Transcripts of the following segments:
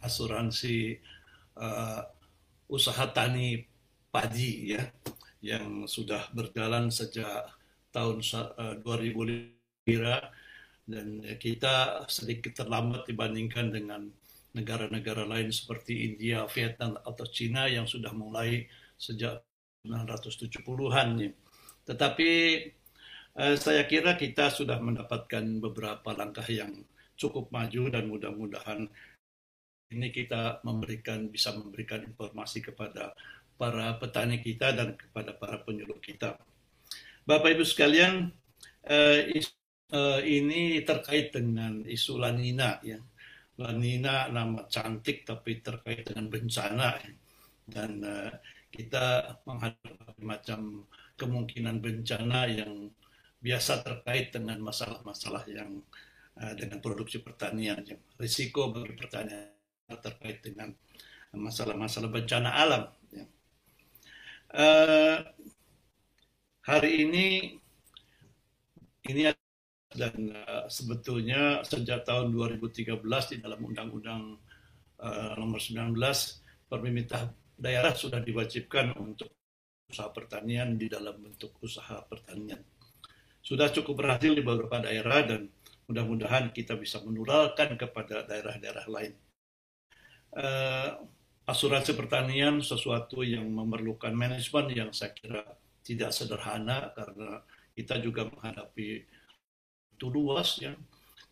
asuransi uh, usaha tani padi ya yang sudah berjalan sejak tahun uh, 2000 dan kita sedikit terlambat dibandingkan dengan negara-negara lain seperti India, Vietnam atau Cina yang sudah mulai sejak 1970-an. Tetapi eh, saya kira kita sudah mendapatkan beberapa langkah yang cukup maju dan mudah-mudahan ini kita memberikan bisa memberikan informasi kepada para petani kita dan kepada para penyuluh kita. Bapak Ibu sekalian, eh, eh, ini terkait dengan isu lanina ya Lanina nama cantik tapi terkait dengan bencana dan uh, kita menghadapi macam kemungkinan bencana yang biasa terkait dengan masalah-masalah yang dengan produksi pertanian yang risiko bagi pertanian terkait dengan masalah-masalah bencana alam ya. uh, hari ini ini dan uh, sebetulnya sejak tahun 2013 di dalam Undang-Undang uh, Nomor 19 pemerintah daerah sudah diwajibkan untuk usaha pertanian di dalam bentuk usaha pertanian. Sudah cukup berhasil di beberapa daerah dan mudah-mudahan kita bisa menularkan kepada daerah-daerah lain. Uh, asuransi pertanian sesuatu yang memerlukan manajemen yang saya kira tidak sederhana karena kita juga menghadapi itu luas ya.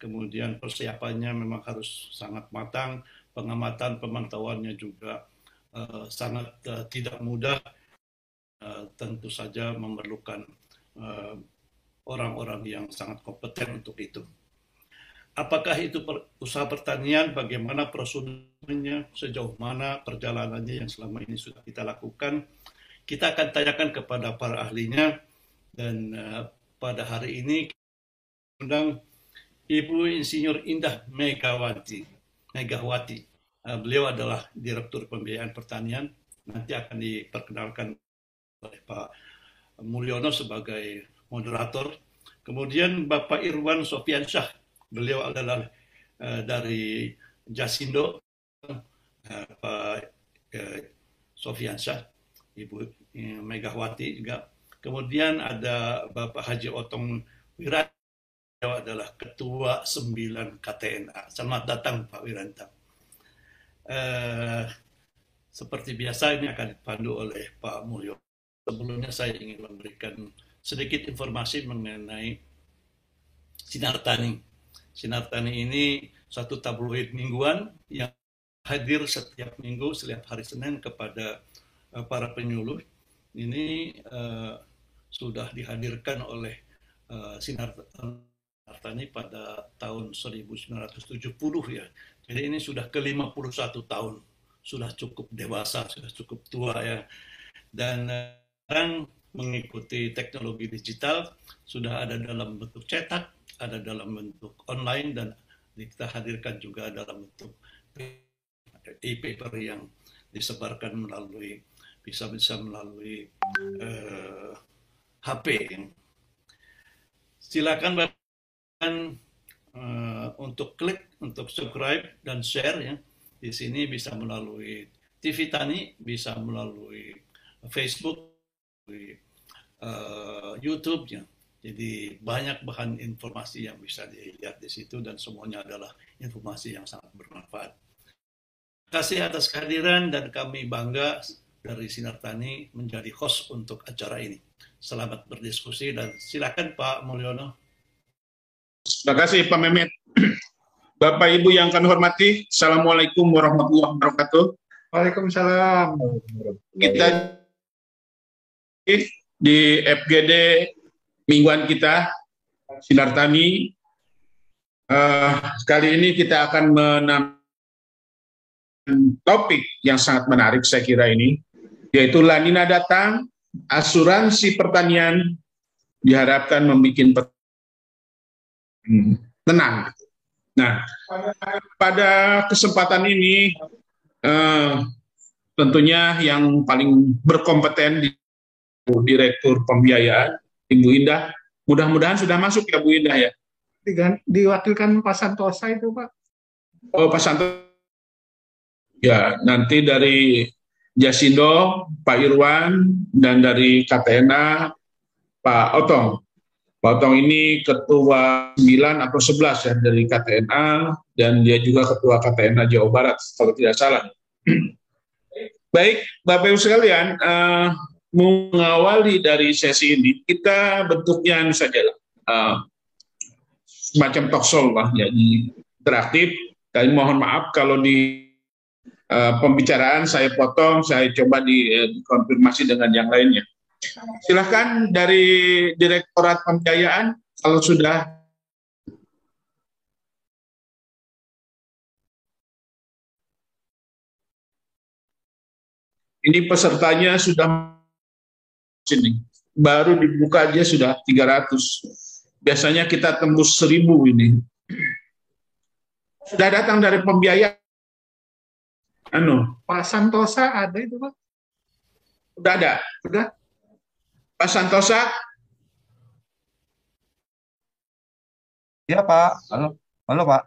Kemudian persiapannya memang harus sangat matang, pengamatan pemantauannya juga uh, sangat uh, tidak mudah. Uh, tentu saja memerlukan orang-orang uh, yang sangat kompeten untuk itu. Apakah itu per, usaha pertanian, bagaimana prosedurnya, sejauh mana perjalanannya yang selama ini sudah kita lakukan. Kita akan tanyakan kepada para ahlinya dan uh, pada hari ini undang Ibu Insinyur Indah Megawati. Megawati. Uh, beliau adalah Direktur Pembiayaan Pertanian. Nanti akan diperkenalkan oleh Pak Mulyono sebagai moderator. Kemudian Bapak Irwan Sofiansyah. Beliau adalah uh, dari Jasindo. Uh, Pak uh, Sofiansyah. Ibu uh, Megawati juga. Kemudian ada Bapak Haji Otong Wirat beliau adalah Ketua Sembilan KTNA. Selamat datang Pak Wiranta. Uh, seperti biasa ini akan dipandu oleh Pak Mulyo. Sebelumnya saya ingin memberikan sedikit informasi mengenai Sinar Tani. Sinar Tani ini satu tabloid mingguan yang hadir setiap minggu, setiap hari Senin kepada uh, para penyuluh. Ini uh, sudah dihadirkan oleh uh, Sinar Artani pada tahun 1970 ya. Jadi ini sudah ke-51 tahun. Sudah cukup dewasa, sudah cukup tua ya. Dan sekarang mengikuti teknologi digital sudah ada dalam bentuk cetak, ada dalam bentuk online dan kita hadirkan juga dalam bentuk e-paper yang disebarkan melalui bisa bisa melalui uh, eh, HP. Silakan uh, untuk klik, untuk subscribe dan share ya. Di sini bisa melalui TV Tani, bisa melalui Facebook, uh, YouTube ya. Jadi banyak bahan informasi yang bisa dilihat di situ dan semuanya adalah informasi yang sangat bermanfaat. Terima kasih atas kehadiran dan kami bangga dari Sinar Tani menjadi host untuk acara ini. Selamat berdiskusi dan silakan Pak Mulyono. Terima kasih Pak Mehmet. Bapak Ibu yang kami hormati, Assalamualaikum warahmatullahi wabarakatuh. Waalaikumsalam. Kita di FGD mingguan kita, Sinar Tani. Uh, kali ini kita akan menambahkan topik yang sangat menarik saya kira ini, yaitu lanina datang, asuransi pertanian diharapkan membuat tenang. Nah, pada kesempatan ini eh, tentunya yang paling berkompeten di Direktur Pembiayaan, Ibu Indah, mudah-mudahan sudah masuk ya Bu Indah ya. Diwakilkan Pak Santosa itu Pak. Oh Pak Santosa Ya, nanti dari Jasindo, Pak Irwan, dan dari KTNA, Pak Otong. Pak Otong ini ketua 9 atau 11 ya dari KTNA, dan dia juga ketua KTNA Jawa Barat, kalau tidak salah. Baik, Bapak Ibu sekalian, uh, mengawali dari sesi ini, kita bentuknya ini saja uh, semacam talk show lah, jadi interaktif. Dan mohon maaf kalau di uh, pembicaraan saya potong, saya coba di, uh, dikonfirmasi dengan yang lainnya. Silahkan dari Direktorat Pembiayaan, kalau sudah Ini pesertanya sudah sini. Baru dibuka aja sudah 300. Biasanya kita tembus 1000 ini. Sudah datang dari pembiaya. Anu, Pak Santosa ada itu, Pak? Sudah ada. Sudah. Pak Santosa? Ya, Pak. Halo. Halo, Pak.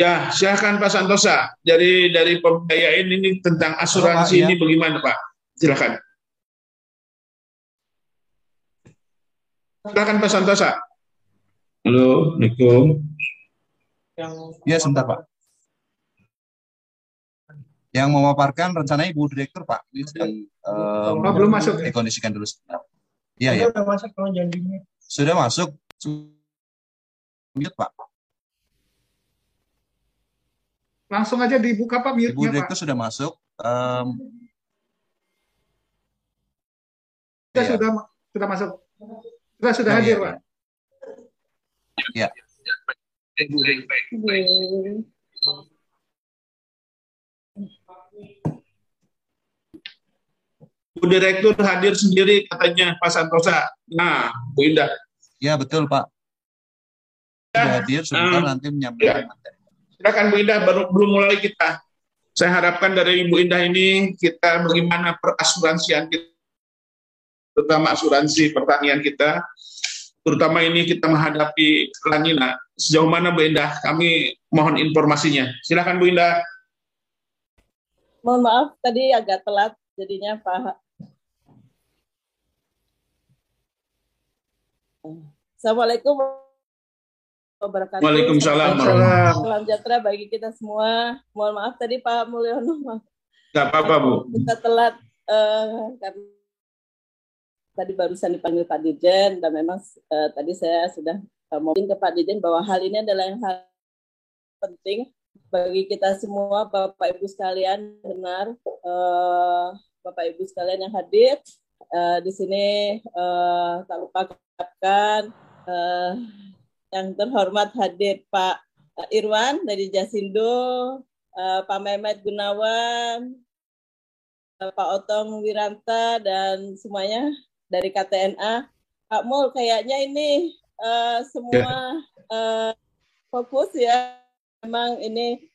Ya, silakan Pak Santosa. Dari dari pembiayaan ini tentang asuransi Halo, Pak, ini ya. bagaimana Pak? Silakan. Silakan Pak Santosa. Halo, Assalamualaikum. Ya, sebentar Pak. Yang memaparkan rencana Ibu Direktur Pak. Ini sedang um, oh, belum masuk. Dikondisikan dulu sebentar. Iya, ya. Sudah masuk, Sudah masuk. Mute, Pak. Langsung aja dibuka Pak mute-nya Ibu Direktur sudah masuk. Um, ya. sudah sudah masuk. Sudah sudah oh, hadir ya, Pak. Ya. Bu Direktur hadir sendiri katanya Pak Santosa. Nah, Bu Indah. Ya betul Pak. Ya, hadir sebentar uh, nanti menyampaikan ya. materi. Silakan Bu Indah, baru belum mulai kita. Saya harapkan dari Ibu Indah ini kita bagaimana perasuransian kita, terutama asuransi pertanian kita, terutama ini kita menghadapi lanina. Sejauh mana Bu Indah? Kami mohon informasinya. Silakan Bu Indah. Mohon maaf tadi agak telat jadinya Pak. Assalamualaikum wabarakatuh. Waalaikumsalam. Salam sejahtera bagi kita semua. Mohon maaf tadi Pak Mulyono. Tidak apa-apa Bu. Kita telat uh, karena tadi barusan dipanggil Pak Dirjen dan memang uh, tadi saya sudah uh, mau ke Pak Dirjen bahwa hal ini adalah yang hal penting bagi kita semua Bapak Ibu sekalian benar uh, Bapak Ibu sekalian yang hadir uh, di sini uh, tak lupa katakan uh, yang terhormat hadir Pak Irwan dari Jasindo, uh, Pak Mehmet Gunawan, Pak Otong Wiranta, dan semuanya dari KTNA. Pak Mul, kayaknya ini uh, semua uh, fokus ya. Memang ini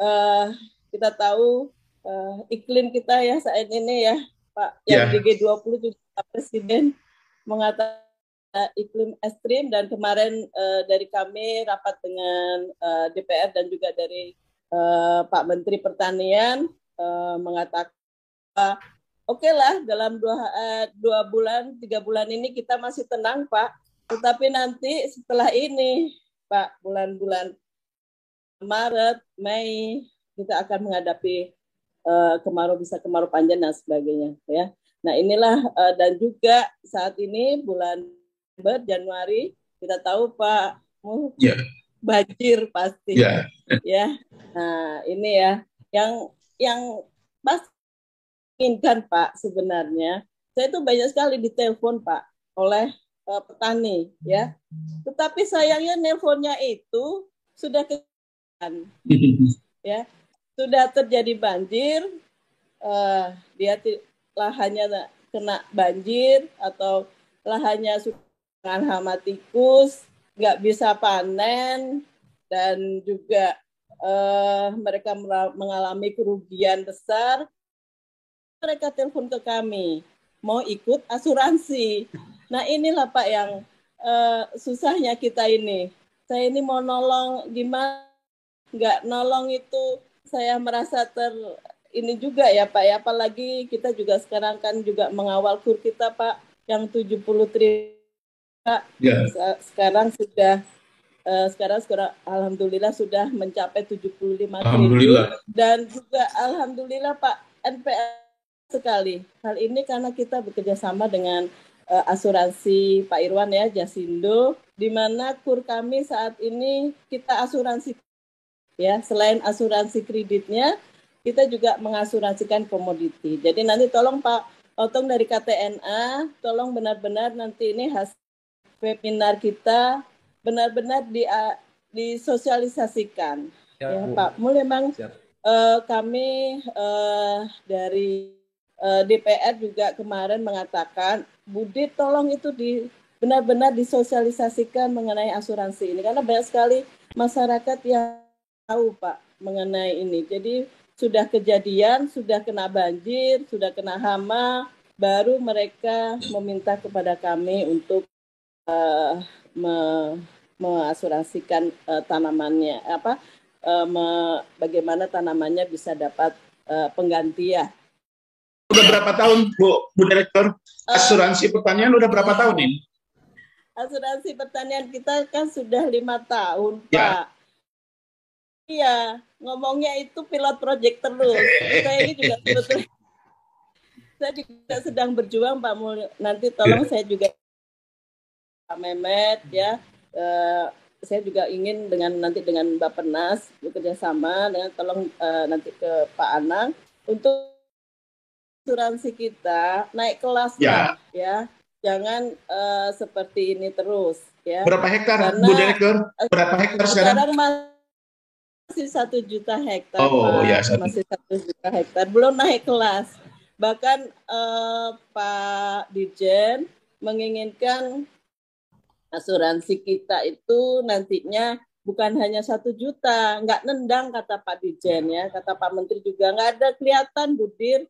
uh, kita tahu uh, iklim kita ya saat ini ya, Pak. Yang yeah. di G20 juga Presiden mengatakan uh, iklim ekstrim dan kemarin uh, dari kami rapat dengan uh, DPR dan juga dari uh, Pak Menteri Pertanian uh, mengatakan oke okay lah dalam dua uh, dua bulan tiga bulan ini kita masih tenang Pak tetapi nanti setelah ini Pak bulan-bulan Maret Mei kita akan menghadapi uh, kemarau bisa kemarau panjang dan sebagainya ya Nah inilah uh, dan juga saat ini bulan Desember, Januari, kita tahu Pak yeah. banjir pasti. Yeah. ya. Nah, ini ya yang yang pas inginkan Pak sebenarnya. Saya itu banyak sekali ditelepon Pak oleh uh, petani ya. Tetapi sayangnya nelponnya itu sudah ke ya. Sudah terjadi banjir uh, dia lahannya kena banjir atau lahannya sudah dengan hama tikus, nggak bisa panen, dan juga uh, mereka mengalami kerugian besar. Mereka telepon ke kami, mau ikut asuransi. Nah inilah Pak yang uh, susahnya kita ini. Saya ini mau nolong gimana? Nggak nolong itu saya merasa ter ini juga ya Pak ya, apalagi kita juga sekarang kan juga mengawal kur kita Pak yang 70 triliun Pak. Ya. Sekarang sudah uh, sekarang sekarang alhamdulillah sudah mencapai 75 alhamdulillah. triliun dan juga alhamdulillah Pak NPL sekali. Hal ini karena kita bekerja sama dengan uh, asuransi Pak Irwan ya, Jasindo, di mana kur kami saat ini kita asuransi ya, selain asuransi kreditnya, kita juga mengasuransikan komoditi. Jadi nanti tolong Pak Otong dari KTNA, tolong benar-benar nanti ini hasil webinar kita benar-benar di, disosialisasikan. Ya, ya Pak, mulai memang uh, kami uh, dari eh, DPR juga kemarin mengatakan Budi tolong itu di benar-benar disosialisasikan mengenai asuransi ini karena banyak sekali masyarakat yang tahu Pak mengenai ini. Jadi sudah kejadian, sudah kena banjir, sudah kena hama, baru mereka meminta kepada kami untuk uh, me, mengasuransikan uh, tanamannya apa uh, me, bagaimana tanamannya bisa dapat uh, penggantian. Udah berapa tahun Bu Bu Direktur asuransi pertanian udah berapa tahun ini? Asuransi pertanian kita kan sudah lima tahun ya. Pak. Iya, ngomongnya itu pilot project terus. Saya ini juga sebetulnya saya juga sedang berjuang Pak Mul. Nanti tolong yeah. saya juga Pak Mehmet ya. Uh, saya juga ingin dengan nanti dengan Mbak Penas bekerja sama dengan tolong uh, nanti ke Pak Anang untuk asuransi kita naik kelas ya, ya. jangan uh, seperti ini terus ya. Berapa hektar Karena, Bu Direktur? Berapa hektar sekarang? Sekarang masih satu juta hektar. Oh Pak. ya masih satu juta hektar belum naik kelas. Bahkan uh, Pak Dirjen menginginkan asuransi kita itu nantinya bukan hanya satu juta, nggak nendang kata Pak Dirjen ya, kata Pak Menteri juga nggak ada kelihatan Budir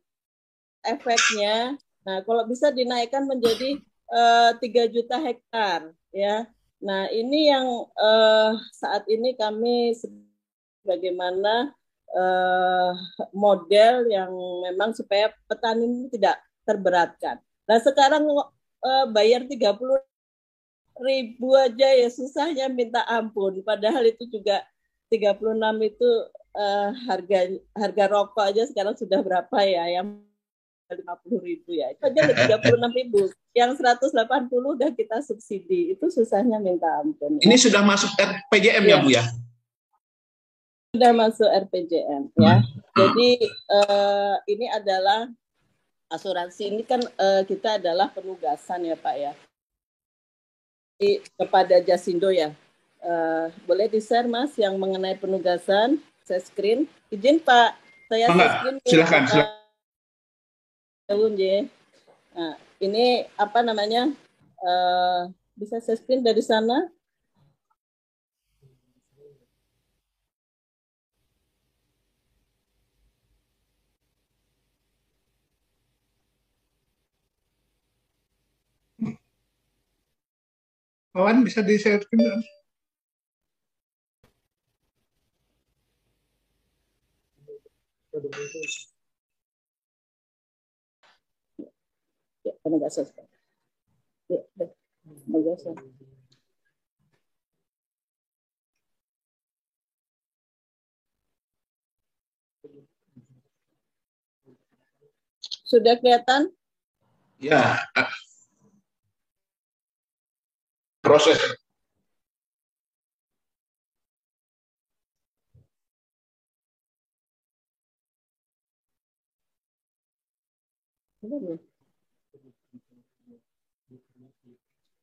efeknya. Nah kalau bisa dinaikkan menjadi eh, tiga uh, juta hektar ya. Nah ini yang uh, saat ini kami bagaimana uh, model yang memang supaya petani tidak terberatkan. Nah sekarang uh, bayar 30 ribu aja ya susahnya minta ampun. Padahal itu juga 36 itu uh, harga harga rokok aja sekarang sudah berapa ya yang 50 ribu ya itu aja tiga puluh enam ribu yang 180 udah kita subsidi itu susahnya minta ampun ini ya. sudah masuk RPJM ya, ya Bu ya sudah masuk RPJM ya. Hmm. Jadi uh, ini adalah asuransi ini kan uh, kita adalah penugasan ya Pak ya. Jadi, kepada Jasindo ya. Uh, boleh di-share Mas yang mengenai penugasan? Saya screen. Izin Pak, saya Enggak, screen. Silakan, uh, silakan. Nah, ini apa namanya? Uh, bisa saya screen dari sana? Kawan bisa di-share kan? Ya, penugasan. Ya, penugasan. Sudah kelihatan? Ya, proses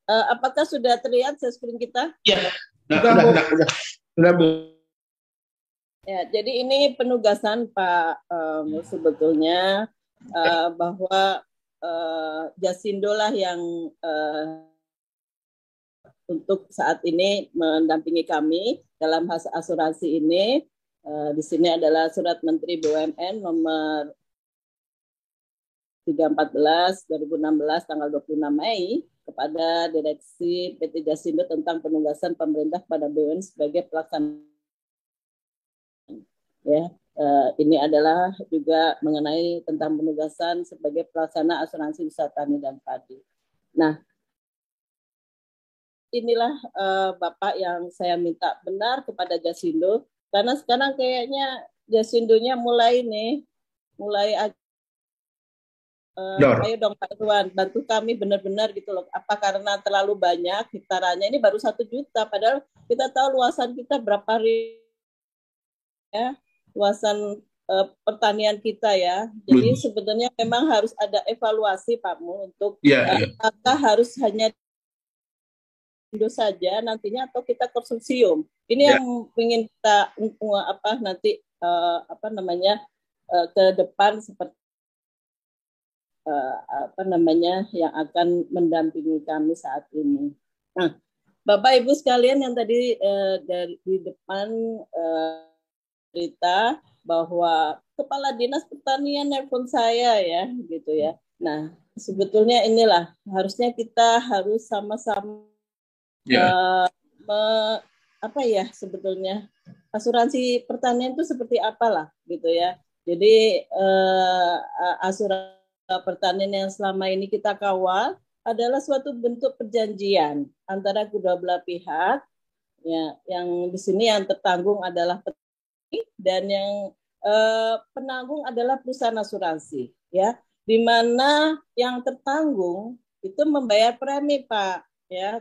Uh, apakah sudah terlihat screen kita? Ya, sudah, sudah, sudah, sudah, Bu. Ya, jadi ini penugasan Pak um, sebetulnya uh, bahwa uh, Jasindo lah yang uh, untuk saat ini mendampingi kami dalam asuransi ini. Uh, di sini adalah surat Menteri BUMN nomor 314 2016 tanggal 26 Mei kepada Direksi PT Jasindo tentang penugasan pemerintah pada BUMN sebagai pelaksana. Ya, uh, ini adalah juga mengenai tentang penugasan sebagai pelaksana asuransi wisata tani dan padi. Nah, inilah uh, Bapak yang saya minta benar kepada Jasindo karena sekarang kayaknya Jasindonya mulai nih mulai uh, ayo dong Pak Tuan bantu kami benar-benar gitu loh apa karena terlalu banyak hektarannya ini baru satu juta padahal kita tahu luasan kita berapa ribu ya luasan uh, pertanian kita ya jadi hmm. sebenarnya memang harus ada evaluasi Pak Mu untuk yeah, uh, yeah. harus hanya Indo saja nantinya atau kita konsorsium. Ini ya. yang ingin kita apa nanti uh, apa namanya uh, ke depan seperti uh, apa namanya yang akan mendampingi kami saat ini. Nah, Bapak Ibu sekalian yang tadi uh, dari di depan uh, cerita bahwa kepala dinas pertanian nelpon saya ya gitu ya. Nah, sebetulnya inilah harusnya kita harus sama-sama yeah. Ya. uh, apa ya sebetulnya asuransi pertanian itu seperti apalah gitu ya. Jadi uh, asuransi pertanian yang selama ini kita kawal adalah suatu bentuk perjanjian antara kedua belah pihak ya yang di sini yang tertanggung adalah petani dan yang uh, penanggung adalah perusahaan asuransi ya di mana yang tertanggung itu membayar premi Pak ya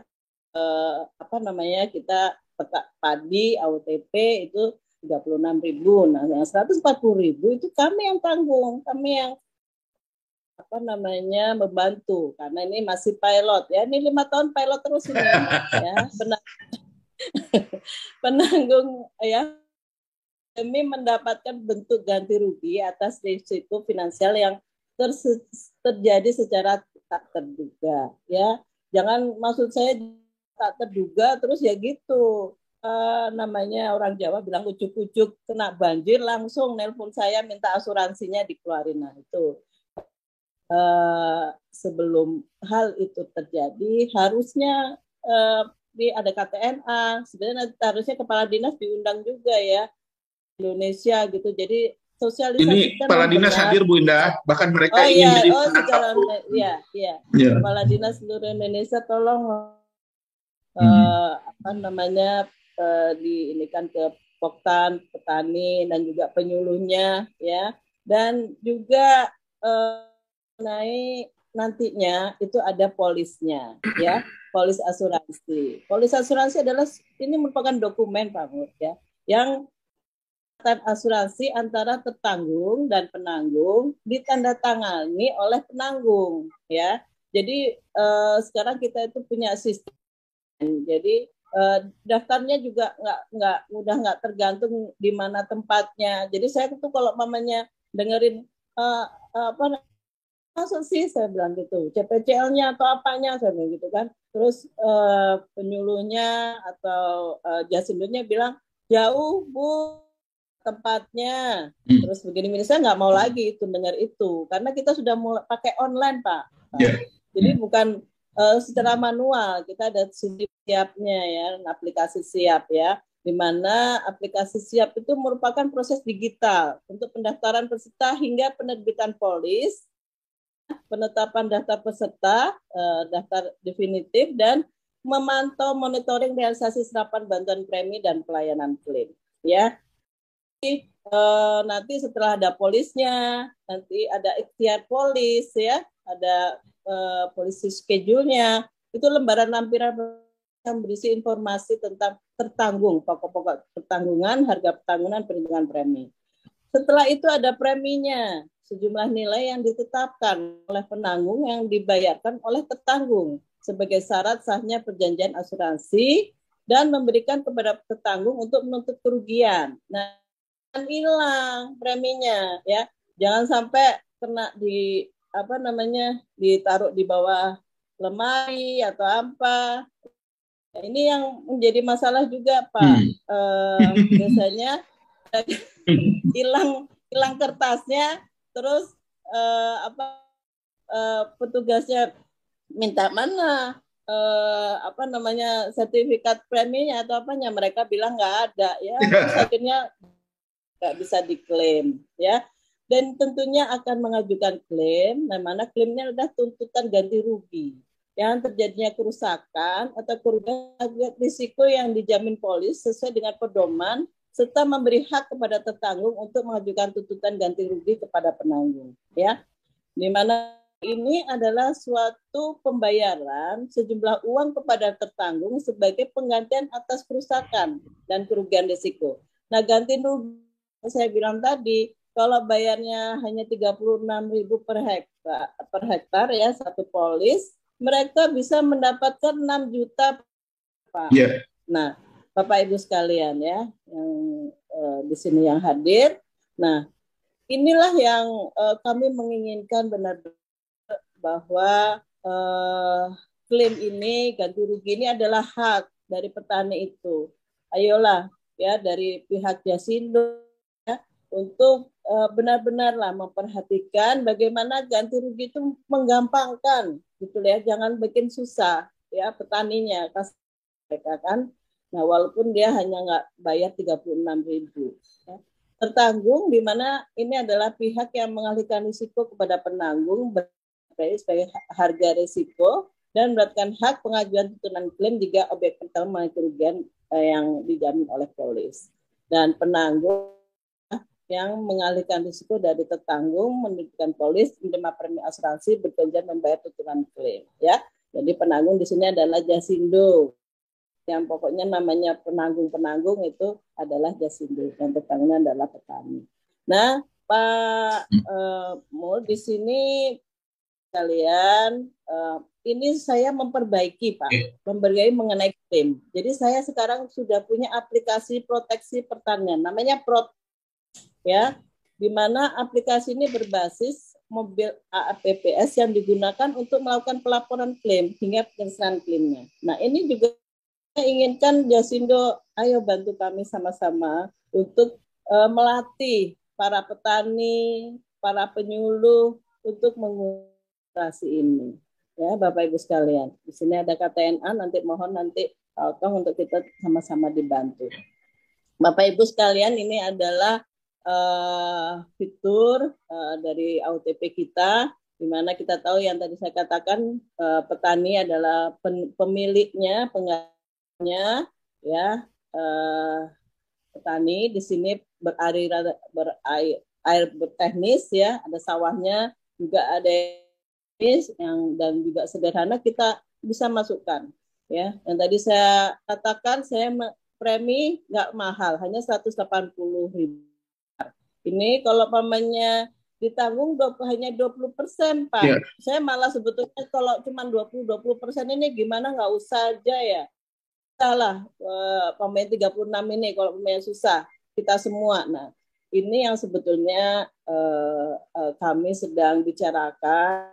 eh, apa namanya kita petak padi AUTP itu 36 ribu. Nah, yang 140 ribu itu kami yang tanggung, kami yang apa namanya membantu. Karena ini masih pilot ya. Ini lima tahun pilot terus ini. Ya benar penanggung ya demi mendapatkan bentuk ganti rugi atas risiko finansial yang terjadi secara tak terduga ya. Jangan maksud saya tak terduga terus ya gitu. Uh, namanya orang Jawa bilang ujuk-ujuk kena banjir langsung nelpon saya minta asuransinya dikeluarin. Nah itu uh, sebelum hal itu terjadi harusnya uh, di ada KTNA sebenarnya harusnya kepala dinas diundang juga ya Indonesia gitu. Jadi sosialisasi ini kepala dinas hadir Bu Indah. Bahkan mereka oh, ingin iya. jadi oh, secara, iya, iya. Yeah. kepala dinas seluruh Indonesia tolong uh, apa namanya uh, di ini kan ke poktan petani dan juga penyuluhnya ya. Dan juga uh, naik nantinya itu ada polisnya ya polis asuransi. Polis asuransi adalah ini merupakan dokumen Pak Mur ya yang asuransi antara tertanggung dan penanggung ditandatangani oleh penanggung ya. Jadi eh, sekarang kita itu punya sistem. Jadi uh, daftarnya juga nggak nggak mudah nggak tergantung di mana tempatnya. Jadi saya tuh kalau mamanya dengerin uh, apa masa sih saya bilang gitu. CPCL-nya atau apanya saya bilang gitu kan. Terus uh, penyuluhnya atau uh, jasindonya bilang jauh bu tempatnya. Hmm. terus begini begini saya nggak mau lagi itu dengar itu. Karena kita sudah mulai pakai online pak. Yeah. jadi bukan uh, secara manual. Kita ada siapnya ya aplikasi siap ya. Di mana aplikasi siap itu merupakan proses digital untuk pendaftaran peserta hingga penerbitan polis penetapan daftar peserta uh, daftar definitif dan memantau monitoring realisasi serapan bantuan premi dan pelayanan klaim ya. Nanti setelah ada polisnya nanti ada ikhtiar polis ya. Ada uh, polisi schedule-nya, itu lembaran lampiran yang berisi informasi tentang tertanggung pokok-pokok pertanggungan, harga pertanggungan, perhitungan premi. Setelah itu ada preminya, sejumlah nilai yang ditetapkan oleh penanggung yang dibayarkan oleh tertanggung sebagai syarat sahnya perjanjian asuransi dan memberikan kepada tertanggung untuk menuntut kerugian. Nah, hilang preminya ya. Jangan sampai kena di apa namanya ditaruh di bawah lemari atau apa ini yang menjadi masalah juga pak hmm. uh, biasanya hilang hilang kertasnya terus uh, apa uh, petugasnya minta mana uh, apa namanya sertifikat preminya atau apanya. Mereka bilang nggak ada ya. Akhirnya nggak bisa diklaim ya. Dan tentunya akan mengajukan klaim, nah mana klaimnya adalah tuntutan ganti rugi. Yang terjadinya kerusakan atau kerugian risiko yang dijamin polis sesuai dengan pedoman serta memberi hak kepada tertanggung untuk mengajukan tuntutan ganti rugi kepada penanggung ya di mana ini adalah suatu pembayaran sejumlah uang kepada tertanggung sebagai penggantian atas kerusakan dan kerugian risiko. Nah, ganti rugi saya bilang tadi kalau bayarnya hanya 36.000 per hektar per hektar ya satu polis mereka bisa mendapatkan 6 juta Pak. Yeah. Nah, Bapak Ibu sekalian ya yang uh, di sini yang hadir. Nah, inilah yang uh, kami menginginkan benar-benar bahwa uh, klaim ini ganti rugi ini adalah hak dari petani itu. Ayolah ya dari pihak Jasindo ya, untuk benar-benarlah memperhatikan bagaimana ganti rugi itu menggampangkan gitu ya jangan bikin susah ya petaninya mereka kan nah walaupun dia hanya nggak bayar 36 ribu ya. tertanggung di mana ini adalah pihak yang mengalihkan risiko kepada penanggung sebagai harga risiko dan beratkan hak pengajuan tuntutan klaim jika objek pertama kerugian eh, yang dijamin oleh polis. Dan penanggung yang mengalihkan risiko dari tertanggung menunjukkan polis menerima premi asuransi berjanjian membayar tuntutan klaim ya. Jadi penanggung di sini adalah jasindo yang pokoknya namanya penanggung-penanggung itu adalah jasindo dan tertanggungnya adalah petani. Nah Pak uh, Mul di sini kalian uh, ini saya memperbaiki Pak, memperbaiki mengenai klaim. Jadi saya sekarang sudah punya aplikasi proteksi pertanian, namanya Pro ya. Di mana aplikasi ini berbasis mobil AAPPS yang digunakan untuk melakukan pelaporan klaim hingga penyelesaian klaimnya. Nah ini juga inginkan Jasindo, ayo bantu kami sama-sama untuk uh, melatih para petani, para penyuluh untuk mengurasi ini. Ya, Bapak Ibu sekalian. Di sini ada KTNA, nanti mohon nanti Tong untuk kita sama-sama dibantu. Bapak Ibu sekalian, ini adalah uh, fitur uh, dari AUTP kita di mana kita tahu yang tadi saya katakan uh, petani adalah pemiliknya, penggarapnya ya uh, petani di sini berair berair air berteknis ya, ada sawahnya, juga ada yang dan juga sederhana kita bisa masukkan ya. Yang tadi saya katakan saya premi nggak mahal, hanya 180 ribu ini kalau pamannya ditanggung 20, hanya 20 persen, Pak. Yeah. Saya malah sebetulnya kalau cuma 20 20 persen ini gimana nggak usah aja ya. Salah uh, pemain 36 ini kalau pemain susah kita semua. Nah, ini yang sebetulnya uh, uh, kami sedang bicarakan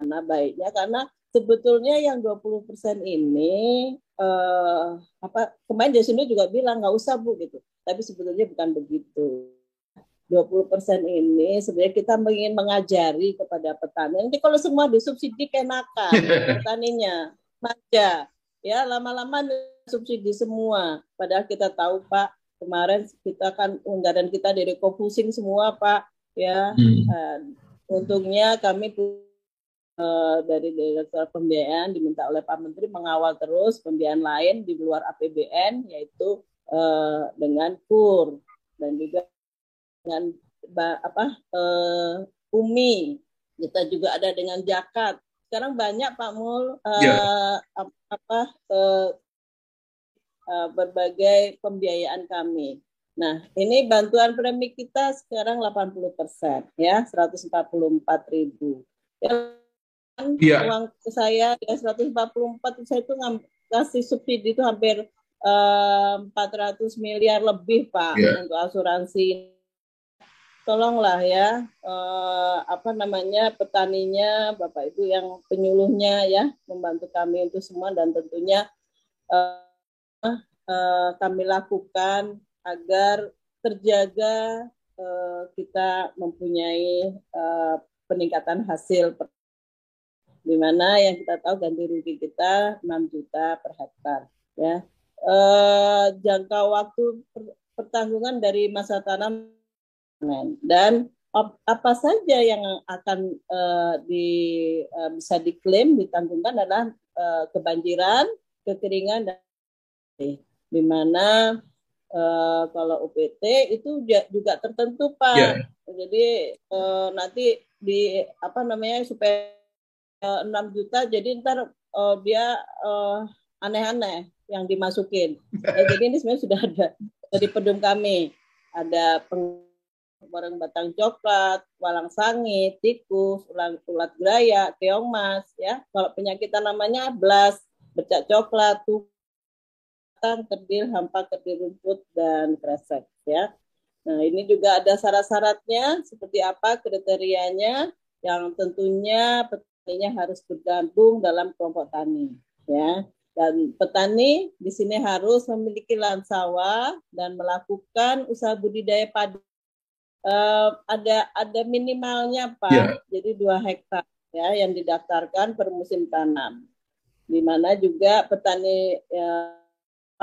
karena baiknya karena sebetulnya yang 20 persen ini uh, apa kemarin Jasinda juga bilang nggak usah bu gitu tapi sebetulnya bukan begitu 20% ini sebenarnya kita ingin mengajari kepada petani. Nanti kalau semua disubsidi kenakan petaninya, manja. Ya, lama-lama subsidi semua. Padahal kita tahu Pak, kemarin kita kan unggaran kita dari Kofusing semua Pak. Ya, hmm. uh, untungnya kami uh, dari Direktur Pembiayaan diminta oleh Pak Menteri mengawal terus pembiayaan lain di luar APBN yaitu uh, dengan KUR dan juga dengan apa uh, Umi kita juga ada dengan Jakat sekarang banyak Pak Mul uh, eh, yeah. apa uh, berbagai pembiayaan kami. Nah, ini bantuan premi kita sekarang 80 persen, ya, 144 ribu. Ya, yeah. uang saya ya 144 saya itu ngasih subsidi itu hampir uh, 400 miliar lebih Pak yeah. untuk asuransi tolonglah ya eh, apa namanya petaninya Bapak Ibu yang penyuluhnya ya membantu kami itu semua dan tentunya eh, eh, kami lakukan agar terjaga eh, kita mempunyai eh, peningkatan hasil di mana yang kita tahu ganti rugi kita 6 juta per hektar ya. Eh, jangka waktu pertanggungan dari masa tanam dan apa saja yang akan uh, di uh, bisa diklaim ditanggungkan adalah uh, kebanjiran, kekeringan dan di mana uh, kalau UPT itu juga tertentu Pak. Yeah. Jadi uh, nanti di apa namanya supaya uh, 6 juta jadi ntar uh, dia uh, aneh-aneh yang dimasukin. Ya, jadi ini sebenarnya sudah ada dari pedum kami ada peng batang coklat, walang sangit, tikus, ulat, ulat geraya, keong mas, ya. Kalau penyakitan namanya blas, bercak coklat, tukang, kerdil, hampa, kerdil rumput, dan kresek, ya. Nah, ini juga ada syarat-syaratnya, seperti apa kriterianya, yang tentunya petaninya harus bergabung dalam kelompok tani, ya. Dan petani di sini harus memiliki lahan sawah dan melakukan usaha budidaya padi uh, ada ada minimalnya pak yeah. jadi dua hektar ya yang didaftarkan per musim tanam di mana juga petani ya,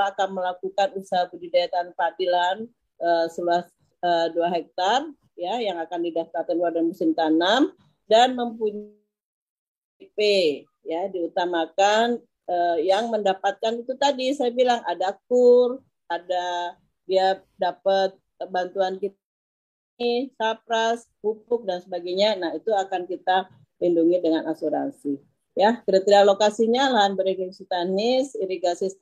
akan melakukan usaha budidaya tanam padilan uh, seluas uh, hektar ya yang akan didaftarkan pada musim tanam dan mempunyai IP ya diutamakan uh, yang mendapatkan itu tadi saya bilang ada kur ada dia dapat bantuan kita sapras, pupuk dan sebagainya. Nah, itu akan kita lindungi dengan asuransi. Ya, kriteria lokasinya lahan beririgasi tanis, irigasi di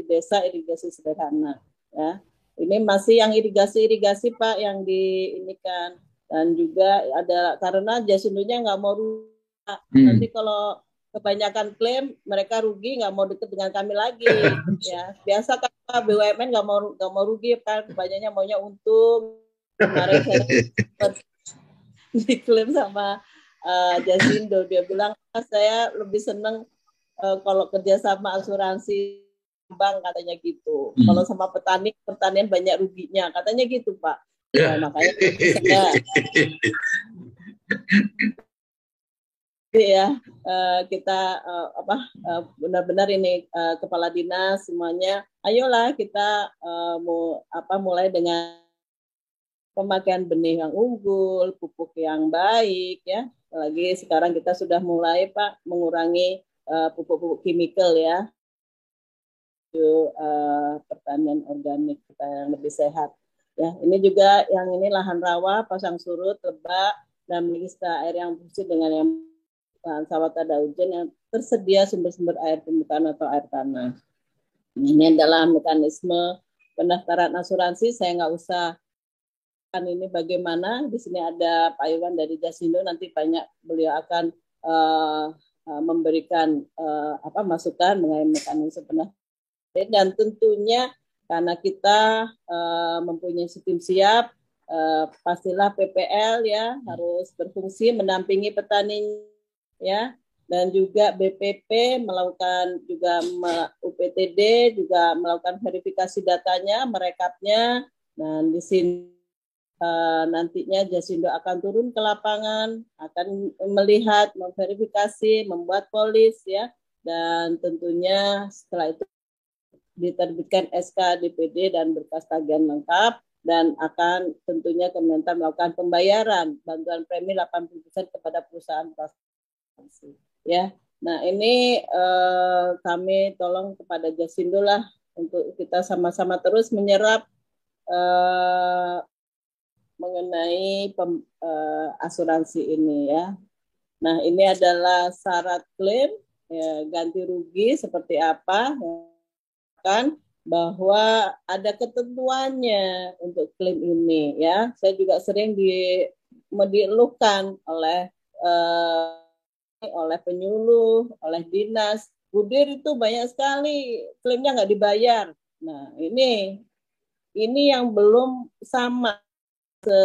desa, irigasi sederhana. Ya, ini masih yang irigasi-irigasi Pak yang diinikan dan juga ada karena jasindonya nggak mau rusak. Hmm. Nanti kalau kebanyakan klaim mereka rugi nggak mau deket dengan kami lagi ya biasa kan BUMN nggak mau nggak mau rugi kan kebanyakannya maunya untung kemarin saya diklaim sama uh, Jasindo dia bilang ah, saya lebih seneng uh, kalau kerja sama asuransi bank katanya gitu hmm. kalau sama petani pertanian banyak ruginya katanya gitu pak yeah. nah, makanya saya ya uh, kita uh, apa uh, benar-benar ini uh, kepala dinas semuanya ayolah kita uh, mau apa mulai dengan pemakaian benih yang unggul, pupuk yang baik ya. Lagi sekarang kita sudah mulai Pak mengurangi uh, pupuk-pupuk kimikal ya. Itu uh, pertanian organik kita yang lebih sehat. Ya, ini juga yang ini lahan rawa, pasang surut, lebak, dan memiliki air yang bersih dengan yang lahan sawah tada hujan yang tersedia sumber-sumber air permukaan atau air tanah. Ini adalah mekanisme pendaftaran asuransi. Saya nggak usah ini bagaimana. Di sini ada Pak Iwan dari Jasindo, nanti banyak beliau akan uh, memberikan uh, apa masukan mengenai mekanisme pendaftaran. Dan tentunya karena kita uh, mempunyai sistem siap, uh, pastilah PPL ya harus berfungsi mendampingi petani ya dan juga BPP melakukan juga UPTD juga melakukan verifikasi datanya, merekapnya. Dan di sini uh, nantinya Jasindo akan turun ke lapangan, akan melihat, memverifikasi, membuat polis ya, dan tentunya setelah itu diterbitkan SK DPD dan berkas tagihan lengkap dan akan tentunya Kementan melakukan pembayaran bantuan premi 80% kepada perusahaan transportasi ya. Nah, ini eh, kami tolong kepada Jasindo lah untuk kita sama-sama terus menyerap eh, mengenai pem, uh, asuransi ini ya. Nah ini adalah syarat klaim ya, ganti rugi seperti apa ya, kan bahwa ada ketentuannya untuk klaim ini ya. Saya juga sering di dieluhkan oleh uh, oleh penyuluh, oleh dinas. Budir itu banyak sekali klaimnya nggak dibayar. Nah ini ini yang belum sama se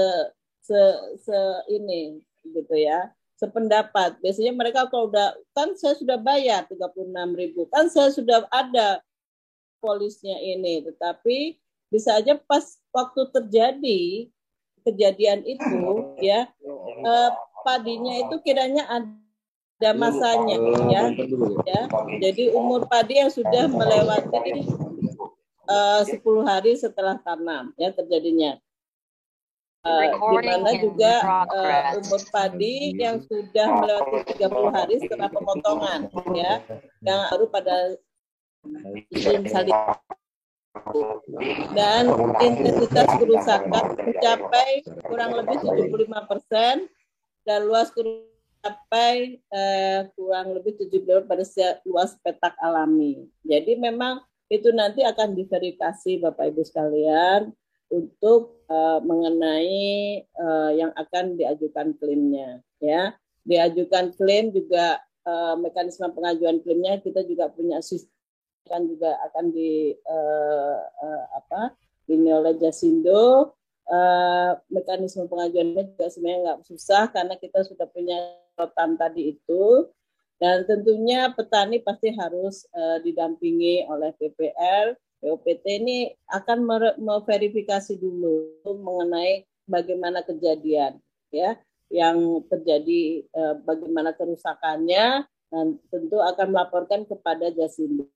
se se ini gitu ya sependapat biasanya mereka kalau udah kan saya sudah bayar 36 ribu kan saya sudah ada polisnya ini. Tetapi bisa aja pas waktu terjadi kejadian itu ya eh, padinya itu kiranya ada masanya ya ya. Jadi umur padi yang sudah melewati eh, 10 hari setelah tanam ya terjadinya. Uh, di mana juga uh, umur padi yang sudah melewati 30 hari setelah pemotongan ya yang baru pada dan intensitas kerusakan mencapai kurang lebih 75 persen dan luas mencapai uh, kurang lebih 70 pada luas petak alami. Jadi memang itu nanti akan diverifikasi Bapak Ibu sekalian untuk uh, mengenai uh, yang akan diajukan klaimnya ya diajukan klaim juga uh, mekanisme pengajuan klaimnya kita juga punya sistem kan juga akan di uh, uh, apa ini oleh Jasindo. Uh, mekanisme pengajuannya juga sebenarnya nggak susah karena kita sudah punya rotan tadi itu. Dan tentunya petani pasti harus uh, didampingi oleh PPL POPT ini akan memverifikasi dulu mengenai bagaimana kejadian ya yang terjadi eh, bagaimana kerusakannya. Dan tentu akan melaporkan kepada Jasindo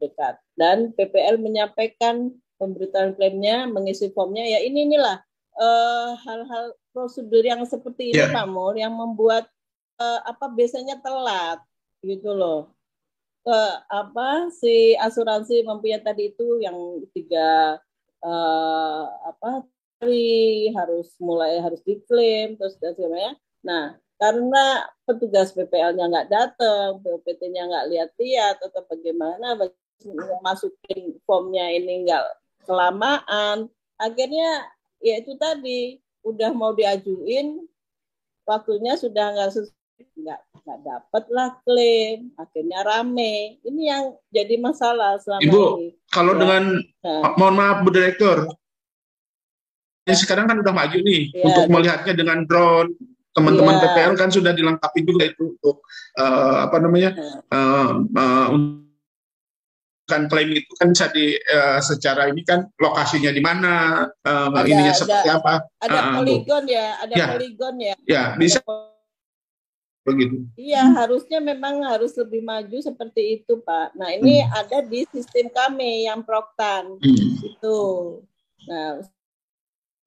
dekat dan PPL menyampaikan pemberitaan klaimnya mengisi formnya ya ini inilah eh, hal-hal prosedur yang seperti ini yeah. Pak Mur yang membuat eh, apa biasanya telat gitu loh ke apa si asuransi mempunyai tadi itu yang tiga uh, apa hari harus mulai harus diklaim terus dan sebagainya. Nah karena petugas PPL-nya nggak datang, POPT-nya nggak lihat-lihat atau bagaimana masukin formnya ini nggak kelamaan, akhirnya ya itu tadi udah mau diajuin waktunya sudah nggak sesuai nggak nggak dapat lah klaim akhirnya rame ini yang jadi masalah selama Ibu, ini kalau ya. dengan nah. mohon maaf Bu Direktur ya. sekarang kan udah maju nih ya, untuk melihatnya dengan drone teman-teman ya. PPL kan sudah dilengkapi juga itu untuk uh, apa namanya ya. uh, uh, kan klaim itu kan bisa di uh, secara ini kan lokasinya di mana uh, ada, ininya ada, seperti apa ada uh, poligon ya ada ya, poligon ya ya bisa begitu. Iya, harusnya memang harus lebih maju seperti itu, Pak. Nah, ini hmm. ada di sistem kami yang Proktan. Hmm. Itu. Nah,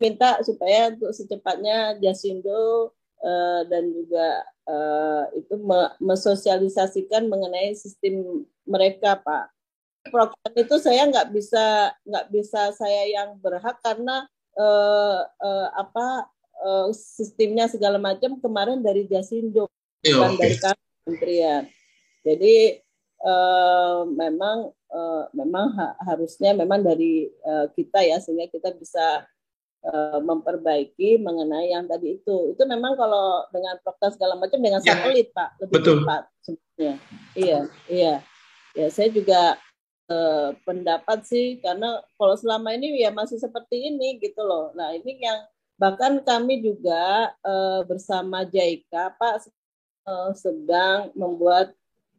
minta supaya untuk secepatnya Jasindo uh, dan juga uh, itu me mesosialisasikan mengenai sistem mereka, Pak. Proktan itu saya nggak bisa nggak bisa saya yang berhak karena uh, uh, apa uh, sistemnya segala macam kemarin dari Jasindo Iya, bukan okay. dari kementerian. Jadi uh, memang uh, memang ha harusnya memang dari uh, kita ya sehingga kita bisa uh, memperbaiki mengenai yang tadi itu. Itu memang kalau dengan prokes segala macam dengan ya. satelit Pak lebih Betul. cepat sebenarnya. Iya, iya. Ya saya juga pendapat sih karena kalau selama ini ya masih seperti ini gitu loh. Nah ini yang bahkan kami juga uh, bersama JIKA Pak uh, sedang membuat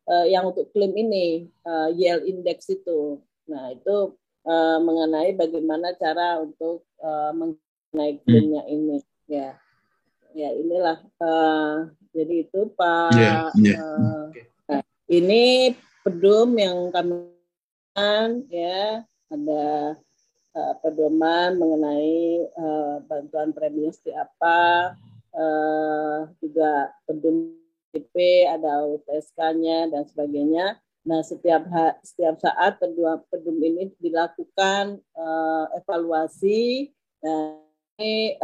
uh, yang untuk klaim ini uh, yield index itu. Nah itu uh, mengenai bagaimana cara untuk uh, mengenai klaimnya hmm. ini. Ya, ya inilah. Uh, jadi itu Pak. Yeah, yeah. Uh, nah, ini pedum yang kami ya. Ada uh, pedoman mengenai uh, bantuan premi apa. Uh, juga pedum PP, ada UTSK-nya dan sebagainya. Nah, setiap setiap saat kedua pedum ini dilakukan uh, evaluasi dan ini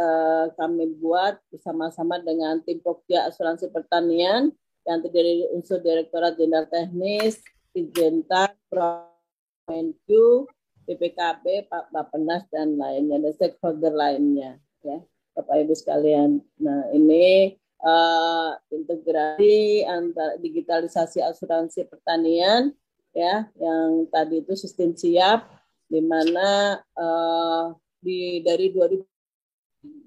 kami buat bersama-sama dengan tim Pokja Asuransi Pertanian yang terdiri dari unsur Direktorat Jenderal Teknis, Ijentan, Promenq, BPKB, Pak Bapenas dan lainnya dan stakeholder lainnya ya Bapak Ibu sekalian. Nah, ini uh, integrasi antara digitalisasi asuransi pertanian ya yang tadi itu sistem siap di mana uh, di dari 2000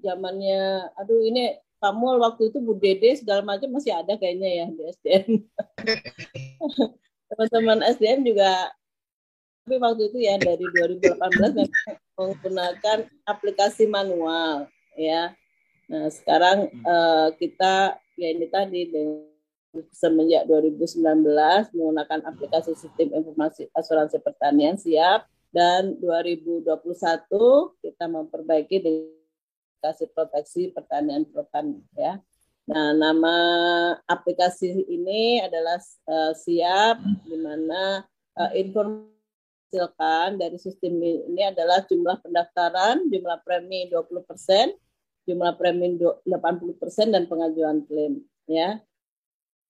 zamannya aduh ini kamu waktu itu Bu Dede segala macam masih ada kayaknya ya di SDM teman-teman SDM juga tapi waktu itu ya dari 2018 memang menggunakan aplikasi manual ya Nah, sekarang uh, kita ya ini tadi semenjak 2019 menggunakan aplikasi sistem informasi asuransi pertanian siap dan 2021 kita memperbaiki dengan aplikasi proteksi pertanian pertanian ya. Nah, nama aplikasi ini adalah uh, siap di mana uh, informasi dari sistem ini adalah jumlah pendaftaran, jumlah premi 20%, jumlah premi 80% dan pengajuan klaim ya.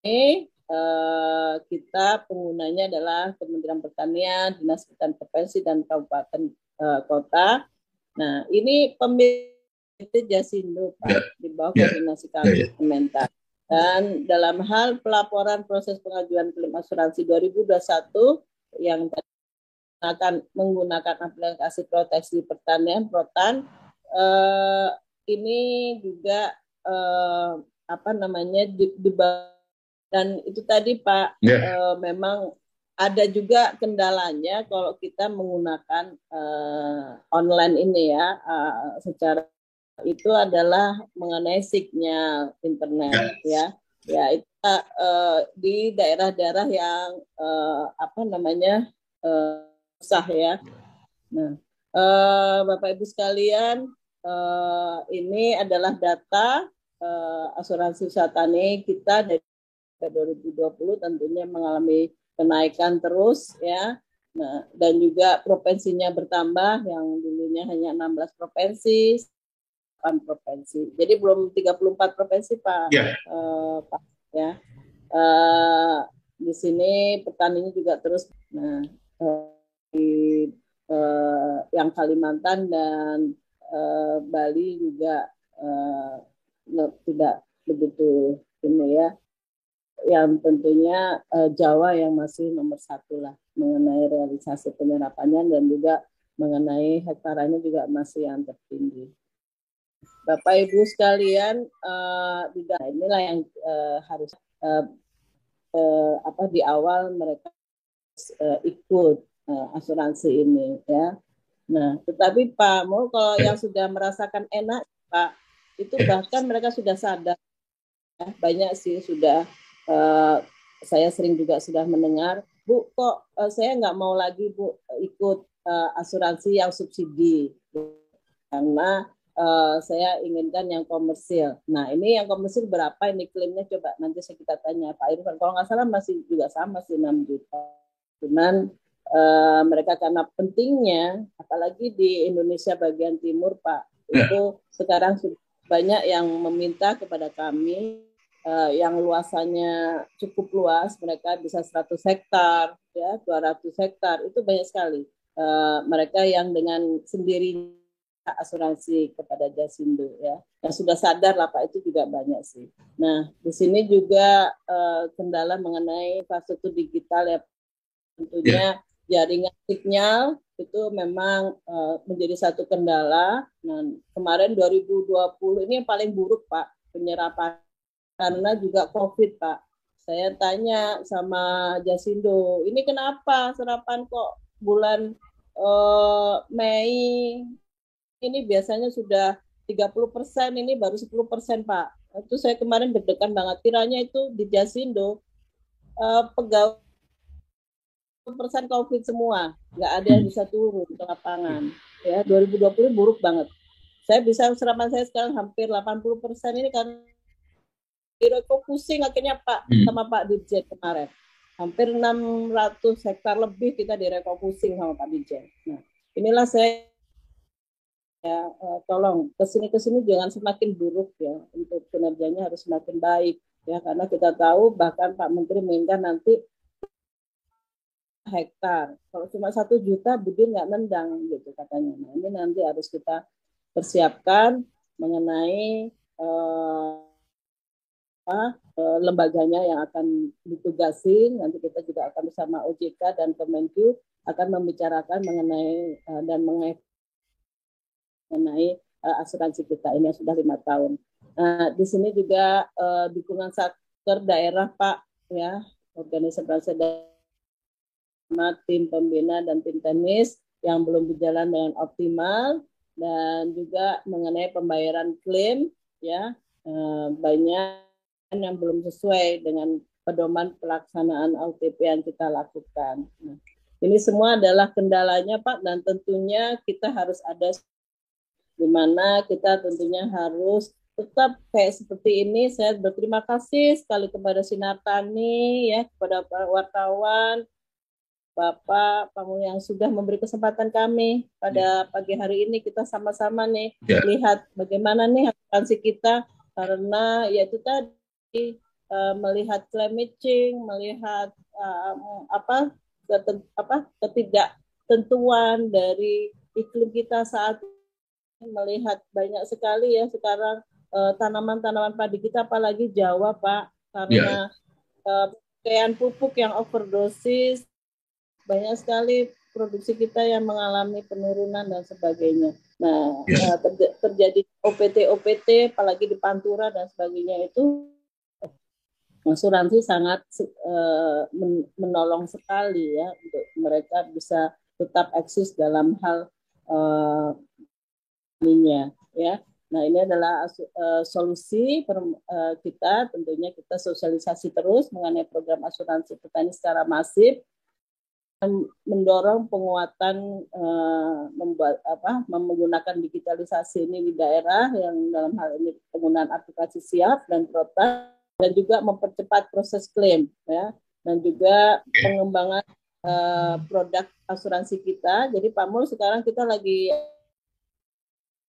Ini uh, kita penggunanya adalah Kementerian Pertanian, Dinas Pertanian Provinsi dan Kabupaten uh, Kota. Nah, ini pemilik Jasindo Pak yeah. di bawah yeah. koordinasi kami yeah, yeah. Kementar. Dan dalam hal pelaporan proses pengajuan klaim asuransi 2021 yang akan menggunakan aplikasi proteksi pertanian Protan eh, ini juga eh, apa namanya di, di dan itu tadi Pak yeah. eh, memang ada juga kendalanya kalau kita menggunakan uh, online ini ya uh, secara itu adalah mengenai signal internet ya. Ya itu uh, di daerah-daerah yang uh, apa namanya uh, sah ya. Nah, uh, Bapak Ibu sekalian, uh, ini adalah data uh, asuransi tani kita dari 2020 tentunya mengalami kenaikan terus ya. Nah, dan juga provinsinya bertambah yang dulunya hanya 16 provinsi, 8 provinsi. Jadi belum 34 provinsi Pak. Yeah. Uh, Pak ya. Uh, di sini petaninya juga terus nah uh, di uh, yang Kalimantan dan uh, Bali juga uh, tidak begitu ini ya yang tentunya uh, Jawa yang masih nomor satu lah mengenai realisasi penyerapannya dan juga mengenai hektarannya juga masih yang tertinggi. Bapak Ibu sekalian, uh, inilah yang uh, harus uh, uh, apa di awal mereka uh, ikut uh, asuransi ini ya. Nah, tetapi Pak Mul kalau yang sudah merasakan enak Pak, itu bahkan mereka sudah sadar ya, banyak sih sudah uh, saya sering juga sudah mendengar, Bu kok uh, saya nggak mau lagi Bu ikut uh, asuransi yang subsidi karena uh, saya inginkan yang komersil. Nah ini yang komersil berapa ini klaimnya coba nanti saya kita tanya Pak Irfan. Kalau nggak salah masih juga sama sih 6 juta. Cuman uh, mereka karena pentingnya, apalagi di Indonesia bagian timur, Pak, ya. itu sekarang banyak yang meminta kepada kami uh, yang luasannya cukup luas, mereka bisa 100 hektar, ya 200 hektar, itu banyak sekali. Uh, mereka yang dengan sendiri asuransi kepada Jasindo ya. Yang sudah sadar lah Pak itu juga banyak sih. Nah, di sini juga uh, kendala mengenai infrastruktur digital ya tentunya yeah jaringan sinyal itu memang uh, menjadi satu kendala. Nah, kemarin 2020 ini yang paling buruk Pak penyerapan karena juga COVID Pak. Saya tanya sama Jasindo, ini kenapa serapan kok bulan uh, Mei ini biasanya sudah 30 persen, ini baru 10 persen Pak. Itu saya kemarin deg-degan banget. Kiranya itu di Jasindo uh, pegawai persen COVID semua, nggak ada yang bisa turun ke lapangan. Ya, 2020 buruk banget. Saya bisa serapan saya sekarang hampir 80 persen ini kan kok pusing akhirnya Pak hmm. sama Pak Dirjen kemarin. Hampir 600 hektar lebih kita pusing sama Pak Dirjen. Nah, inilah saya ya uh, tolong ke sini ke sini jangan semakin buruk ya untuk kinerjanya harus semakin baik ya karena kita tahu bahkan Pak Menteri menginginkan nanti hektar. Kalau cuma satu juta, Budin nggak nendang gitu katanya. Nah ini nanti harus kita persiapkan mengenai eh, apa, eh, lembaganya yang akan ditugasin. Nanti kita juga akan bersama OJK dan Kemenq akan membicarakan mengenai eh, dan mengenai eh, asuransi kita ini yang sudah lima tahun. Nah, di sini juga eh, dukungan satker daerah Pak ya organisasi daerah sama tim pembina dan tim teknis yang belum berjalan dengan optimal dan juga mengenai pembayaran klaim ya eh, banyak yang belum sesuai dengan pedoman pelaksanaan OTP yang kita lakukan. Nah, ini semua adalah kendalanya Pak dan tentunya kita harus ada di mana kita tentunya harus tetap kayak seperti ini saya berterima kasih sekali kepada Sinar Tani ya kepada wartawan Bapak Pamu yang sudah memberi kesempatan kami pada ya. pagi hari ini kita sama-sama nih ya. lihat bagaimana nih asuransi kita karena yaitu tadi uh, melihat climate change, melihat uh, apa ketent, apa ketidaktentuan dari iklim kita saat ini, melihat banyak sekali ya sekarang Eh, tanaman-tanaman uh, padi kita apalagi Jawa Pak karena yeah. uh, pupuk yang overdosis banyak sekali produksi kita yang mengalami penurunan dan sebagainya. Nah, yeah. uh, terj terjadi OPT OPT apalagi di Pantura dan sebagainya itu asuransi sangat uh, men menolong sekali ya untuk mereka bisa tetap eksis dalam hal uh, ini ya Nah, ini adalah uh, solusi per, uh, kita, tentunya kita sosialisasi terus mengenai program asuransi petani secara masif, mendorong penguatan uh, membuat apa menggunakan digitalisasi ini di daerah yang dalam hal ini penggunaan aplikasi siap dan prota dan juga mempercepat proses klaim ya dan juga pengembangan uh, produk asuransi kita. Jadi Pak Mul sekarang kita lagi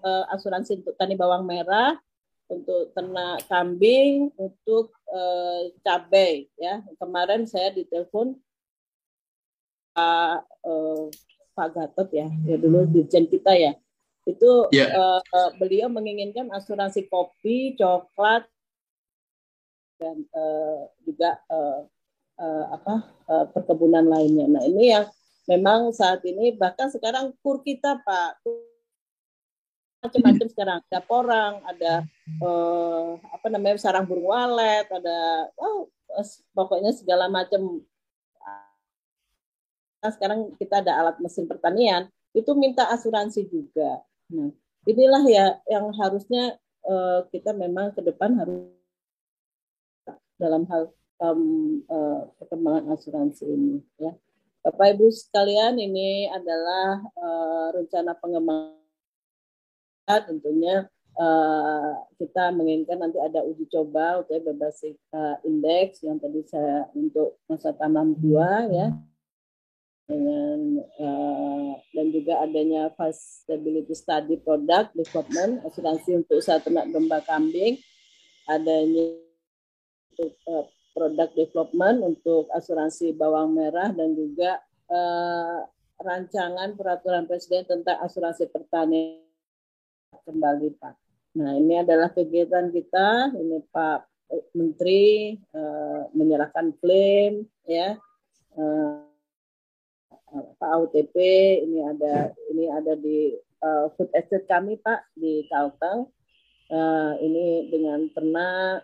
uh, asuransi untuk tani bawang merah, untuk ternak kambing, untuk uh, cabai ya. Kemarin saya ditelepon uh, Pak Gatot ya, ya dulu dirjen kita ya. Itu yeah. Ya. uh, beliau menginginkan asuransi kopi, coklat dan uh, juga uh, uh, apa uh, perkebunan lainnya. Nah ini yang memang saat ini bahkan sekarang kur kita Pak macam-macam sekarang ada porang ada uh, apa namanya sarang burung walet ada oh, pokoknya segala macam sekarang kita ada alat mesin pertanian itu minta asuransi juga. Nah inilah ya yang harusnya uh, kita memang ke depan harus dalam hal um, uh, perkembangan asuransi ini ya. Bapak Ibu sekalian ini adalah uh, rencana pengembangan. Tentunya uh, kita menginginkan nanti ada uji coba untuk berbasis uh, indeks yang tadi saya untuk masa tanam dua ya dengan uh, dan juga adanya fast stability study product development asuransi untuk usaha ternak domba kambing adanya untuk uh, produk development untuk asuransi bawang merah dan juga uh, rancangan peraturan presiden tentang asuransi pertanian kembali Pak. Nah ini adalah kegiatan kita, ini Pak Menteri uh, menyerahkan klaim ya uh, Pak AUTP ini ada ini ada di uh, food estate kami Pak di Kalteng uh, ini dengan ternak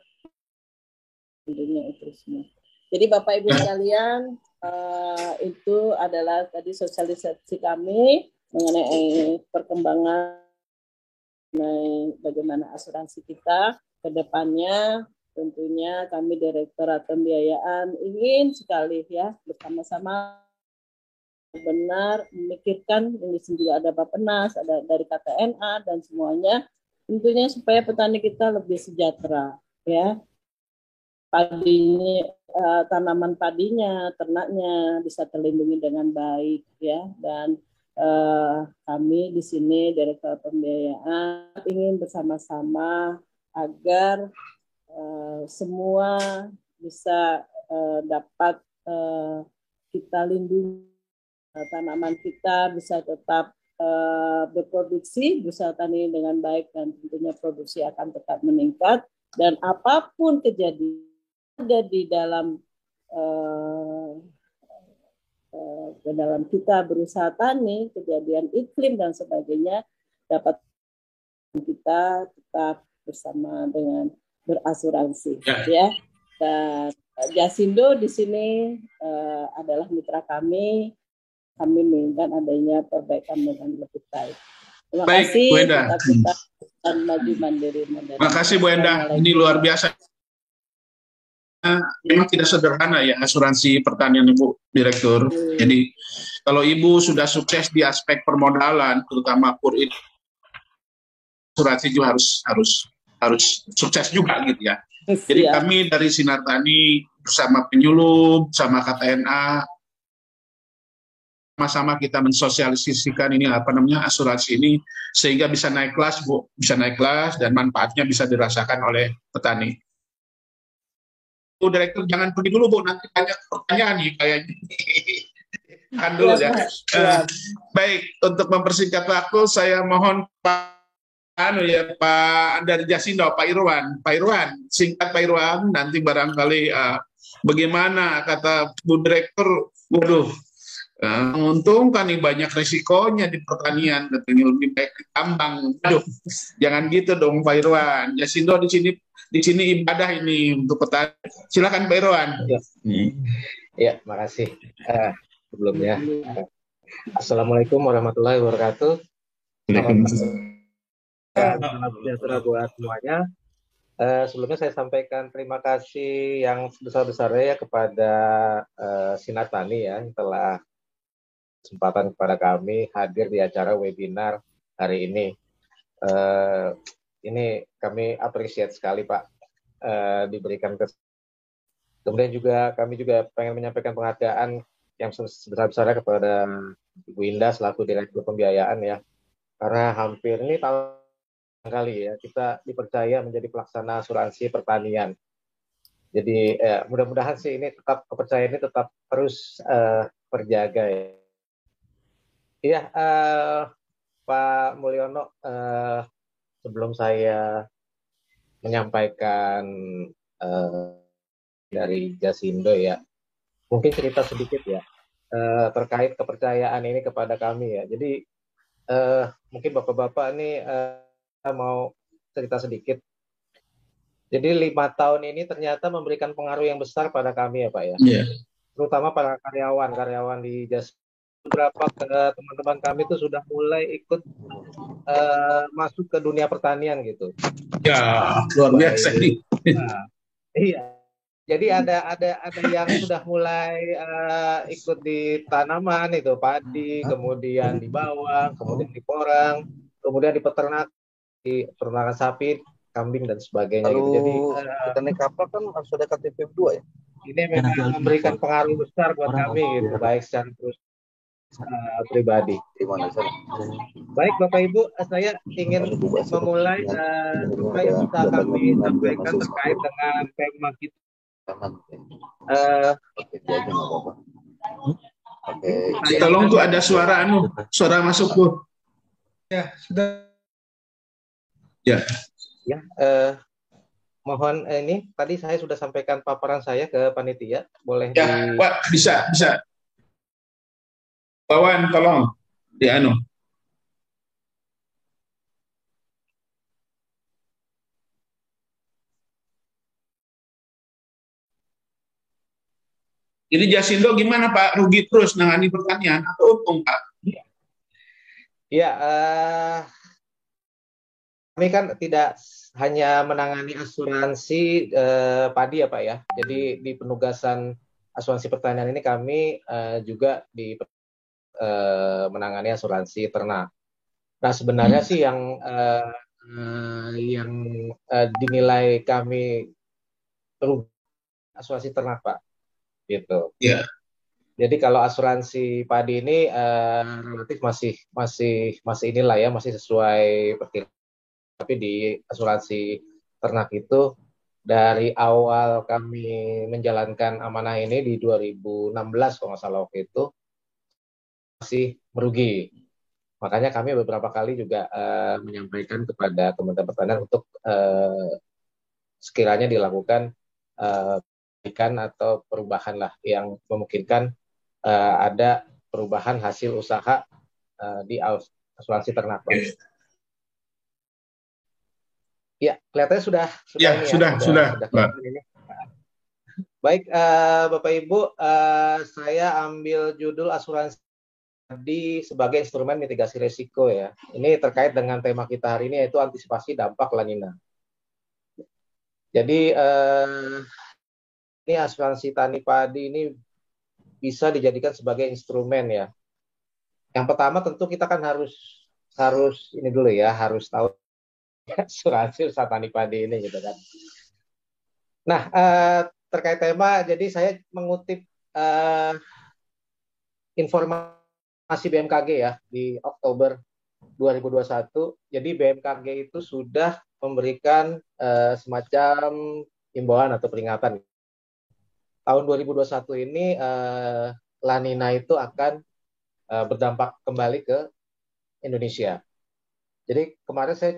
tentunya itu semua. Jadi Bapak Ibu sekalian uh, itu adalah tadi sosialisasi kami mengenai perkembangan mengenai bagaimana asuransi kita ke depannya tentunya kami Direktorat Pembiayaan ingin sekali ya bersama-sama benar memikirkan ini juga ada Bapenas, ada dari KTNA dan semuanya. Tentunya supaya petani kita lebih sejahtera ya. Padinya uh, tanaman padinya ternaknya bisa terlindungi dengan baik ya. Dan uh, kami di sini Direktur Pembiayaan ingin bersama-sama agar uh, semua bisa dapat kita lindungi tanaman kita bisa tetap uh, berproduksi bisa tani dengan baik dan tentunya produksi akan tetap meningkat dan apa pun kejadian ada di dalam uh, Eh, ke dalam kita berusaha tani, kejadian iklim dan sebagainya dapat kita tetap bersama dengan berasuransi ya. ya. Dan Jasindo di sini uh, adalah mitra kami. Kami menginginkan adanya perbaikan dengan lebih baik. Terima baik, kasih. Bu Enda. Kita, kita maju mandiri. Terima kasih Bu Enda. Ini luar biasa memang tidak sederhana ya asuransi pertanian Ibu Direktur. Jadi kalau Ibu sudah sukses di aspek permodalan, terutama PUR asuransi juga harus harus harus sukses juga gitu ya. Jadi Siap. kami dari Sinar Tani bersama penyuluh, bersama KTNA, sama-sama kita mensosialisasikan ini apa namanya asuransi ini sehingga bisa naik kelas bu, bisa naik kelas dan manfaatnya bisa dirasakan oleh petani. Bu Direktur jangan pergi dulu Bu, nanti banyak pertanyaan nih kayaknya. Kan dulu ya. Eh, baik, untuk mempersingkat waktu saya mohon Pak anu ya Pak dari Jasindo, Pak Irwan, Pak Irwan, singkat Pak Irwan, nanti barangkali eh, bagaimana kata Bu Direktur, waduh, eh, menguntungkan nih banyak resikonya di pertanian, katanya lebih baik di tambang. Aduh, jangan gitu dong Pak Irwan. Jasindo di sini di sini ibadah ini untuk petani. Silakan Pak Irwan. Ya, makasih. Eh, sebelumnya, eh, Assalamualaikum warahmatullahi wabarakatuh. Salam sejahtera buat semuanya. Eh, sebelumnya saya sampaikan terima kasih yang sebesar-besarnya ya kepada eh, Sinar Tani ya yang telah kesempatan kepada kami hadir di acara webinar hari ini. Eh, ini kami appreciate sekali Pak eh, diberikan kes Kemudian juga kami juga pengen menyampaikan penghargaan yang sebesar-besarnya kepada Ibu Indah selaku Direktur Pembiayaan ya. Karena hampir ini tahun kali ya kita dipercaya menjadi pelaksana asuransi pertanian. Jadi eh, mudah-mudahan sih ini tetap kepercayaan ini tetap terus eh, terjaga ya. Iya, eh, Pak Mulyono, eh, sebelum saya menyampaikan eh, dari Jasindo ya, mungkin cerita sedikit ya eh, terkait kepercayaan ini kepada kami ya. Jadi eh, mungkin bapak-bapak ini eh, mau cerita sedikit. Jadi lima tahun ini ternyata memberikan pengaruh yang besar pada kami ya Pak ya, Iya. terutama para karyawan karyawan di Jas. Beberapa ke- teman-teman kami itu sudah mulai ikut eh, masuk ke dunia pertanian gitu. Ya, luar biasa ini. Nah, iya. Jadi ada ada ada yang sudah mulai eh, ikut di tanaman itu padi, kemudian di bawang, kemudian di porang, kemudian di peternak, di peternakan sapi, kambing dan sebagainya gitu. Jadi Kalau eh, kita naik kapal kan harus ada KTP 2 ya. ini memang memberikan pengaruh besar buat kami gitu, baik secara terus eh, pribadi. Baik Bapak Ibu, saya ingin memulai eh, apa yang bisa kami sampaikan terkait dengan tema kita. Eh, Oke. Oke. Tolong tuh ada suara anu, suara masuk Bu. Ya, sudah ya, eh, mohon eh, ini tadi saya sudah sampaikan paparan saya ke panitia, boleh Ya, di Pak, bisa, bisa. Bawan, tolong. Di anu. Jadi Jasindo gimana Pak? Rugi terus nangani pertanian atau untung Pak? Ya, eh, kami kan tidak hanya menangani asuransi eh, padi ya Pak ya. Jadi di penugasan asuransi pertanian ini kami eh, juga di eh, menangani asuransi ternak. Nah sebenarnya sih yang eh, eh, yang eh, dinilai kami rugi asuransi ternak Pak, gitu. Iya. Jadi kalau asuransi padi ini eh, relatif masih masih masih inilah ya masih sesuai perkiraan. Tapi di asuransi ternak itu dari awal kami menjalankan amanah ini di 2016 kalau nggak salah waktu itu masih merugi. Makanya kami beberapa kali juga eh, menyampaikan kepada Kementerian Pertanian untuk eh, sekiranya dilakukan eh, perbaikan atau perubahan lah yang memungkinkan eh, ada perubahan hasil usaha eh, di asuransi ternak. Ya, kelihatannya sudah sudah Ya, ini sudah, sudah, Pak. kelihatan ini. Baik, eh, Bapak Ibu, eh, saya ambil judul asuransi tadi sebagai instrumen mitigasi risiko ya. Ini terkait dengan tema kita hari ini yaitu antisipasi dampak La Nina. Jadi eh, ini asuransi tani padi ini bisa dijadikan sebagai instrumen ya. Yang pertama tentu kita kan harus harus ini dulu ya, harus tahu asuransi usaha tani padi ini gitu kan. Nah uh, terkait tema, jadi saya mengutip uh, informasi BMKG ya di Oktober 2021. Jadi BMKG itu sudah memberikan uh, semacam imbauan atau peringatan. Tahun 2021 ini uh, La Nina itu akan uh, berdampak kembali ke Indonesia. Jadi kemarin saya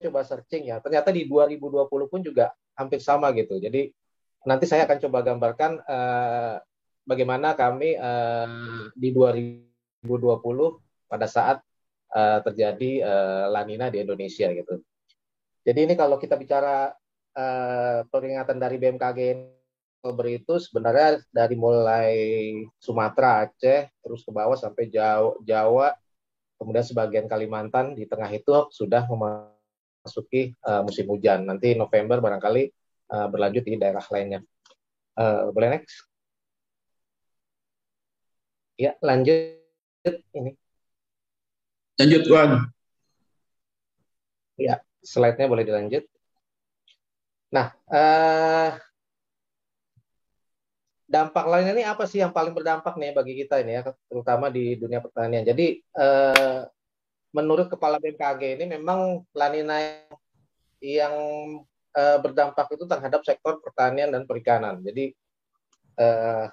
coba searching ya, ternyata di 2020 pun juga hampir sama gitu. Jadi nanti saya akan coba gambarkan uh, bagaimana kami uh, di 2020 pada saat uh, terjadi uh, lanina di Indonesia gitu. Jadi ini kalau kita bicara uh, peringatan dari BMKG itu sebenarnya dari mulai Sumatera, Aceh, terus ke bawah sampai Jawa, Jawa kemudian sebagian Kalimantan di tengah itu sudah memasuki uh, musim hujan. Nanti November barangkali uh, berlanjut di daerah lainnya. Uh, boleh next? Ya, lanjut ini. Lanjut, Wan. Ya, slide-nya boleh dilanjut. Nah, uh, dampak lainnya ini apa sih yang paling berdampak nih bagi kita ini ya, terutama di dunia pertanian. Jadi, uh, menurut Kepala BMKG ini memang lanina yang uh, berdampak itu terhadap sektor pertanian dan perikanan. Jadi uh,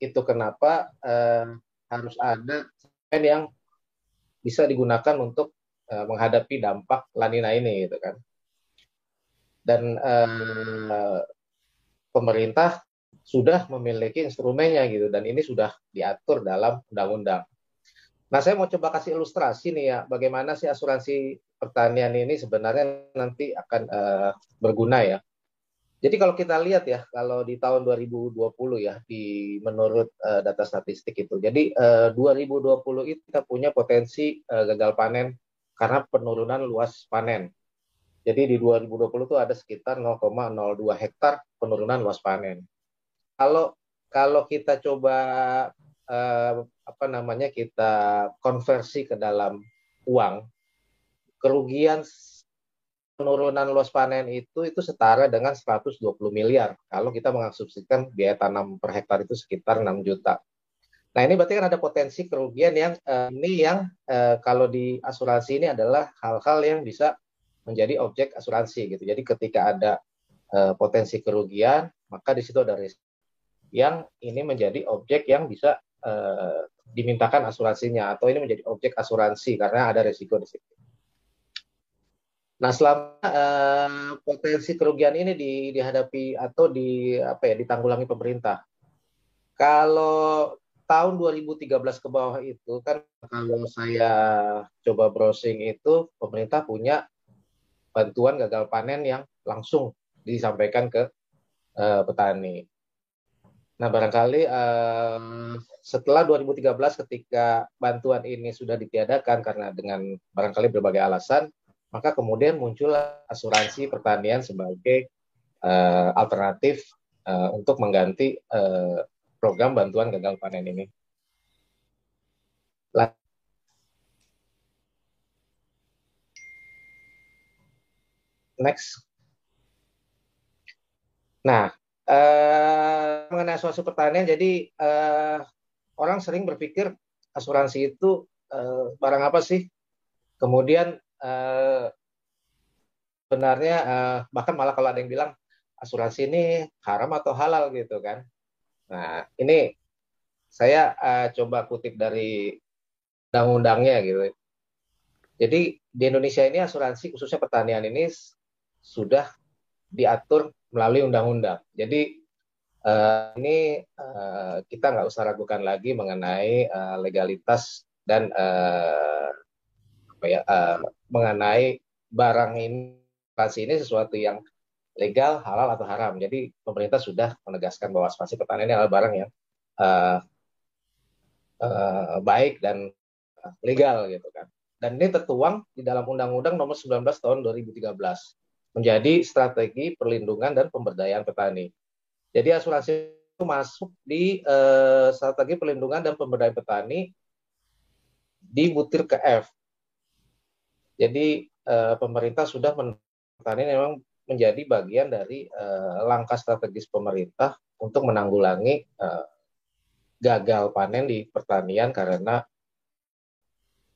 itu kenapa uh, harus ada yang bisa digunakan untuk uh, menghadapi dampak lanina ini, gitu kan. Dan uh, pemerintah sudah memiliki instrumennya gitu, dan ini sudah diatur dalam undang-undang. Nah, saya mau coba kasih ilustrasi nih ya, bagaimana sih asuransi pertanian ini sebenarnya nanti akan uh, berguna ya. Jadi kalau kita lihat ya, kalau di tahun 2020 ya, di menurut uh, data statistik itu, jadi uh, 2020 itu kita punya potensi uh, gagal panen karena penurunan luas panen. Jadi di 2020 itu ada sekitar 0,02 hektar penurunan luas panen. Kalau kalau kita coba uh, apa namanya kita konversi ke dalam uang, kerugian penurunan luas panen itu itu setara dengan 120 miliar kalau kita mengasumsikan biaya tanam per hektar itu sekitar 6 juta. Nah ini berarti kan ada potensi kerugian yang uh, ini yang uh, kalau di asuransi ini adalah hal-hal yang bisa menjadi objek asuransi gitu. Jadi ketika ada uh, potensi kerugian maka di situ ada risiko yang ini menjadi objek yang bisa uh, dimintakan asuransinya atau ini menjadi objek asuransi karena ada resiko di situ. Nah, selama uh, potensi kerugian ini di, dihadapi atau di apa ya ditanggulangi pemerintah. Kalau tahun 2013 ke bawah itu kan kalau saya coba browsing itu pemerintah punya bantuan gagal panen yang langsung disampaikan ke uh, petani. Nah, barangkali uh, setelah 2013 ketika bantuan ini sudah ditiadakan karena dengan barangkali berbagai alasan, maka kemudian muncul asuransi pertanian sebagai uh, alternatif uh, untuk mengganti uh, program bantuan gagal panen ini. Next. Nah, uh, mengenai asuransi pertanian, jadi uh, orang sering berpikir asuransi itu uh, barang apa sih? Kemudian uh, benarnya uh, bahkan malah kalau ada yang bilang asuransi ini haram atau halal gitu kan? Nah ini saya uh, coba kutip dari undang-undangnya gitu. Jadi di Indonesia ini asuransi khususnya pertanian ini sudah diatur melalui undang-undang. Jadi uh, ini uh, kita nggak usah ragukan lagi mengenai uh, legalitas dan uh, apa ya uh, mengenai barang ini ini sesuatu yang legal, halal atau haram. Jadi pemerintah sudah menegaskan bahwa spasi pertanian ini adalah barang yang uh, uh, baik dan legal gitu kan. Dan ini tertuang di dalam Undang-Undang Nomor 19 Tahun 2013 menjadi strategi perlindungan dan pemberdayaan petani. Jadi asuransi itu masuk di uh, strategi perlindungan dan pemberdayaan petani di butir ke F. Jadi uh, pemerintah sudah petani memang menjadi bagian dari uh, langkah strategis pemerintah untuk menanggulangi uh, gagal panen di pertanian karena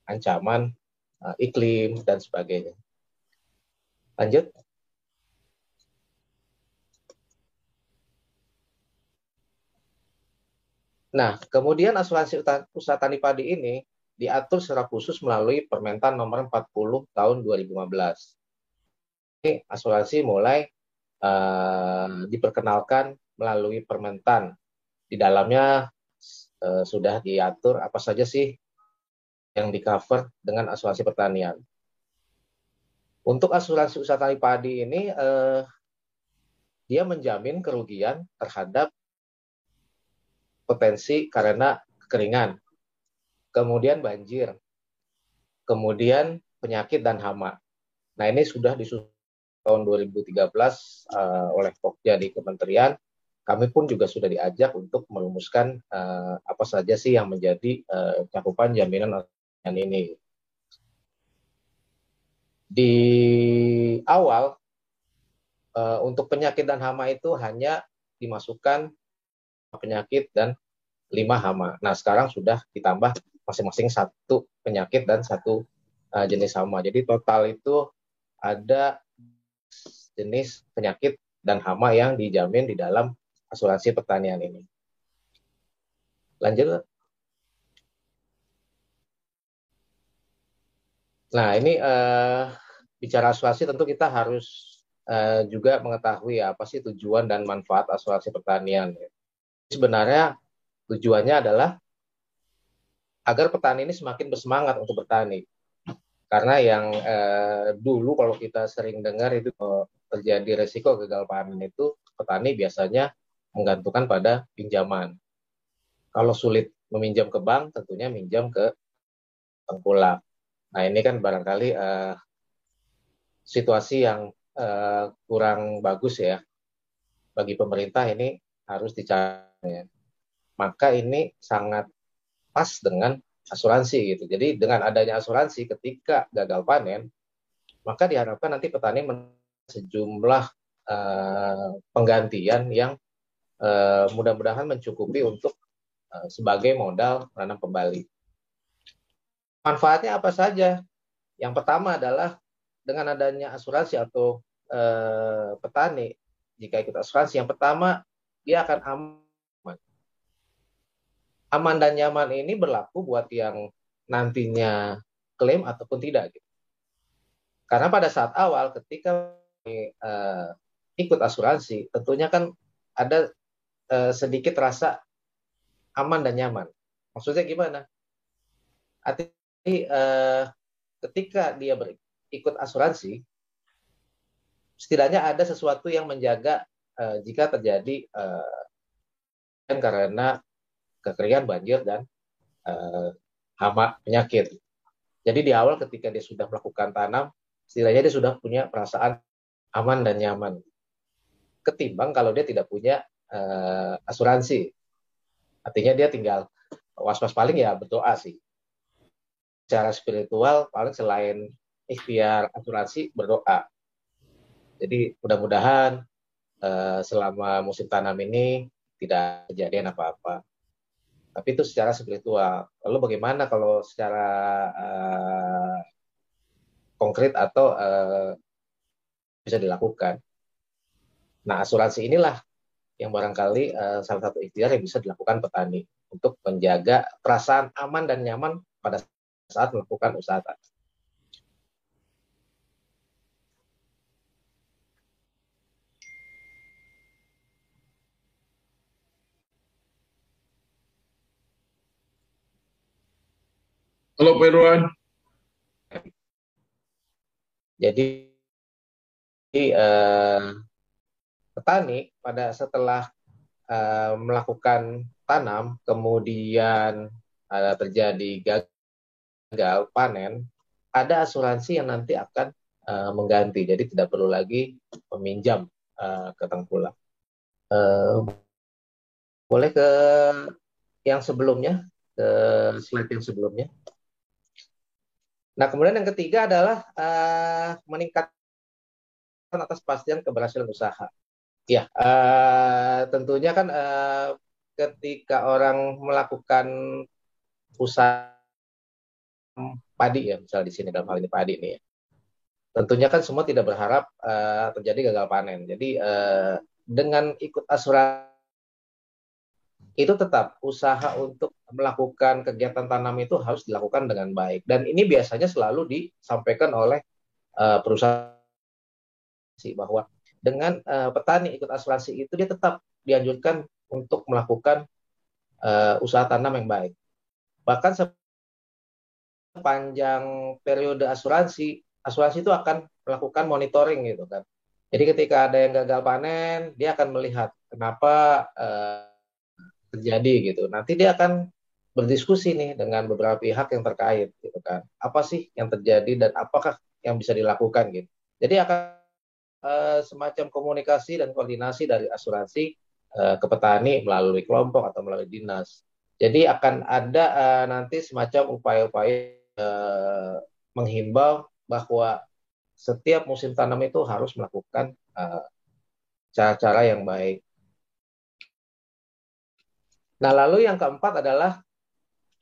ancaman uh, iklim dan sebagainya. Lanjut. Nah, kemudian asuransi usaha tani padi ini diatur secara khusus melalui Permentan nomor 40 tahun 2015. Ini asuransi mulai uh, diperkenalkan melalui Permentan. Di dalamnya uh, sudah diatur apa saja sih yang di cover dengan asuransi pertanian. Untuk asuransi usaha tani padi ini, uh, dia menjamin kerugian terhadap potensi karena kekeringan, kemudian banjir, kemudian penyakit dan hama. Nah ini sudah disusun tahun 2013 uh, eh, oleh Pokja di Kementerian. Kami pun juga sudah diajak untuk merumuskan uh, apa saja sih yang menjadi uh, cakupan jaminan ini. Di awal uh, untuk penyakit dan hama itu hanya dimasukkan penyakit dan lima hama. Nah sekarang sudah ditambah masing-masing satu penyakit dan satu uh, jenis hama. Jadi total itu ada jenis penyakit dan hama yang dijamin di dalam asuransi pertanian ini. Lanjut. Nah ini uh, bicara asuransi tentu kita harus uh, juga mengetahui apa sih tujuan dan manfaat asuransi pertanian. Sebenarnya tujuannya adalah agar petani ini semakin bersemangat untuk bertani. Karena yang eh, dulu kalau kita sering dengar itu terjadi resiko gagal panen itu petani biasanya menggantungkan pada pinjaman. Kalau sulit meminjam ke bank, tentunya minjam ke tengkulak. Nah ini kan barangkali eh, situasi yang eh, kurang bagus ya bagi pemerintah ini harus dicari maka ini sangat pas dengan asuransi gitu. Jadi dengan adanya asuransi ketika gagal panen, maka diharapkan nanti petani sejumlah uh, penggantian yang uh, mudah-mudahan mencukupi untuk uh, sebagai modal menanam kembali. Manfaatnya apa saja? Yang pertama adalah dengan adanya asuransi atau petani jika ikut asuransi, yang pertama dia akan aman. Aman dan nyaman ini berlaku buat yang nantinya klaim ataupun tidak. Gitu. Karena pada saat awal ketika uh, ikut asuransi, tentunya kan ada uh, sedikit rasa aman dan nyaman. Maksudnya gimana? Artinya uh, ketika dia berikut asuransi, setidaknya ada sesuatu yang menjaga uh, jika terjadi uh, karena kekeringan banjir dan uh, hama penyakit. Jadi di awal ketika dia sudah melakukan tanam, setidaknya dia sudah punya perasaan aman dan nyaman. Ketimbang kalau dia tidak punya uh, asuransi. Artinya dia tinggal was-was paling ya berdoa sih. Secara spiritual paling selain ikhtiar asuransi berdoa. Jadi mudah-mudahan Eh, selama musim tanam ini tidak kejadian apa-apa. Tapi itu secara spiritual. Lalu bagaimana kalau secara uh, konkret atau uh, bisa dilakukan? Nah, asuransi inilah yang barangkali uh, salah satu ikhtiar yang bisa dilakukan petani untuk menjaga perasaan aman dan nyaman pada saat melakukan usaha tani. Halo Pak Irwan. Jadi eh, petani pada setelah eh, melakukan tanam, kemudian ada terjadi gagal panen, ada asuransi yang nanti akan eh, mengganti. Jadi tidak perlu lagi meminjam eh, ke tengkulak. Eh, boleh ke yang sebelumnya, ke slide yang sebelumnya. Nah, kemudian yang ketiga adalah uh, meningkatkan atas pastian keberhasilan usaha. Ya, uh, tentunya kan uh, ketika orang melakukan usaha padi ya, misal di sini dalam hal ini padi nih ya. Tentunya kan semua tidak berharap uh, terjadi gagal panen. Jadi uh, dengan ikut asuransi itu tetap usaha untuk melakukan kegiatan tanam itu harus dilakukan dengan baik. Dan ini biasanya selalu disampaikan oleh uh, perusahaan bahwa dengan uh, petani ikut asuransi itu dia tetap dianjurkan untuk melakukan uh, usaha tanam yang baik. Bahkan sepanjang periode asuransi asuransi itu akan melakukan monitoring gitu kan. Jadi ketika ada yang gagal panen dia akan melihat kenapa uh, terjadi gitu. Nanti dia akan berdiskusi nih dengan beberapa pihak yang terkait gitu kan. Apa sih yang terjadi dan apakah yang bisa dilakukan gitu. Jadi akan uh, semacam komunikasi dan koordinasi dari asuransi uh, ke petani melalui kelompok atau melalui dinas. Jadi akan ada uh, nanti semacam upaya-upaya uh, menghimbau bahwa setiap musim tanam itu harus melakukan cara-cara uh, yang baik Nah, lalu yang keempat adalah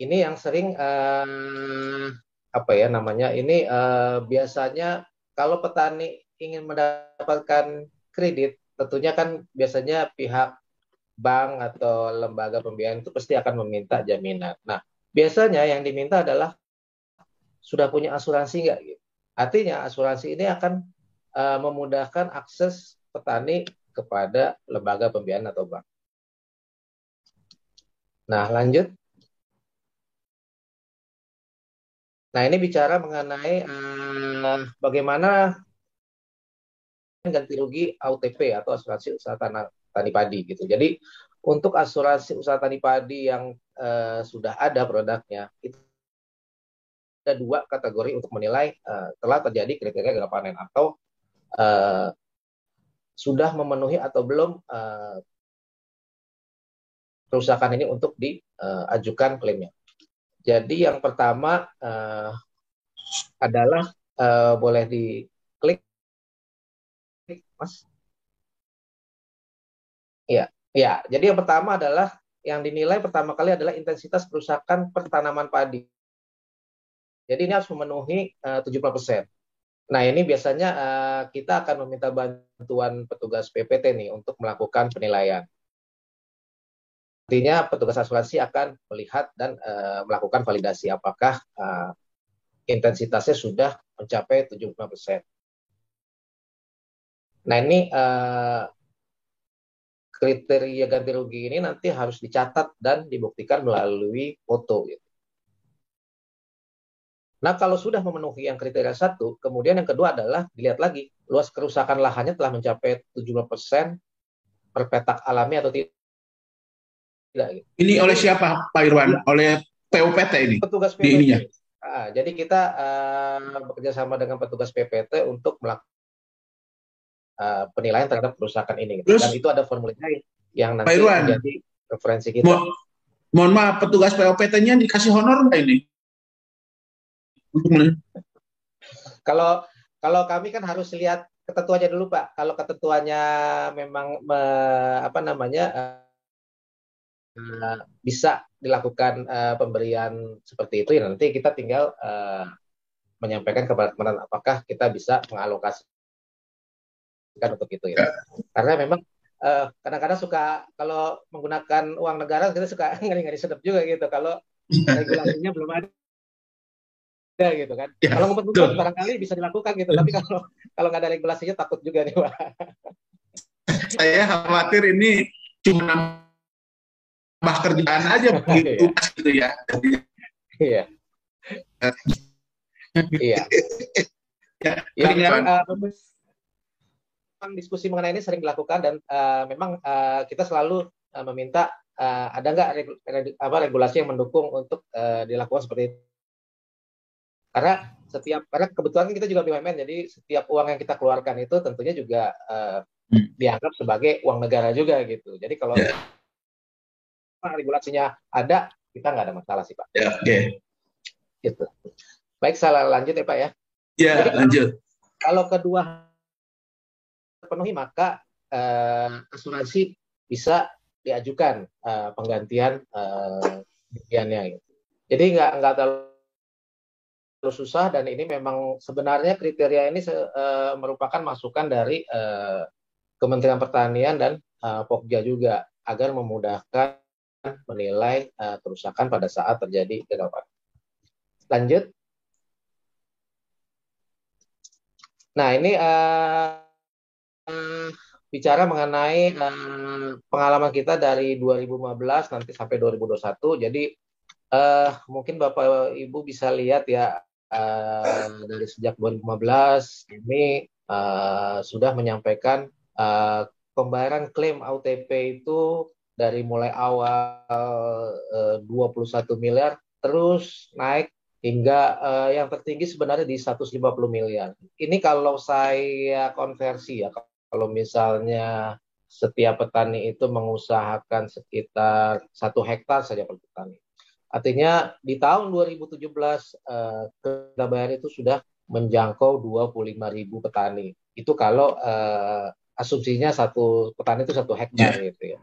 ini yang sering uh, apa ya namanya? Ini uh, biasanya kalau petani ingin mendapatkan kredit, tentunya kan biasanya pihak bank atau lembaga pembiayaan itu pasti akan meminta jaminan. Nah, biasanya yang diminta adalah sudah punya asuransi nggak? Gitu. Artinya asuransi ini akan uh, memudahkan akses petani kepada lembaga pembiayaan atau bank. Nah, lanjut. Nah, ini bicara mengenai uh, bagaimana ganti rugi AUTP atau asuransi usaha tanah tani padi gitu. Jadi untuk asuransi usaha tani padi yang uh, sudah ada produknya itu ada dua kategori untuk menilai uh, telah terjadi kriteria gagal panen atau uh, sudah memenuhi atau belum uh, kerusakan ini untuk diajukan klaimnya. Jadi yang pertama uh, adalah uh, boleh diklik, mas. Ya, ya. Jadi yang pertama adalah yang dinilai pertama kali adalah intensitas kerusakan pertanaman padi. Jadi ini harus memenuhi uh, 70%. Nah ini biasanya uh, kita akan meminta bantuan petugas PPT nih untuk melakukan penilaian. Artinya petugas asuransi akan melihat dan uh, melakukan validasi apakah uh, intensitasnya sudah mencapai 75%. Nah ini uh, kriteria ganti rugi ini nanti harus dicatat dan dibuktikan melalui foto. Gitu. Nah kalau sudah memenuhi yang kriteria satu, kemudian yang kedua adalah dilihat lagi luas kerusakan lahannya telah mencapai 70% per petak alami atau tidak. Ini oleh siapa Pak Irwan? Oleh PUPT ini? Petugas PPT. Di ininya. Nah, jadi kita uh, bekerja sama dengan petugas PPT untuk melakukan uh, penilaian terhadap kerusakan ini. Gitu. Terus, Dan itu ada formulirnya yang nanti menjadi referensi kita. Mo mohon maaf, petugas POPT-nya dikasih honor nggak ini? kalau kalau kami kan harus lihat ketentuannya dulu Pak. Kalau ketentuannya memang me, apa namanya uh, uh, bisa dilakukan uh, pemberian seperti itu ya nanti kita tinggal uh, menyampaikan kepada teman apakah kita bisa mengalokasikan untuk itu ya. Karena memang kadang-kadang uh, suka kalau menggunakan uang negara kita suka ngeri-ngeri sedap juga gitu kalau regulasinya belum ada gitu kan. Ya, kalau ngumpet-ngumpet barangkali bisa dilakukan gitu, tapi kalau kalau nggak ada regulasinya takut juga nih Pak. Saya khawatir ini cuma tambah kerjaan aja begitu iya. gitu ya. Iya. iya. ya, ya memang, uh, diskusi mengenai ini sering dilakukan dan uh, memang uh, kita selalu uh, meminta uh, ada nggak regu, regu, apa regulasi yang mendukung untuk uh, dilakukan seperti itu. Karena setiap karena kebetulan kita juga BUMN jadi setiap uang yang kita keluarkan itu tentunya juga uh, dianggap sebagai uang negara juga gitu. Jadi kalau yeah regulasinya ada, kita nggak ada masalah sih Pak. Ya, oke. Okay. Gitu. Baik, saya lanjut ya Pak ya. Ya, Jadi, lanjut. Kalau kedua terpenuhi maka uh, asuransi bisa diajukan uh, penggantian uh, Gitu. Jadi nggak nggak terlalu susah dan ini memang sebenarnya kriteria ini uh, merupakan masukan dari uh, Kementerian Pertanian dan uh, Pokja juga agar memudahkan menilai uh, kerusakan pada saat terjadi gangguan. Lanjut. Nah ini uh, bicara mengenai uh, pengalaman kita dari 2015 nanti sampai 2021. Jadi uh, mungkin Bapak Ibu bisa lihat ya uh, dari sejak 2015 ini uh, sudah menyampaikan uh, pembayaran klaim OTP itu dari mulai awal uh, 21 miliar terus naik hingga uh, yang tertinggi sebenarnya di 150 miliar. Ini kalau saya konversi ya kalau misalnya setiap petani itu mengusahakan sekitar satu hektar saja per petani. Artinya di tahun 2017 eh, kita bayar itu sudah menjangkau 25 ribu petani. Itu kalau eh, asumsinya satu petani itu satu hektar yeah. gitu ya.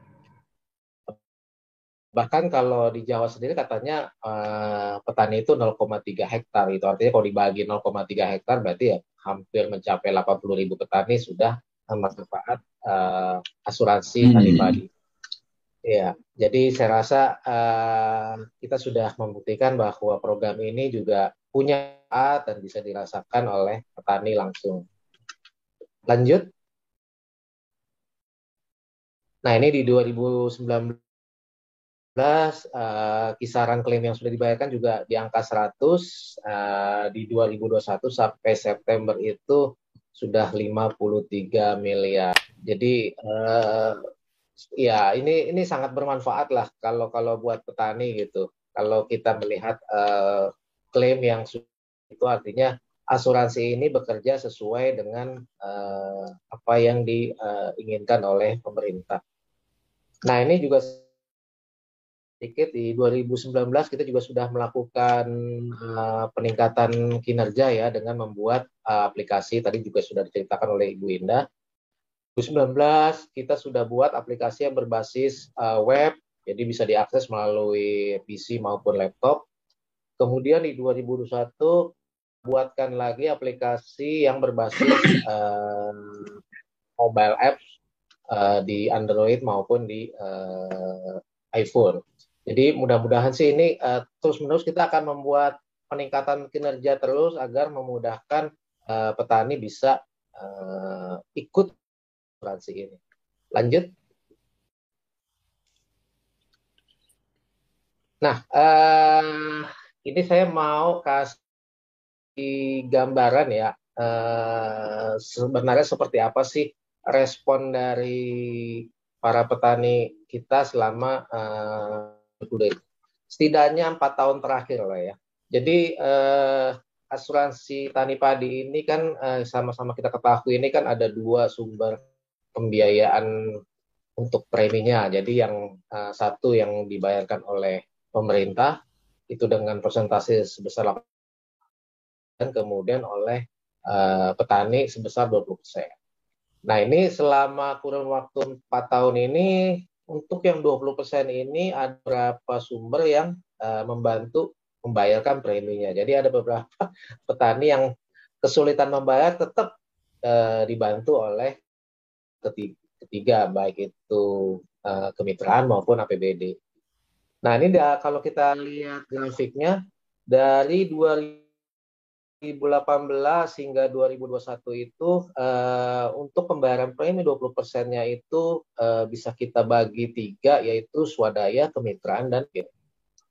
Bahkan kalau di Jawa sendiri katanya eh, petani itu 0,3 hektar itu artinya kalau dibagi 0,3 hektar berarti ya hampir mencapai 80 ribu petani sudah manfaat uh, asuransi hmm. tani padi. Ya, jadi saya rasa uh, kita sudah membuktikan bahwa program ini juga punya A dan bisa dirasakan oleh petani langsung. Lanjut. Nah, ini di 2019 uh, kisaran klaim yang sudah dibayarkan juga di angka 100 uh, di 2021 sampai September itu sudah 53 miliar. Jadi uh, ya ini ini sangat bermanfaat lah kalau kalau buat petani gitu. Kalau kita melihat uh, klaim yang itu artinya asuransi ini bekerja sesuai dengan uh, apa yang diinginkan oleh pemerintah. Nah ini juga sedikit di 2019 kita juga sudah melakukan uh, peningkatan kinerja ya dengan membuat uh, aplikasi tadi juga sudah diceritakan oleh Ibu Indah. 2019 kita sudah buat aplikasi yang berbasis uh, web jadi bisa diakses melalui PC maupun laptop. Kemudian di 2021 buatkan lagi aplikasi yang berbasis uh, mobile apps uh, di Android maupun di uh, iPhone. Jadi mudah-mudahan sih ini uh, terus-menerus kita akan membuat peningkatan kinerja terus agar memudahkan uh, petani bisa uh, ikut asuransi ini. Lanjut. Nah, uh, ini saya mau kasih gambaran ya. Uh, sebenarnya seperti apa sih respon dari para petani kita selama uh, setidaknya empat tahun terakhir lah ya. Jadi eh, asuransi tani padi ini kan eh, sama-sama kita ketahui ini kan ada dua sumber pembiayaan untuk preminya. Jadi yang eh, satu yang dibayarkan oleh pemerintah itu dengan persentase sebesar 8 dan kemudian oleh eh, petani sebesar 20 persen. Nah ini selama kurun waktu empat tahun ini untuk yang 20% ini ada beberapa sumber yang uh, membantu membayarkan preminya. Jadi ada beberapa petani yang kesulitan membayar tetap uh, dibantu oleh ketiga, ketiga baik itu uh, kemitraan maupun APBD. Nah ini dia, kalau kita lihat grafiknya dari 2000 2018 hingga 2021 itu uh, untuk pembayaran premi 20 persennya itu uh, bisa kita bagi tiga yaitu swadaya, kemitraan dan PIN.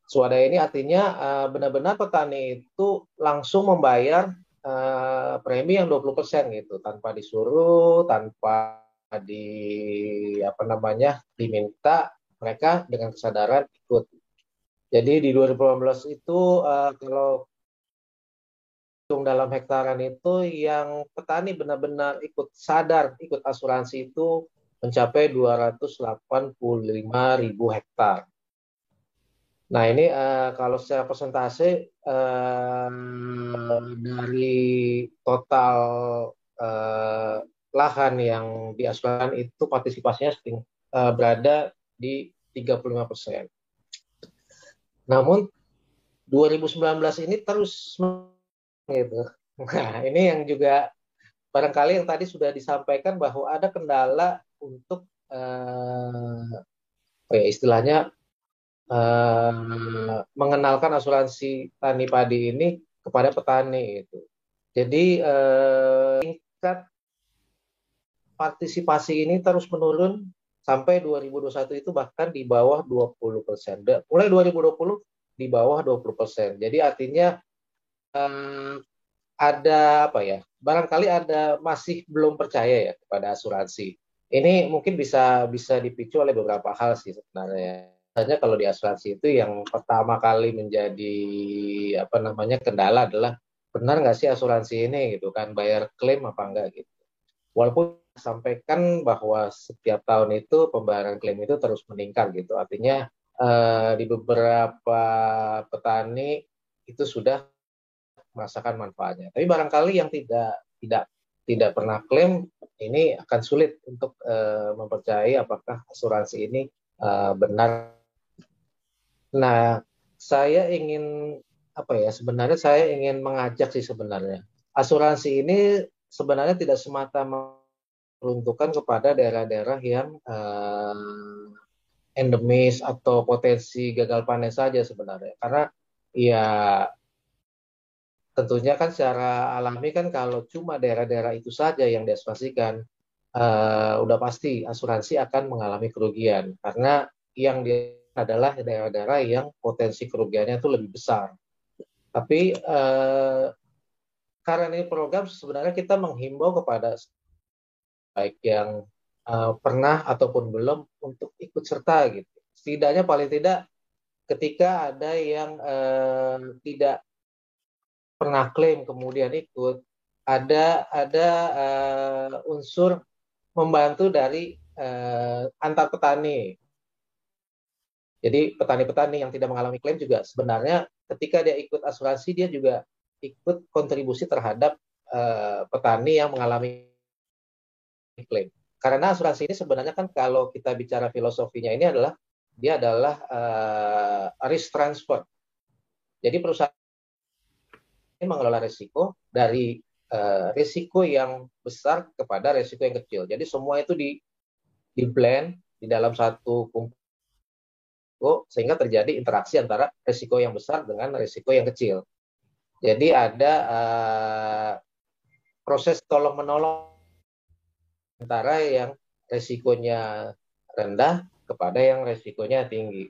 Swadaya ini artinya uh, benar-benar petani itu langsung membayar uh, premi yang 20 persen gitu tanpa disuruh, tanpa di apa namanya diminta mereka dengan kesadaran ikut. Jadi di 2018 itu uh, kalau dalam hektaran itu yang petani benar-benar ikut sadar ikut asuransi itu mencapai 285 ribu hektar. Nah ini uh, kalau secara persentase uh, dari total uh, lahan yang diasuransikan itu partisipasinya uh, berada di 35 persen. Namun 2019 ini terus gitu. Nah ini yang juga barangkali yang tadi sudah disampaikan bahwa ada kendala untuk uh, ya istilahnya uh, mengenalkan asuransi tani padi ini kepada petani itu. Jadi uh, tingkat partisipasi ini terus menurun sampai 2021 itu bahkan di bawah 20 persen. Mulai 2020 di bawah 20 persen. Jadi artinya um, ada apa ya? Barangkali ada masih belum percaya ya kepada asuransi. Ini mungkin bisa bisa dipicu oleh beberapa hal sih sebenarnya Misalnya kalau di asuransi itu yang pertama kali menjadi apa namanya kendala adalah benar nggak sih asuransi ini gitu kan bayar klaim apa enggak gitu. Walaupun sampaikan bahwa setiap tahun itu pembayaran klaim itu terus meningkat gitu. Artinya eh, di beberapa petani itu sudah merasakan manfaatnya. Tapi barangkali yang tidak tidak tidak pernah klaim ini akan sulit untuk eh, mempercayai apakah asuransi ini uh, benar Nah, saya ingin apa ya? Sebenarnya saya ingin mengajak sih sebenarnya. Asuransi ini sebenarnya tidak semata meruntuhkan kepada daerah-daerah yang uh, endemis atau potensi gagal panen saja sebenarnya. Karena ya tentunya kan secara alami kan kalau cuma daerah-daerah itu saja yang diasuransikan, uh, udah pasti asuransi akan mengalami kerugian karena yang dia adalah daerah-daerah yang potensi kerugiannya itu lebih besar. Tapi eh, karena ini program sebenarnya kita menghimbau kepada baik yang eh, pernah ataupun belum untuk ikut serta gitu. Setidaknya paling tidak ketika ada yang eh, tidak pernah klaim kemudian ikut, ada ada uh, unsur membantu dari uh, antar petani jadi petani-petani yang tidak mengalami klaim juga sebenarnya ketika dia ikut asuransi dia juga ikut kontribusi terhadap uh, petani yang mengalami klaim. Karena asuransi ini sebenarnya kan kalau kita bicara filosofinya ini adalah dia adalah uh, risk transfer. Jadi perusahaan mengelola risiko dari uh, risiko yang besar kepada risiko yang kecil. Jadi semua itu di di blend di dalam satu risiko sehingga terjadi interaksi antara risiko yang besar dengan risiko yang kecil. Jadi ada uh, proses tolong menolong antara yang risikonya rendah kepada yang risikonya tinggi.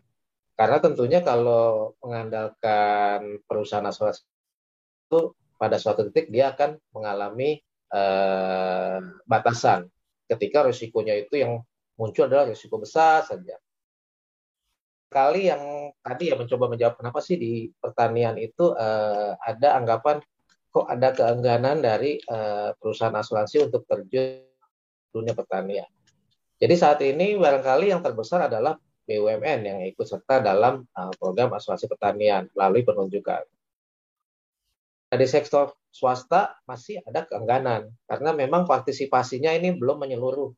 Karena tentunya kalau mengandalkan perusahaan asuransi pada suatu titik dia akan mengalami uh, batasan ketika risikonya itu yang muncul adalah risiko besar saja kali yang tadi ya mencoba menjawab kenapa sih di pertanian itu uh, ada anggapan kok ada keengganan dari uh, perusahaan asuransi untuk terjun dunia pertanian. Jadi saat ini barangkali yang terbesar adalah BUMN yang ikut serta dalam uh, program asuransi pertanian melalui penunjukan. Di sektor swasta masih ada keengganan karena memang partisipasinya ini belum menyeluruh.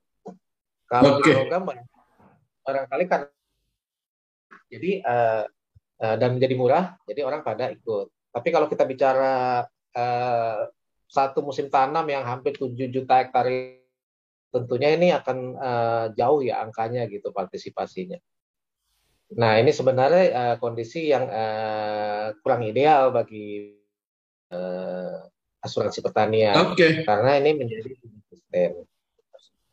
Kalau okay. di program barangkali karena jadi uh, uh, dan menjadi murah, jadi orang pada ikut. Tapi kalau kita bicara uh, satu musim tanam yang hampir 7 juta hektar tentunya ini akan uh, jauh ya angkanya gitu partisipasinya. Nah ini sebenarnya uh, kondisi yang uh, kurang ideal bagi uh, asuransi pertanian okay. karena ini menjadi sistem.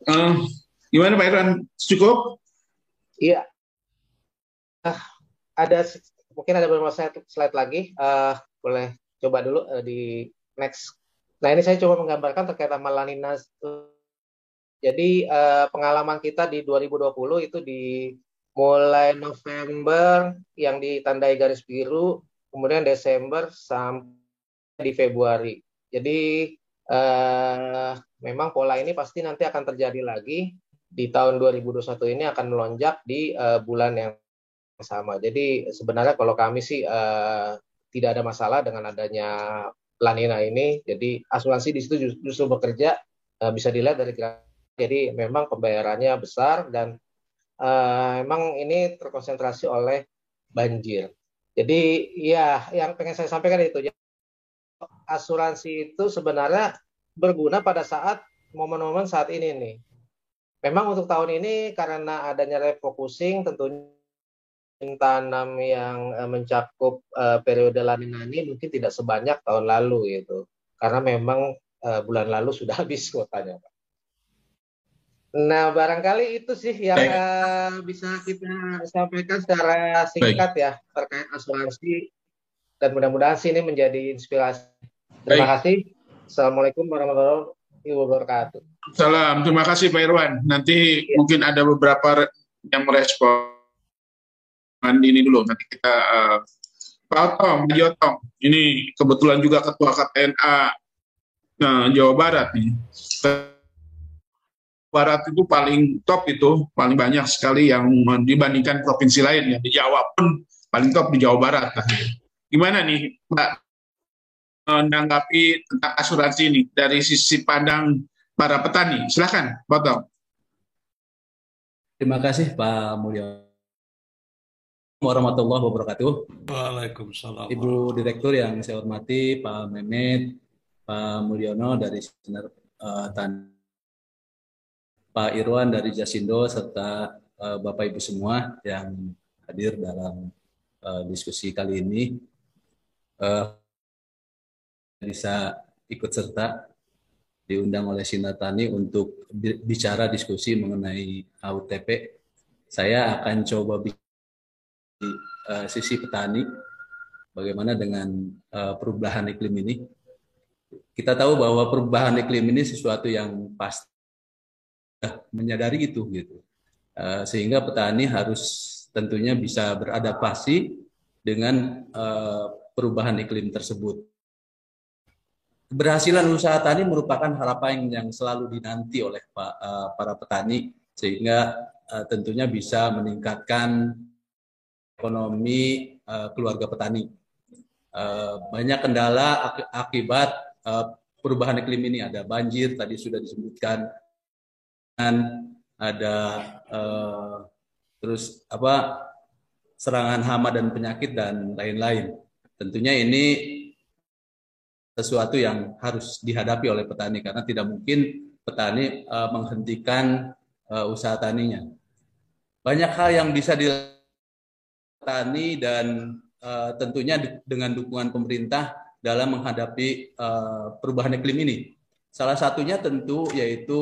Uh, gimana Pak Irwan? Cukup? Iya, uh, ada mungkin ada beberapa slide, slide lagi uh, boleh coba dulu uh, di next nah ini saya coba menggambarkan terkait sama lanina jadi uh, pengalaman kita di 2020 itu di mulai November yang ditandai garis biru kemudian Desember sampai di Februari jadi uh, memang pola ini pasti nanti akan terjadi lagi di tahun 2021 ini akan melonjak di uh, bulan yang sama. Jadi sebenarnya kalau kami sih uh, tidak ada masalah dengan adanya lanina ini. Jadi asuransi di situ justru, bekerja uh, bisa dilihat dari jadi memang pembayarannya besar dan uh, memang ini terkonsentrasi oleh banjir. Jadi ya yang pengen saya sampaikan itu asuransi itu sebenarnya berguna pada saat momen-momen saat ini nih. Memang untuk tahun ini karena adanya refocusing tentunya tanam yang uh, mencakup uh, periode lanina ini mungkin tidak sebanyak tahun lalu gitu. Karena memang uh, bulan lalu sudah habis kuotanya, Pak. Nah, barangkali itu sih yang uh, bisa kita sampaikan secara singkat Baik. ya terkait asuransi dan mudah-mudahan sih ini menjadi inspirasi. Terima Baik. kasih. Assalamualaikum warahmatullahi wabarakatuh. Salam, terima kasih Pak Irwan. Nanti ya. mungkin ada beberapa yang merespon ini dulu. Nanti kita uh, Pak Otong, Pak Otong. Ini kebetulan juga Ketua KTNA nah, Jawa Barat nih Barat itu paling top itu, paling banyak sekali yang dibandingkan provinsi lain ya. Di Jawa pun paling top di Jawa Barat. Gimana nih Mbak menanggapi tentang asuransi ini dari sisi pandang para petani? Silahkan, Potong. Terima kasih Pak Mulyo. warahmatullahi wabarakatuh. Waalaikumsalam. Ibu Direktur yang saya hormati, Pak Mehmet, Pak Mulyono dari Sinar uh, Tani Pak Irwan dari Jasindo serta uh, Bapak Ibu semua yang hadir dalam uh, diskusi kali ini uh, bisa ikut serta diundang oleh Sinatani untuk bicara diskusi mengenai AUTP. Saya akan coba di uh, sisi petani bagaimana dengan uh, perubahan iklim ini. Kita tahu bahwa perubahan iklim ini sesuatu yang pasti menyadari itu gitu. Uh, sehingga petani harus tentunya bisa beradaptasi dengan uh, perubahan iklim tersebut. Keberhasilan usaha tani merupakan harapan yang selalu dinanti oleh uh, para petani sehingga uh, tentunya bisa meningkatkan ekonomi uh, keluarga petani. Banyak kendala ak akibat perubahan iklim ini ada banjir tadi sudah disebutkan ada uh, terus apa serangan hama dan penyakit dan lain-lain. Tentunya ini sesuatu yang harus dihadapi oleh petani karena tidak mungkin petani uh, menghentikan uh, usaha taninya. Banyak hal yang bisa dilakukan petani dan uh, tentunya dengan dukungan pemerintah dalam menghadapi uh, perubahan iklim ini. Salah satunya tentu yaitu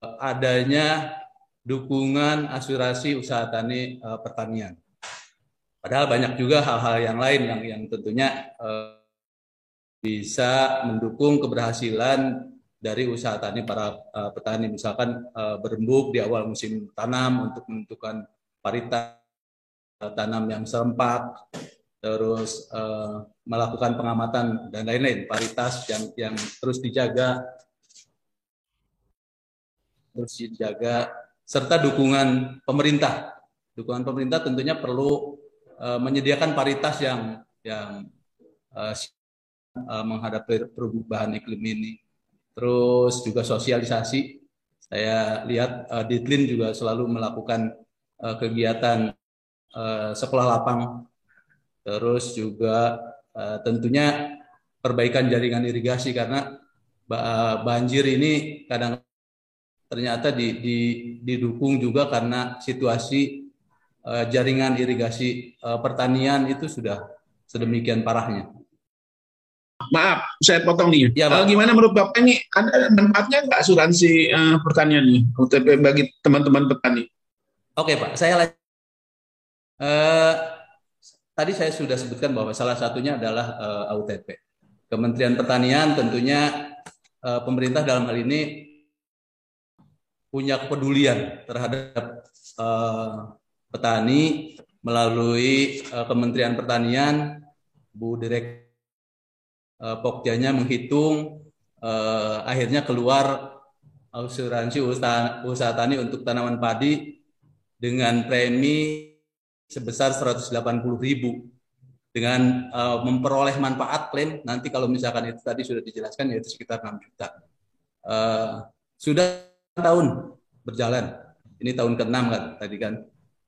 adanya dukungan asuransi usaha tani uh, pertanian. Padahal banyak juga hal-hal yang lain yang yang tentunya uh, bisa mendukung keberhasilan dari usaha tani para uh, petani misalkan uh, berembuk di awal musim tanam untuk menentukan paritas uh, tanam yang serempak terus uh, melakukan pengamatan dan lain-lain paritas yang yang terus dijaga terus dijaga serta dukungan pemerintah. Dukungan pemerintah tentunya perlu uh, menyediakan paritas yang yang uh, uh, menghadapi perubahan iklim ini. Terus juga sosialisasi. Saya lihat uh, Ditlin juga selalu melakukan uh, kegiatan uh, sekolah lapang. Terus juga uh, tentunya perbaikan jaringan irigasi karena banjir ini kadang ternyata di, di, didukung juga karena situasi uh, jaringan irigasi uh, pertanian itu sudah sedemikian parahnya. Maaf, saya potong nih. Ya, uh, gimana menurut Bapak ini ada manfaatnya nggak asuransi uh, pertanian nih UTP bagi teman-teman petani? Oke Pak, saya uh, tadi saya sudah sebutkan bahwa salah satunya adalah uh, AUTP. Kementerian Pertanian tentunya uh, pemerintah dalam hal ini punya kepedulian terhadap uh, petani melalui uh, Kementerian Pertanian, Bu Direk uh, Pokjanya menghitung uh, akhirnya keluar asuransi usaha, usaha tani untuk tanaman padi dengan premi sebesar 180 ribu dengan uh, memperoleh manfaat klaim nanti kalau misalkan itu tadi sudah dijelaskan yaitu sekitar 6 juta. Uh, sudah tahun berjalan. Ini tahun ke-6 kan tadi kan.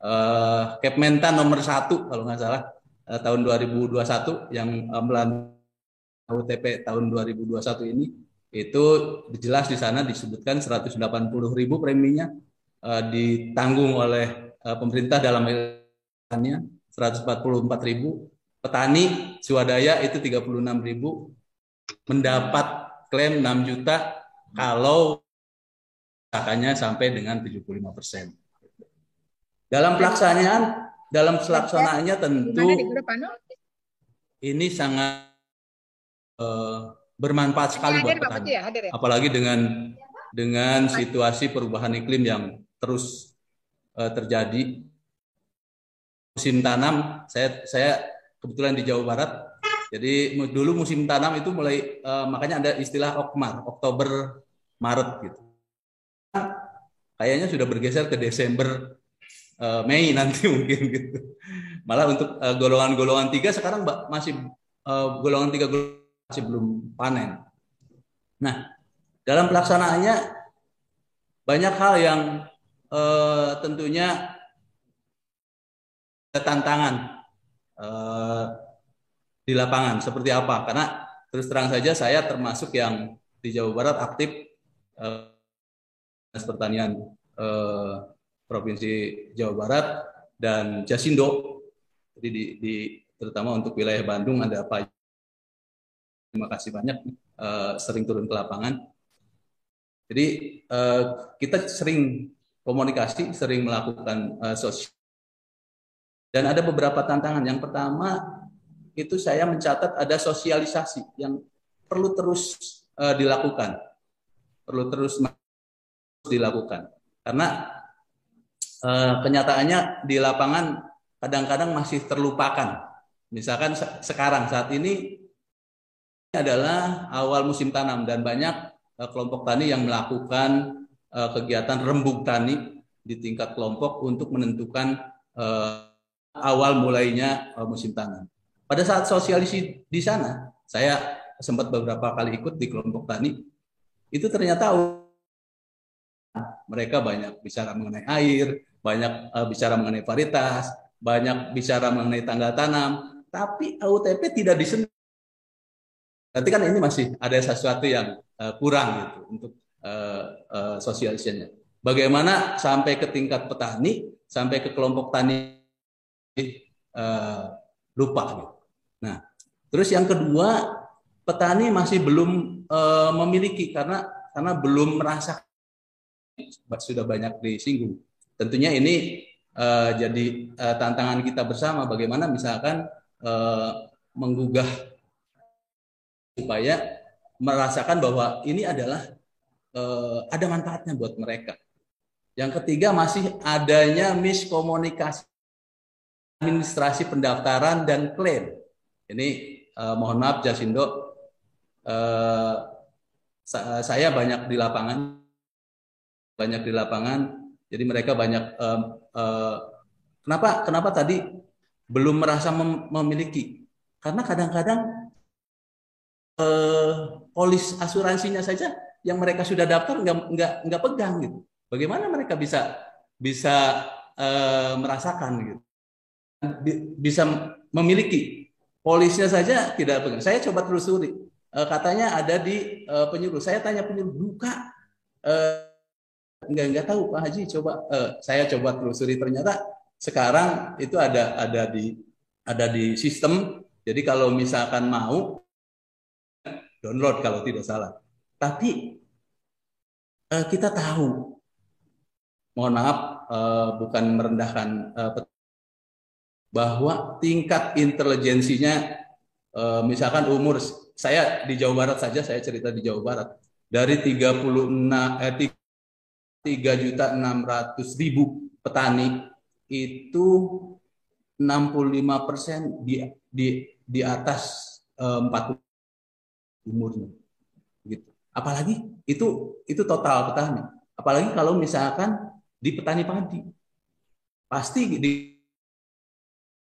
Uh, Kepmentan nomor satu kalau nggak salah uh, tahun 2021 yang uh, melalui UTP tahun 2021 ini itu jelas di sana disebutkan 180 ribu preminya uh, ditanggung oleh uh, pemerintah dalam 144 ribu. Petani swadaya itu 36 ribu. Mendapat klaim 6 juta kalau kakaknya sampai dengan 75 persen. Dalam pelaksanaan, dalam pelaksanaannya tentu ini sangat uh, bermanfaat sekali buat petani. Ya, ya? Apalagi dengan dengan situasi perubahan iklim yang terus uh, terjadi. Musim tanam, saya saya kebetulan di Jawa Barat. Jadi dulu musim tanam itu mulai uh, makanya ada istilah Okmar, Oktober, Maret gitu. Kayaknya sudah bergeser ke Desember, uh, Mei nanti mungkin gitu. Malah untuk uh, golongan-golongan tiga sekarang masih uh, golongan tiga masih belum panen. Nah, dalam pelaksanaannya banyak hal yang uh, tentunya tantangan Eh, di lapangan. Seperti apa? Karena terus terang saja saya termasuk yang di Jawa Barat aktif eh, pertanian eh, provinsi Jawa Barat dan Jasindo. Jadi di, di terutama untuk wilayah Bandung ada apa terima kasih banyak eh, sering turun ke lapangan jadi eh, kita sering komunikasi sering melakukan eh, sosial dan ada beberapa tantangan. Yang pertama itu saya mencatat ada sosialisasi yang perlu terus uh, dilakukan. Perlu terus dilakukan. Karena uh, kenyataannya di lapangan kadang-kadang masih terlupakan. Misalkan sekarang saat ini adalah awal musim tanam dan banyak uh, kelompok tani yang melakukan uh, kegiatan rembuk tani di tingkat kelompok untuk menentukan uh, awal mulainya musim tanam. Pada saat sosialisasi di sana, saya sempat beberapa kali ikut di kelompok tani, itu ternyata mereka banyak bicara mengenai air, banyak bicara mengenai varietas, banyak bicara mengenai tanggal tanam, tapi AUTP tidak disentuh. Berarti kan ini masih ada sesuatu yang uh, kurang gitu untuk uh, uh, sosialisasinya. Bagaimana sampai ke tingkat petani, sampai ke kelompok tani uh, lupa gitu. Nah, terus yang kedua petani masih belum uh, memiliki karena karena belum merasa sudah banyak disinggung. Tentunya ini uh, jadi uh, tantangan kita bersama bagaimana misalkan uh, menggugah supaya merasakan bahwa ini adalah uh, ada manfaatnya buat mereka. Yang ketiga masih adanya miskomunikasi administrasi pendaftaran dan klaim. Ini uh, mohon maaf Jasindo, uh, saya banyak di lapangan, banyak di lapangan. Jadi mereka banyak uh, uh, kenapa kenapa tadi belum merasa mem memiliki? Karena kadang-kadang uh, polis asuransinya saja yang mereka sudah daftar nggak nggak nggak pegang gitu. Bagaimana mereka bisa bisa uh, merasakan gitu? bisa memiliki. Polisnya saja tidak pegang. Saya coba telusuri. Uh, katanya ada di uh, penyuluh. Saya tanya penyuluh, buka. Enggak enggak tahu Pak Haji. Coba saya coba telusuri. Ternyata sekarang itu ada ada di ada di sistem. Jadi kalau misalkan mau download kalau tidak salah. Tapi uh, kita tahu. Mohon maaf, uh, bukan merendahkan uh, bahwa tingkat intelijensinya eh, misalkan umur saya di Jawa Barat saja saya cerita di Jawa Barat dari 36 eh 3 juta 600 ribu petani itu 65 persen di di di atas eh, 40 umurnya gitu apalagi itu itu total petani apalagi kalau misalkan di petani padi pasti di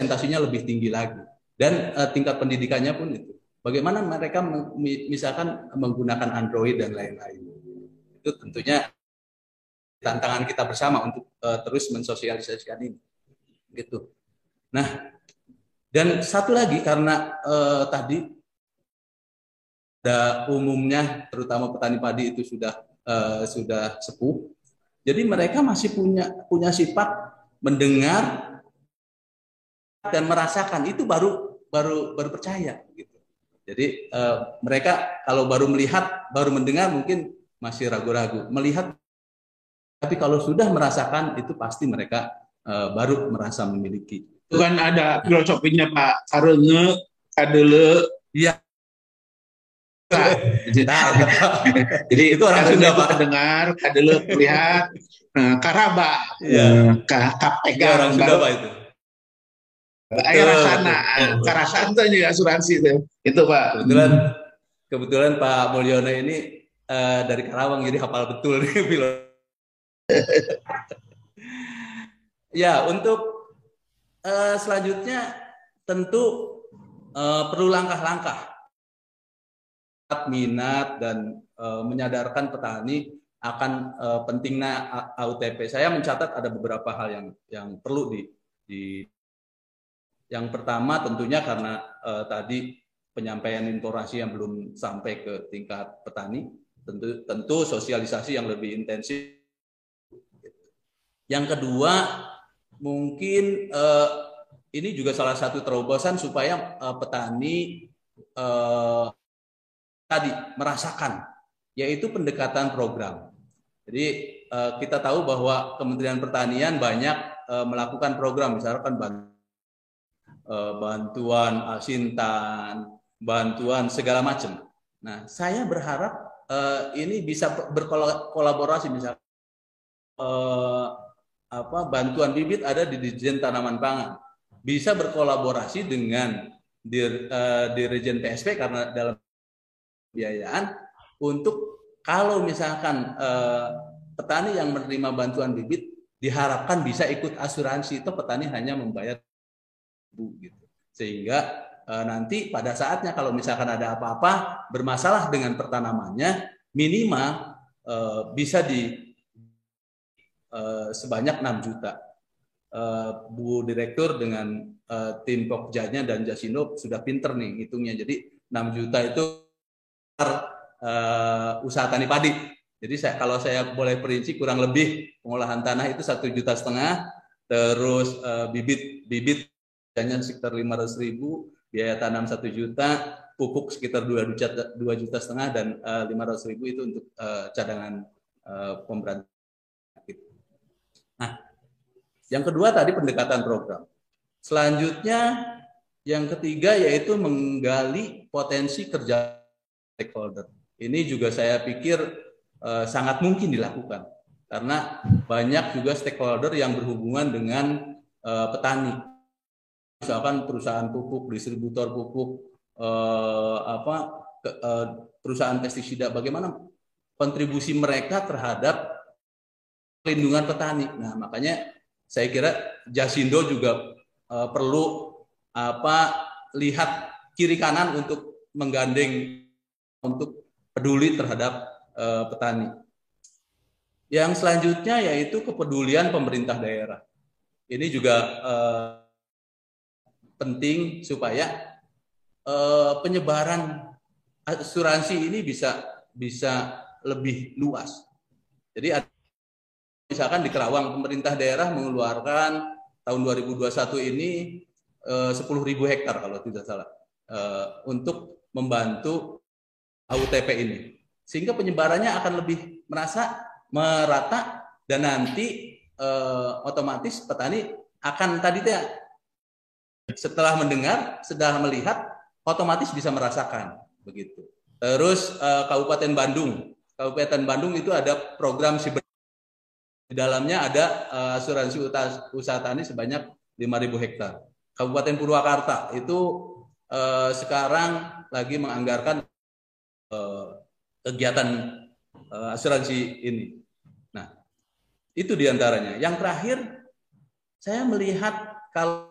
presentasinya lebih tinggi lagi dan uh, tingkat pendidikannya pun itu. Bagaimana mereka misalkan menggunakan Android dan lain-lain. Itu tentunya tantangan kita bersama untuk uh, terus mensosialisasikan ini. Gitu. Nah, dan satu lagi karena uh, tadi ada umumnya terutama petani padi itu sudah uh, sudah sepuh. Jadi mereka masih punya punya sifat mendengar dan merasakan itu baru baru baru percaya gitu. Jadi uh, mereka kalau baru melihat, baru mendengar mungkin masih ragu-ragu. Melihat tapi kalau sudah merasakan itu pasti mereka uh, baru merasa memiliki. Itu kan ada filosofinya Pak Karenge adalah Iya. Jadi, jadi itu orang Sunda Pak dengar, adalah melihat, nah, karaba, ya. KPK ya, orang Sunda Pak itu. Ayo rasana, karasaan itu juga asuransi itu. Itu Pak. Kebetulan kebetulan Pak Mulyono ini uh, dari Karawang jadi hafal betul nih film. ya, untuk uh, selanjutnya tentu uh, perlu langkah-langkah minat dan uh, menyadarkan petani akan uh, pentingnya AUTP. Saya mencatat ada beberapa hal yang yang perlu di, di yang pertama tentunya karena uh, tadi penyampaian informasi yang belum sampai ke tingkat petani, tentu tentu sosialisasi yang lebih intensif. Yang kedua mungkin uh, ini juga salah satu terobosan supaya uh, petani uh, tadi merasakan yaitu pendekatan program. Jadi uh, kita tahu bahwa Kementerian Pertanian banyak uh, melakukan program misalkan bantuan asintan, bantuan segala macam. Nah, saya berharap ini bisa berkolaborasi misalnya uh, apa bantuan bibit ada di Dirjen Tanaman Pangan. Bisa berkolaborasi dengan dir, Dirjen PSP karena dalam biayaan untuk kalau misalkan eh, petani yang menerima bantuan bibit diharapkan bisa ikut asuransi itu petani hanya membayar bu gitu. Sehingga eh, nanti pada saatnya kalau misalkan ada apa-apa bermasalah dengan pertanamannya minimal eh, bisa di eh, sebanyak 6 juta. Eh, Bu Direktur dengan eh, tim Pokjanya dan Jasindo sudah pinter nih hitungnya jadi 6 juta itu uh, usaha tani padi. Jadi saya, kalau saya boleh perinci kurang lebih pengolahan tanah itu satu juta setengah, terus uh, bibit bibit hanya sekitar lima ratus ribu, biaya tanam satu juta, pupuk sekitar dua juta dua juta setengah dan eh, lima ratus ribu itu untuk uh, cadangan uh, pemberantasan. Nah, yang kedua tadi pendekatan program. Selanjutnya yang ketiga yaitu menggali potensi kerja stakeholder. Ini juga saya pikir uh, sangat mungkin dilakukan karena banyak juga stakeholder yang berhubungan dengan uh, petani. Misalkan perusahaan pupuk, distributor pupuk, uh, apa ke, uh, perusahaan pestisida, bagaimana kontribusi mereka terhadap pelindungan petani. Nah, makanya saya kira Jasindo juga uh, perlu apa lihat kiri kanan untuk menggandeng untuk peduli terhadap uh, petani. Yang selanjutnya yaitu kepedulian pemerintah daerah. Ini juga uh, penting supaya uh, penyebaran asuransi ini bisa bisa lebih luas. Jadi misalkan di Kerawang pemerintah daerah mengeluarkan tahun 2021 ini uh, 10.000 hektar kalau tidak salah uh, untuk membantu AUTP ini. Sehingga penyebarannya akan lebih merasa merata dan nanti eh, otomatis petani akan tadi teh setelah mendengar, setelah melihat otomatis bisa merasakan begitu. Terus eh, Kabupaten Bandung, Kabupaten Bandung itu ada program siber di dalamnya ada eh, asuransi usaha tani sebanyak 5.000 hektar. Kabupaten Purwakarta itu eh, sekarang lagi menganggarkan Eh, kegiatan uh, asuransi ini. Nah, itu di antaranya. Yang terakhir, saya melihat kalau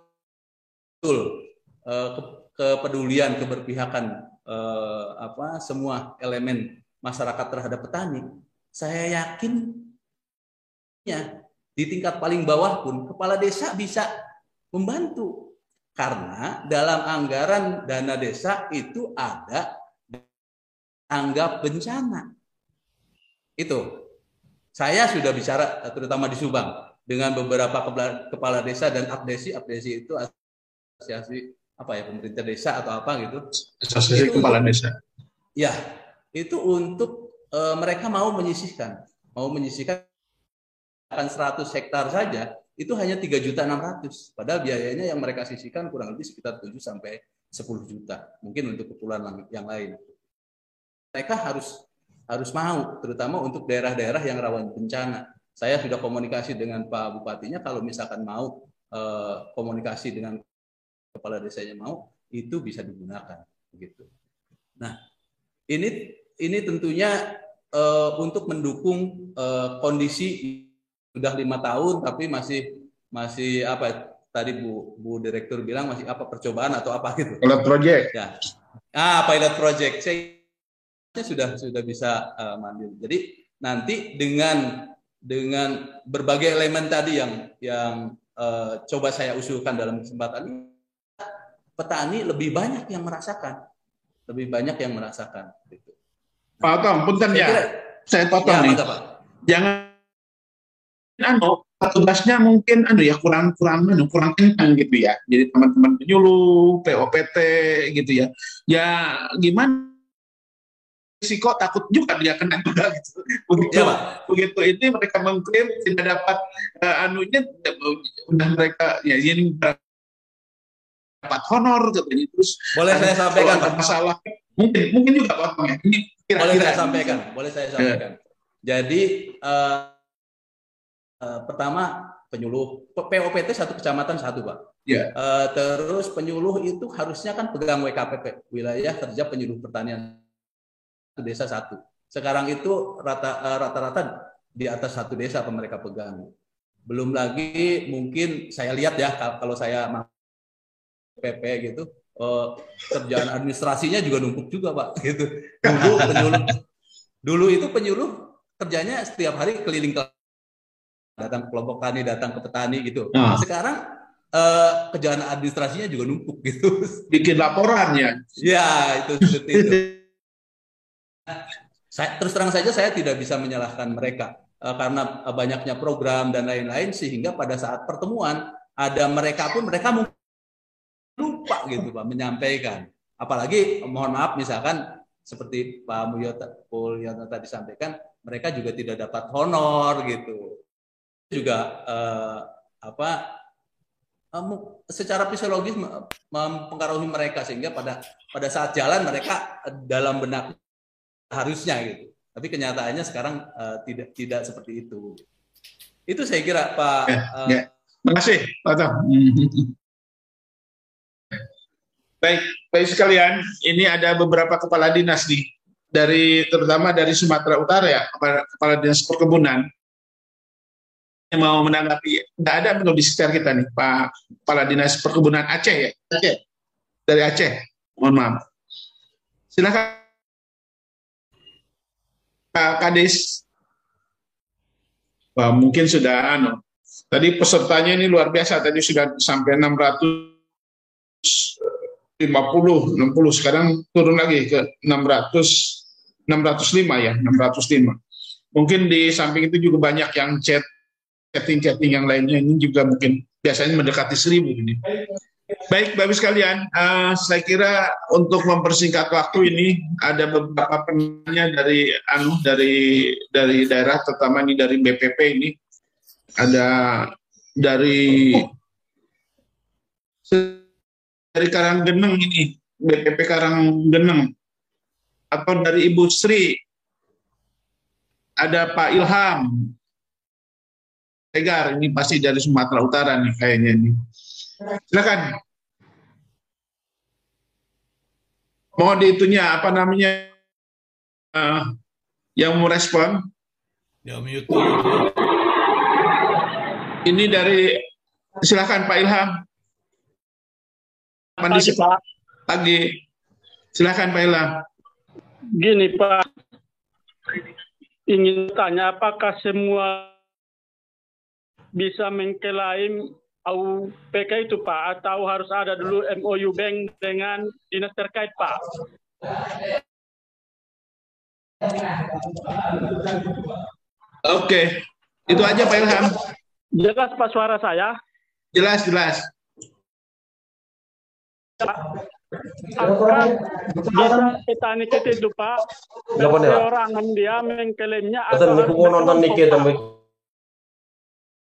ke, kepedulian keberpihakan apa semua elemen masyarakat terhadap petani, saya yakin ya di tingkat paling bawah pun kepala desa bisa membantu karena dalam anggaran dana desa itu ada anggap bencana. Itu. Saya sudah bicara terutama di Subang dengan beberapa kepala desa dan abdesi. Abdesi itu asosiasi apa ya pemerintah desa atau apa gitu. Asosiasi kepala desa. Ya, itu untuk e, mereka mau menyisihkan, mau menyisihkan akan 100 hektar saja itu hanya tiga juta enam ratus. Padahal biayanya yang mereka sisihkan kurang lebih sekitar 7 sampai 10 juta. Mungkin untuk kepulauan yang lain. Mereka harus harus mau, terutama untuk daerah-daerah yang rawan bencana. Saya sudah komunikasi dengan Pak Bupatinya, kalau misalkan mau eh, komunikasi dengan kepala desanya mau, itu bisa digunakan. Begitu. Nah, ini ini tentunya eh, untuk mendukung eh, kondisi sudah lima tahun, tapi masih masih apa tadi Bu Bu Direktur bilang masih apa percobaan atau apa gitu. Pilot project. Ya. Ah, pilot project. Saya sudah sudah bisa uh, mandiri. Jadi nanti dengan dengan berbagai elemen tadi yang yang uh, coba saya usulkan dalam kesempatan ini, petani lebih banyak yang merasakan, lebih banyak yang merasakan. Gitu. Pak Otong, punten ya, saya potong ya, nih. Pak. Jangan anu tugasnya mungkin anu ya kurang kurang anu kurang kencang gitu ya. Jadi teman-teman penyuluh, POPT gitu ya. Ya gimana risiko takut juga dia kena juga gitu. Begitu, ya, begitu ini mereka mengklaim tidak dapat uh, anunya udah mereka ya ini dapat honor katanya terus boleh saya sampaikan Pak. masalah mungkin mungkin juga potongnya ini kira -kira. boleh saya sampaikan boleh saya sampaikan ya. jadi uh, uh, pertama penyuluh POPT satu kecamatan satu pak ya. uh, terus penyuluh itu harusnya kan pegang WKPP wilayah kerja penyuluh pertanian satu desa satu. Sekarang itu eh, rata-rata di atas satu desa apa mereka pegang. Belum lagi mungkin saya lihat ya kalau saya PP gitu eh, kerjaan administrasinya juga numpuk juga pak gitu. Dulu penyuluh dulu itu penyuluh kerjanya setiap hari keliling ke datang ke kelompok tani, datang ke petani gitu. Nah. Sekarang eh, kerjaan administrasinya juga numpuk gitu. Bikin laporan ya? Ya itu seperti itu. Saya, terus terang saja saya tidak bisa menyalahkan mereka uh, karena uh, banyaknya program dan lain-lain sehingga pada saat pertemuan ada mereka pun mereka mungkin lupa gitu Pak menyampaikan. Apalagi mohon maaf misalkan seperti Pak Mulyono tadi sampaikan mereka juga tidak dapat honor gitu. Juga uh, apa secara fisiologis mempengaruhi mereka sehingga pada pada saat jalan mereka dalam benak harusnya gitu. Tapi kenyataannya sekarang uh, tidak tidak seperti itu. Itu saya kira Pak. Ya, uh, ya. Terima kasih Pak Tom. Baik, baik sekalian, ini ada beberapa kepala dinas nih dari terutama dari Sumatera Utara ya, kepala, kepala dinas perkebunan yang mau menanggapi. Tidak ada menurut di sekitar kita nih, Pak Kepala Dinas Perkebunan Aceh ya, Aceh dari Aceh. Mohon maaf. Silakan. Pak Kadis? Wah, mungkin sudah anu. Tadi pesertanya ini luar biasa. Tadi sudah sampai 650, 60. Sekarang turun lagi ke 600, 605 ya, 605. Mungkin di samping itu juga banyak yang chat, chatting-chatting yang lainnya ini juga mungkin biasanya mendekati seribu ini. Baik, Bapak sekalian, uh, saya kira untuk mempersingkat waktu ini ada beberapa penanya dari anu dari dari daerah, terutama ini dari BPP ini. Ada dari dari Karanggeneng ini BPP Karanggeneng. Atau dari Ibu Sri. Ada Pak Ilham. Tegar ini pasti dari Sumatera Utara nih kayaknya nih Silakan. Mohon dihitungnya apa namanya uh, yang mau respon? Ya, mute. Ini dari silakan Pak Ilham. Kondisi Pak. Pagi. Silakan Pak Ilham. Gini Pak, ingin tanya apakah semua bisa mengklaim PK itu Pak atau harus ada dulu MOU bank dengan dinas terkait Pak? Oke, itu aja Pak Ilham. Jelas Pak suara saya? Jelas, jelas. Apakah bisa petani kita itu Pak, orang dia mengklaimnya atau nonton Nike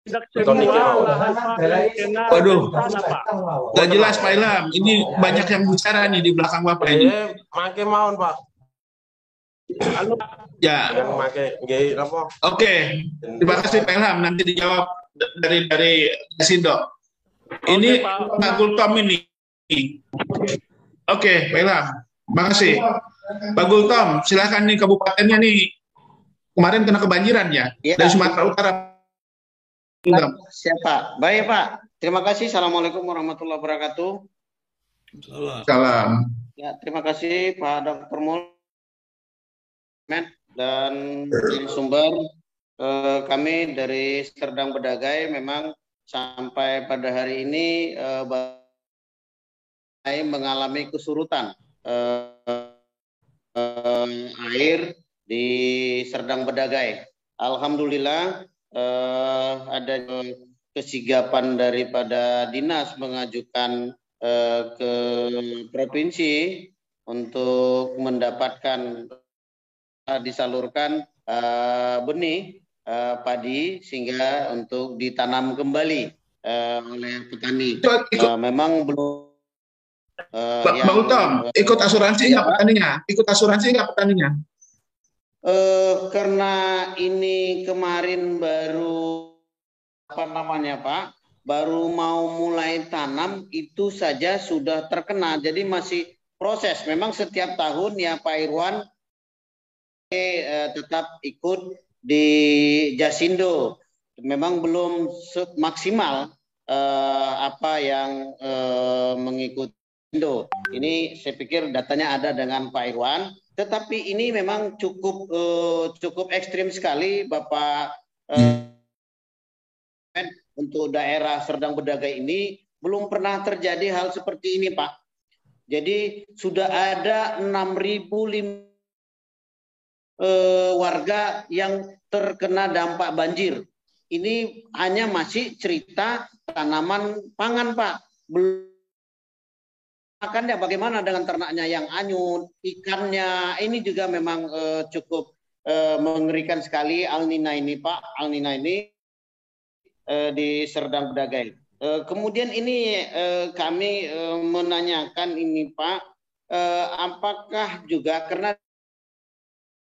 tidak semua Waduh, tanah Pak. Gak jelas Pak Ilham. Ini banyak yang bicara nih di belakang Bapak ini. Make mawon, Pak. Lalu Ya, oke. Terima kasih Pak Ilham. Nanti dijawab dari dari Sindo. Ini Pak. Gultom ini. Oke, Pak Ilham. Makasih. Pak Gultom, silahkan nih kabupatennya nih. Kemarin kena kebanjiran ya? Iya. Dari Sumatera Utara. Gultom. Siapa? Baik Pak. Terima kasih. Assalamualaikum warahmatullahi wabarakatuh. Salam. Salam. Ya, terima kasih Pak Dr. Mul dan tim sumber. Eh, kami dari Serdang Bedagai memang sampai pada hari ini eh, mengalami kesurutan eh, eh, air di Serdang Bedagai. Alhamdulillah eh, ada kesigapan daripada dinas mengajukan eh, ke provinsi untuk mendapatkan eh, disalurkan eh, benih eh, padi sehingga untuk ditanam kembali eh, oleh petani. Eh, memang belum eh, Bang yang- Bang Gultom, ikut asuransi nggak petaninya? Ikut asuransi nggak petaninya? Eh, karena ini kemarin baru apa namanya Pak, baru mau mulai tanam itu saja sudah terkena. Jadi masih proses. Memang setiap tahun ya Pak Irwan eh, tetap ikut di Jasindo. Memang belum maksimal eh, apa yang eh, mengikuti. Ini saya pikir datanya ada dengan Pak Irwan. Tetapi ini memang cukup eh, cukup ekstrim sekali, Bapak. eh, untuk daerah Serdang Bedagai ini belum pernah terjadi hal seperti ini, Pak. Jadi sudah ada 6.000 eh, warga yang terkena dampak banjir. Ini hanya masih cerita tanaman pangan, Pak. Belum makannya bagaimana dengan ternaknya yang anyut, ikannya ini juga memang eh, cukup eh, mengerikan sekali Al Nina ini Pak, Al Nina ini eh, di Serdang Bedagai. Eh, kemudian ini eh, kami eh, menanyakan ini Pak, eh, apakah juga karena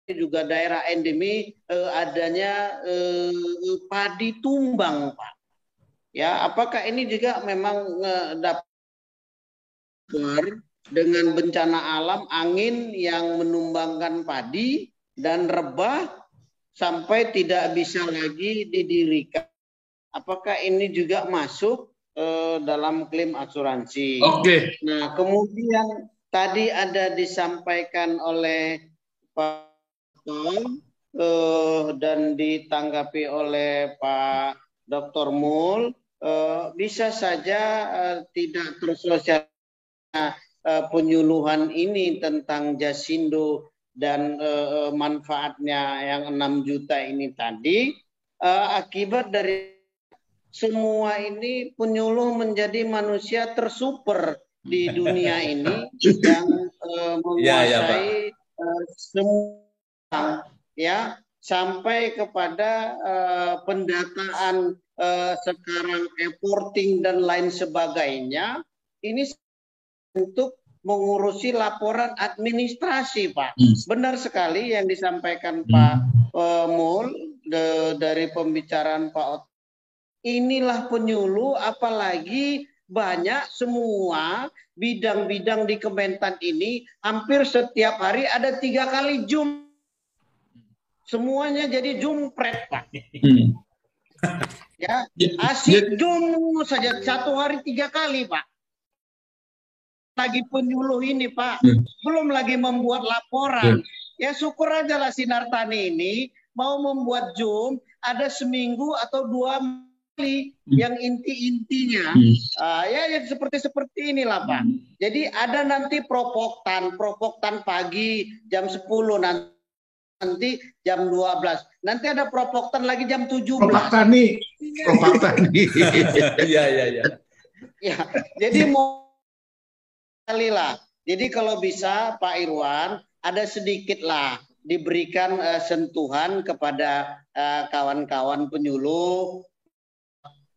juga daerah endemi eh, adanya eh, padi tumbang Pak. Ya, apakah ini juga memang eh, dapat dengan bencana alam angin yang menumbangkan padi dan rebah sampai tidak bisa lagi didirikan. Apakah ini juga masuk eh, dalam klaim asuransi? Oke. Nah, kemudian tadi ada disampaikan oleh Pak Tom eh, dan ditanggapi oleh Pak Dr. Mul, eh, bisa saja eh, tidak tersosialisasi penyuluhan ini tentang Jasindo dan eh, manfaatnya yang 6 juta ini tadi eh, akibat dari semua ini penyuluh menjadi manusia tersuper di dunia ini yang eh, Iya, iya, menguasai eh, semua ya sampai kepada eh, pendataan eh, sekarang reporting dan lain sebagainya ini untuk mengurusi laporan administrasi, Pak. Benar sekali yang disampaikan Pak eh, Mul de- dari pembicaraan Pak Ot. Inilah penyuluh, apalagi banyak semua bidang-bidang di Kementan ini hampir setiap hari ada tiga kali zoom. Semuanya jadi jumpret, Pak. Ya, asik zoom saja satu hari tiga kali, Pak. Lagi penyuluh ini Pak, Hmm. belum lagi membuat laporan. Ya syukur aja lah Sinar Tani ini mau membuat Zoom ada seminggu atau dua kali yang inti-intinya. Hmm. Ah, ya, ya seperti seperti inilah Pak. Jadi ada nanti propoktan, propoktan pagi jam 10 nanti nanti jam 12. Nanti ada propoktan lagi jam 17. Propak Tani. Propak Tani. Iya, iya, iya. Ya, jadi mau lah. Jadi kalau bisa Pak Irwan ada sedikit lah diberikan eh, sentuhan kepada eh, kawan-kawan penyuluh.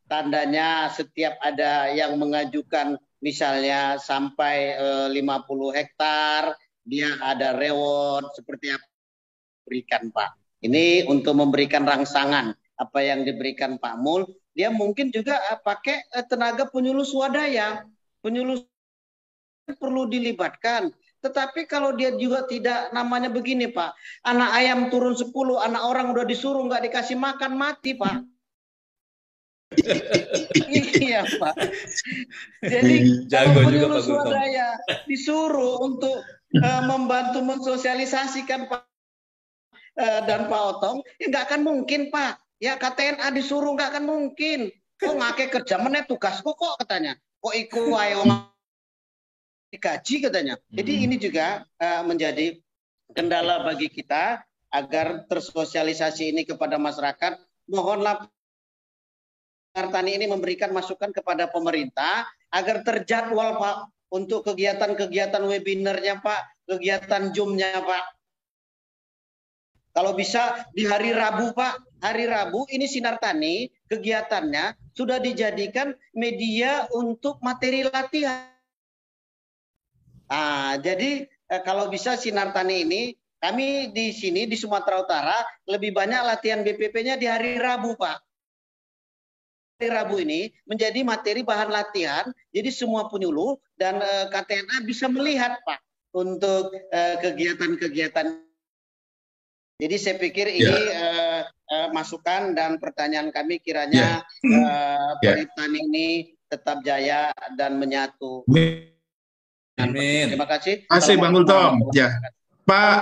Tandanya setiap ada yang mengajukan misalnya sampai eh, 50 hektar, dia ada reward seperti apa berikan Pak. Ini untuk memberikan rangsangan apa yang diberikan Pak Mul. Dia mungkin juga pakai tenaga penyuluh swadaya. Penyuluh perlu dilibatkan. Tetapi kalau dia juga tidak namanya begini Pak. Anak ayam turun 10, anak orang udah disuruh nggak dikasih makan mati Pak. iya Pak. Jadi Jago kalau penyuluh Pak swadaya disuruh untuk eh, membantu mensosialisasikan Pak eh, dan Pak Otong, ya nggak akan mungkin Pak. Ya KTNA disuruh nggak akan mungkin. Kok ngake kerja meneh tugasku kok katanya. Kok iku wae digaji katanya. Jadi ini juga eh, menjadi kendala bagi kita agar tersosialisasi ini kepada masyarakat. Mohonlah Tani ini memberikan masukan kepada pemerintah agar terjadwal Pak untuk kegiatan-kegiatan webinarnya Pak, kegiatan Zoom-nya Pak. Kalau bisa di hari Rabu Pak, hari Rabu ini Sinar Tani kegiatannya sudah dijadikan media untuk materi latihan. Ah, jadi eh, kalau bisa Sinar Tani ini kami di sini di Sumatera Utara lebih banyak latihan BPP-nya di hari Rabu Pak. Hari Rabu ini menjadi materi bahan latihan, jadi semua penyuluh dan eh, KTNA bisa melihat Pak untuk eh, kegiatan-kegiatan jadi saya pikir ini eh, eh, masukan dan pertanyaan kami kiranya eh, Ya. Paritan ini tetap jaya dan menyatu. Amin. Terima kasih. Terima kasih Bang Gultom. Assalamualaikum Ya. Pak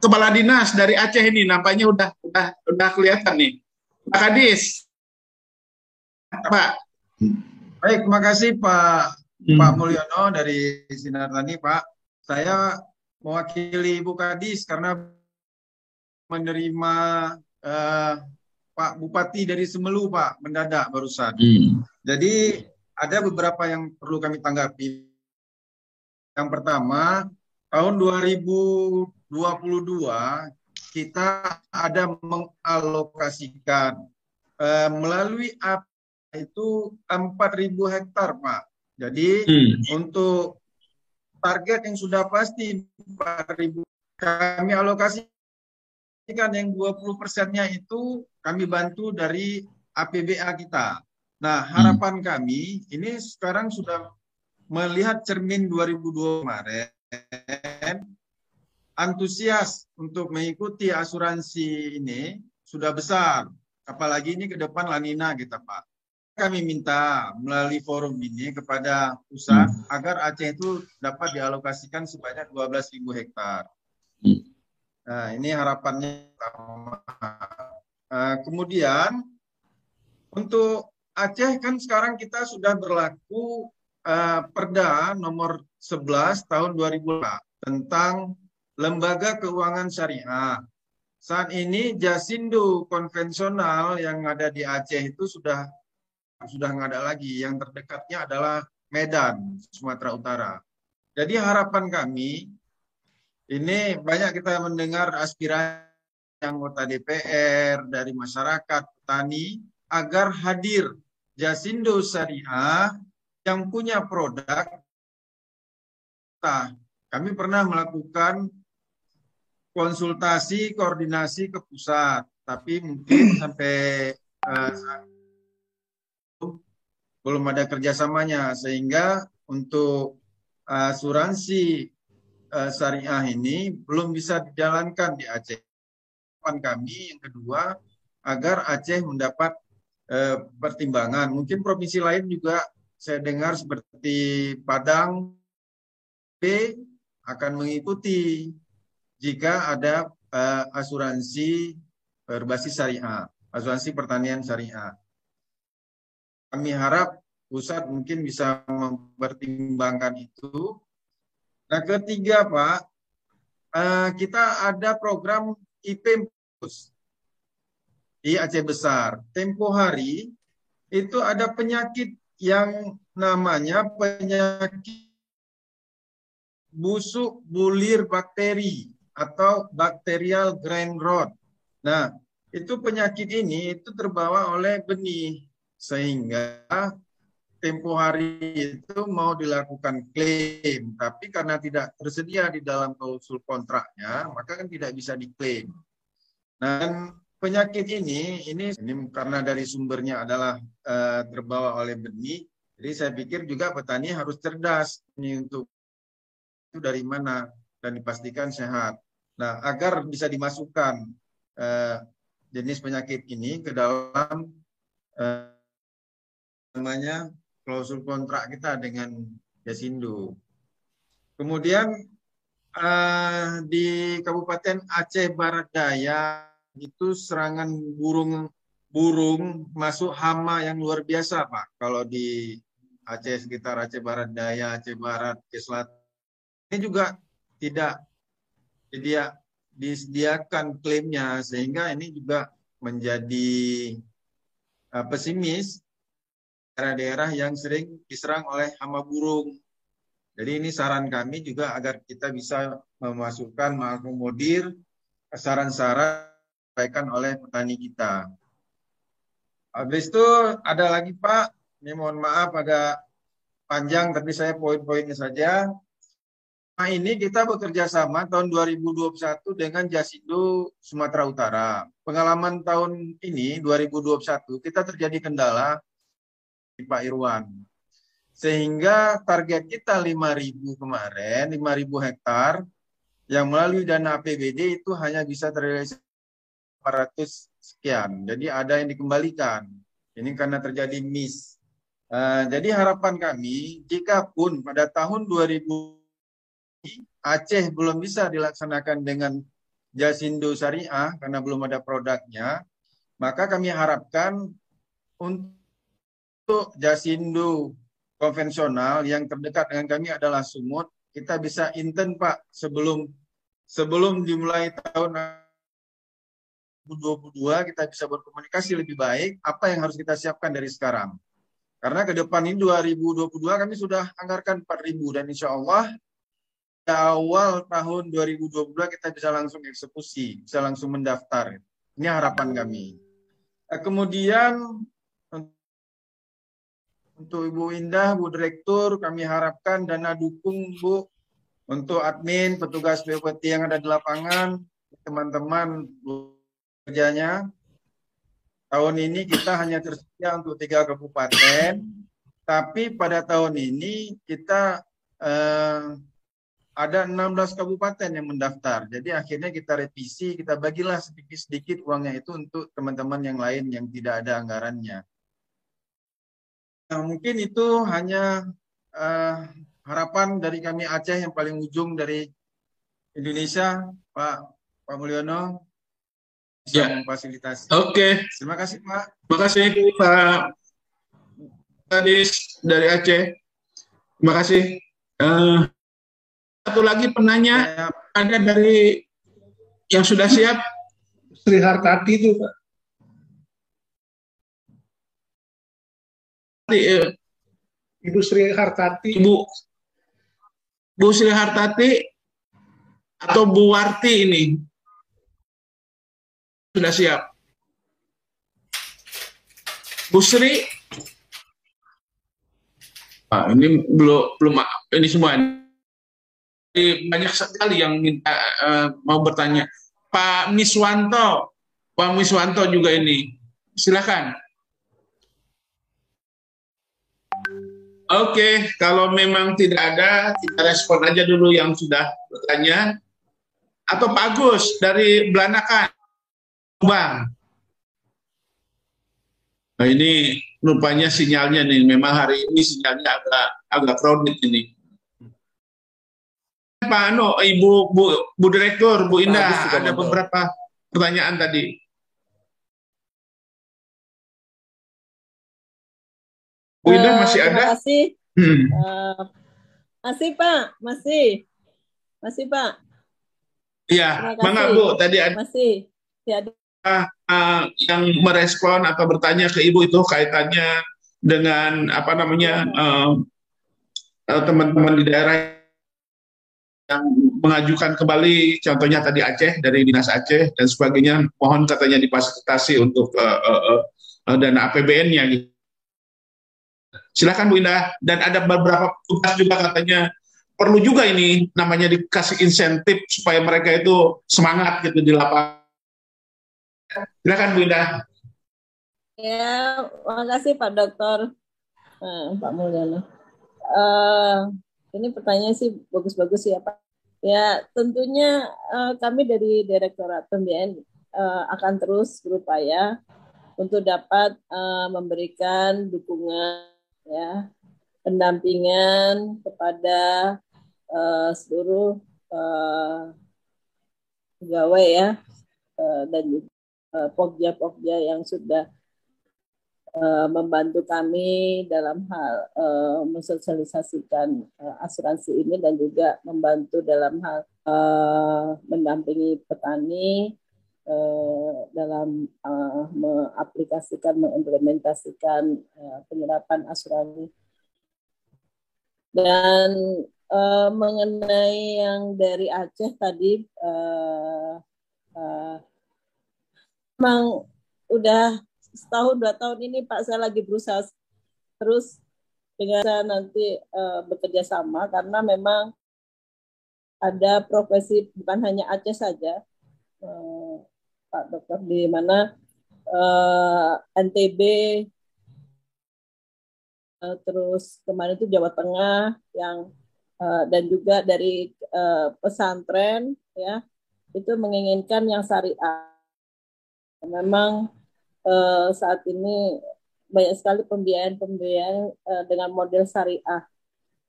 Kepala Dinas dari Aceh ini nampaknya udah udah udah kelihatan nih. Pak Kadis. Pak. Baik, terima kasih Pak Hmm. Pak Mulyono dari Sinar Tani, Pak. Saya mewakili Ibu Kadis karena menerima eh, Pak Bupati dari Semelu, Pak, mendadak barusan. Hmm. Jadi ada beberapa yang perlu kami tanggapi. Yang pertama, tahun 2022 kita ada mengalokasikan eh, melalui apa itu 4.000 hektar, Pak. Jadi Hmm. untuk target yang sudah pasti 4.000 kami alokasikan yang 20 persennya itu kami bantu dari APBA kita. Nah, harapan kami ini sekarang sudah melihat cermin 2002 kemarin antusias untuk mengikuti asuransi ini sudah besar. Apalagi ini ke depan lanina kita, Pak. Kami minta melalui forum ini kepada pusat agar Aceh itu dapat dialokasikan sebanyak 12.000 hektar. Hmm. Nah, ini harapannya pertama. Eh, kemudian untuk Aceh kan sekarang kita sudah berlaku eh, Perda nomor 11 tahun 2000 tentang lembaga keuangan syariah. Saat ini Jasindo konvensional yang ada di Aceh itu sudah sudah nggak ada lagi. Yang terdekatnya adalah Medan, Sumatera Utara. Jadi harapan kami ini banyak kita mendengar aspirasi anggota DPR dari masyarakat petani agar hadir Jasindo Syariah yang punya produk. Nah, kami pernah melakukan konsultasi koordinasi ke pusat, tapi mungkin sampai eh, itu belum ada kerjasamanya sehingga untuk asuransi eh, syariah ini belum bisa dijalankan di Aceh. Harapan kami yang kedua agar Aceh mendapat eh, pertimbangan. Mungkin provinsi lain juga saya dengar seperti Padang akan mengikuti jika ada uh, asuransi berbasis syariah, asuransi pertanian syariah. Kami harap pusat mungkin bisa mempertimbangkan itu. Nah, ketiga, Pak, uh, kita ada program IP di Aceh Besar. Tempo hari itu ada penyakit yang namanya penyakit busuk bulir bakteri atau bakterial grain rot. Nah, itu penyakit ini itu terbawa oleh benih sehingga tempo hari itu mau dilakukan klaim, tapi karena tidak tersedia di dalam klausul kontraknya, maka kan tidak bisa diklaim. Dan penyakit ini, ini, ini karena dari sumbernya adalah uh, terbawa oleh benih, jadi saya pikir juga petani harus cerdas ini untuk itu dari mana dan dipastikan sehat. Nah, agar bisa dimasukkan uh, jenis penyakit ini ke dalam uh, namanya klausul kontrak kita dengan Jasindo. Kemudian di Kabupaten Aceh Barat Daya itu serangan burung burung masuk hama yang luar biasa Pak. Kalau di Aceh sekitar Aceh Barat Daya, Aceh Barat, Aceh Selatan ini juga tidak dia disediakan klaimnya sehingga ini juga menjadi uh, pesimis daerah-daerah yang sering diserang oleh hama burung. Jadi ini saran kami juga agar kita bisa memasukkan, mengakomodir saran-saran disampaikan oleh petani kita. Habis itu ada lagi Pak, ini mohon maaf agak panjang tapi saya poin-poinnya saja. Nah ini kita bekerja sama tahun 2021 dengan Jasindo Sumatera Utara. Pengalaman tahun ini 2021 kita terjadi kendala Pak Irwan. Sehingga target kita 5.000 kemarin, 5.000 hektar, yang melalui dana APBD itu hanya bisa terrealisasi 400 sekian. Jadi ada yang dikembalikan. Ini karena terjadi miss. Uh, jadi harapan kami, jika pun pada tahun 2000 Aceh belum bisa dilaksanakan dengan Jasindo Syariah karena belum ada produknya, maka kami harapkan untuk Jasindo konvensional yang terdekat dengan kami adalah Sumut, kita bisa inten Pak sebelum sebelum dimulai tahun 2022 kita bisa berkomunikasi lebih baik apa yang harus kita siapkan dari sekarang. Karena ke depan ini 2022 kami sudah anggarkan 4.000 dan insya Allah awal tahun 2022 kita bisa langsung eksekusi, bisa langsung mendaftar. Ini harapan kami. Kemudian untuk Ibu Indah, Bu Direktur, kami harapkan dana dukung Bu untuk admin, petugas BPT yang ada di lapangan, teman-teman kerjanya. Tahun ini kita hanya tersedia untuk tiga kabupaten, tapi pada tahun ini kita eh, ada 16 kabupaten yang mendaftar. Jadi akhirnya kita revisi, kita bagilah sedikit-sedikit uangnya itu untuk teman-teman yang lain yang tidak ada anggarannya. Nah, mungkin itu hanya uh, harapan dari kami Aceh yang paling ujung dari Indonesia, Pak Pak Mulyono bisa ya. memfasilitasi. Oke. Okay. Terima kasih Pak. Terima kasih Pak Kadis dari Aceh. Terima kasih. Uh, satu lagi penanya ya. ada dari yang sudah siap. Sri Hartati itu Pak. Eh, Ibu Sri Hartati. Ibu Bu Sri Hartati atau Bu Warti ini sudah siap. Bu Sri, ini belum belum ini semua ini banyak sekali yang minta uh, mau bertanya. Pak Miswanto, Pak Miswanto juga ini, silakan. Oke, kalau memang tidak ada, kita respon aja dulu yang sudah bertanya. Atau Pak Agus dari Belanakan, Bang. Nah ini rupanya sinyalnya nih, memang hari ini sinyalnya agak agak crowded ini. Pak Ano, Ibu Bu, Bu Direktur, Bu Indah, juga ada beberapa pertanyaan tadi. Bu Indah Eh, masih terima ada? kasih. Hmm. Eh, masih Pak, masih, masih Pak, Iya, mangga kasih. Bu, tadi ada Masih. Ya, uh, yang merespon atau bertanya ke Ibu itu kaitannya dengan apa namanya uh, uh, teman-teman di daerah yang mengajukan kembali, contohnya tadi Aceh dari dinas Aceh dan sebagainya, mohon katanya difasilitasi untuk uh, uh, uh, uh, dana APBN-nya. Gitu. Silakan Bu Indah. Dan ada beberapa tugas juga katanya perlu juga ini namanya dikasih insentif supaya mereka itu semangat gitu di lapangan. Silakan Bu Indah. ya, makasih Pak Dokter, Eh, Pak Mulyana. Eh, ini pertanyaan sih bagus-bagus ya Pak. Ya, tentunya eh, kami dari Direktorat Pembiayaan eh, akan terus berupaya untuk dapat eh, memberikan dukungan ya pendampingan kepada eh, seluruh eh, pegawai ya eh, dan juga pokja-pokja yang sudah eh, membantu kami dalam hal eh, mensosialisasikan eh, asuransi ini dan juga membantu dalam hal eh, mendampingi petani eh, dalam eh, mengaplikasikan, mengimplementasikan eh, penyerapan asuransi. Dan eh, mengenai yang dari Aceh tadi, eh, eh, memang udah setahun dua tahun ini Pak saya lagi berusaha terus dengan saya nanti eh, bekerja sama karena memang ada profesi bukan hanya Aceh saja eh, Pak Dokter di mana eh, NTB eh, terus kemarin itu Jawa Tengah yang eh, dan juga dari eh, pesantren ya itu menginginkan yang syariah memang eh, saat ini banyak sekali pembiayaan-pembiayaan eh, dengan model syariah.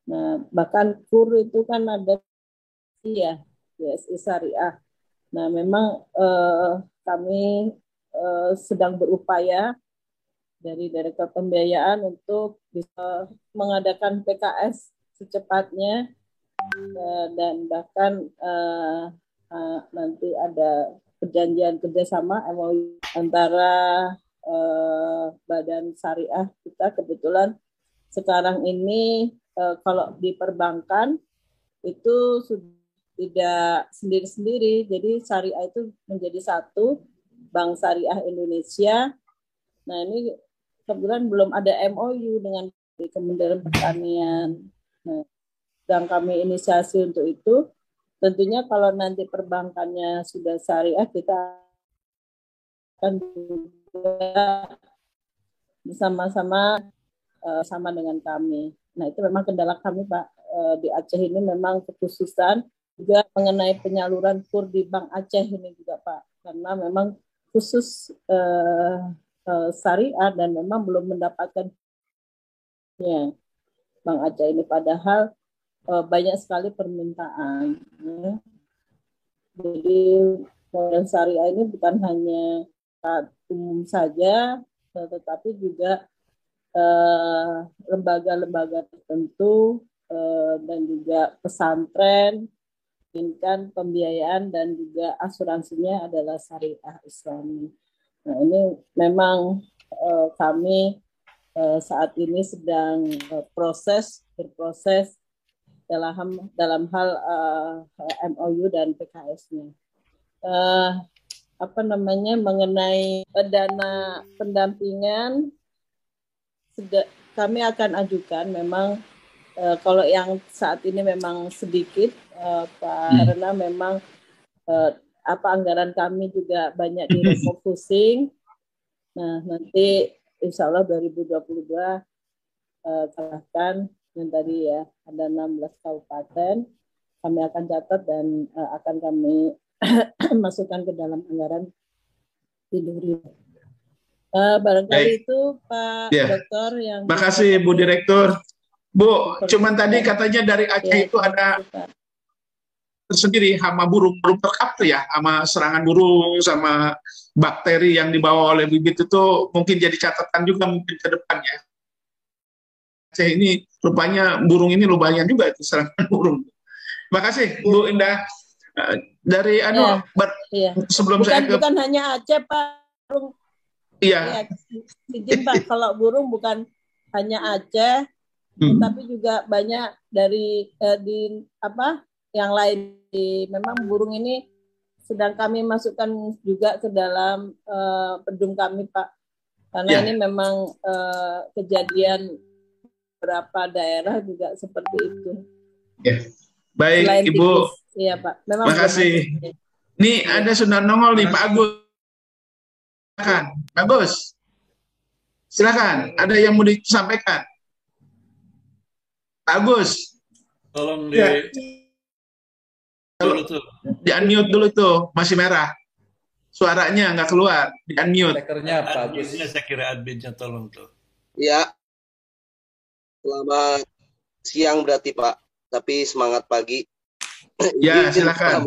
Nah, bahkan KUR itu kan ada ya, BSI syariah. Nah, memang eh, kami eh, sedang berupaya dari Direktur Pembiayaan untuk bisa mengadakan PKS secepatnya dan bahkan eh, eh, nanti ada perjanjian kerjasama MOU antara eh, badan syariah kita kebetulan sekarang ini eh, kalau di perbankan itu sudah tidak sendiri-sendiri. Jadi syariah itu menjadi satu bank syariah Indonesia. Nah ini kebetulan belum ada MOU dengan Kementerian Pertanian. Nah, dan kami inisiasi untuk itu tentunya kalau nanti perbankannya sudah syariah kita akan bersama-sama uh, sama dengan kami. Nah itu memang kendala kami Pak. Uh, di Aceh ini memang kekhususan juga mengenai penyaluran kur di Bank Aceh ini juga Pak. Karena memang khusus uh, uh, syariah dan memang belum mendapatkan ya Bank Aceh ini. Padahal uh, banyak sekali permintaan. Jadi model syariah ini bukan hanya umum saja, tetapi juga lembaga-lembaga uh, tertentu uh, dan juga pesantren, inginkan pembiayaan dan juga asuransinya adalah syariah Islami. Nah ini memang uh, kami saat ini sedang proses berproses dalam dalam hal uh, MOU dan PKS-nya. Uh, apa namanya mengenai dana pendampingan kami akan ajukan memang uh, kalau yang saat ini memang sedikit uh, Pak hmm. karena memang uh, apa anggaran kami juga banyak direfocusing. Nah, nanti insya Allah 2022 uh, akan yang tadi ya ada 16 kabupaten kami akan catat dan uh, akan kami masukkan ke dalam anggaran tidur uh, barangkali Baik. itu Pak Ya. Dokter yang Terima kasih Bu Direktur. Bu, cuman tadi katanya dari Aceh Ya, itu ada tersendiri hama burung belum tercover ya sama serangan burung sama bakteri yang dibawa oleh bibit itu mungkin jadi catatan juga mungkin ke depannya. Aceh ini rupanya burung ini lumayan juga itu serangan burung. Terima kasih Bu Indah. Eh, Dari anu Iya. ber- Iya. sebelum bukan, saya ke bukan hanya Aceh Pak. Burung, iya ya, izin Pak, kalau burung bukan hanya Aceh, Hmm. tapi juga banyak dari eh, di apa yang lain. Di, memang burung ini sedang kami masukkan juga ke dalam eh, pedung kami Pak, karena Ya. ini memang eh, kejadian beberapa daerah juga seperti itu. ya. Baik Selain Ibu. tikus, iya Pak. Memang kasih. Nih ada sudah nongol nih Pak Agus. Silakan, Pak Agus. Silakan. Ada yang mau disampaikan? Pak Agus, Tolong di Ya. dulu tuh. di unmute dulu tuh, masih merah. Suaranya nggak keluar, di unmute. Tekernya Pak Agus. Saya kira adminnya tolong tuh. Ya, selamat siang berarti Pak, tapi semangat pagi. Ya, silakan.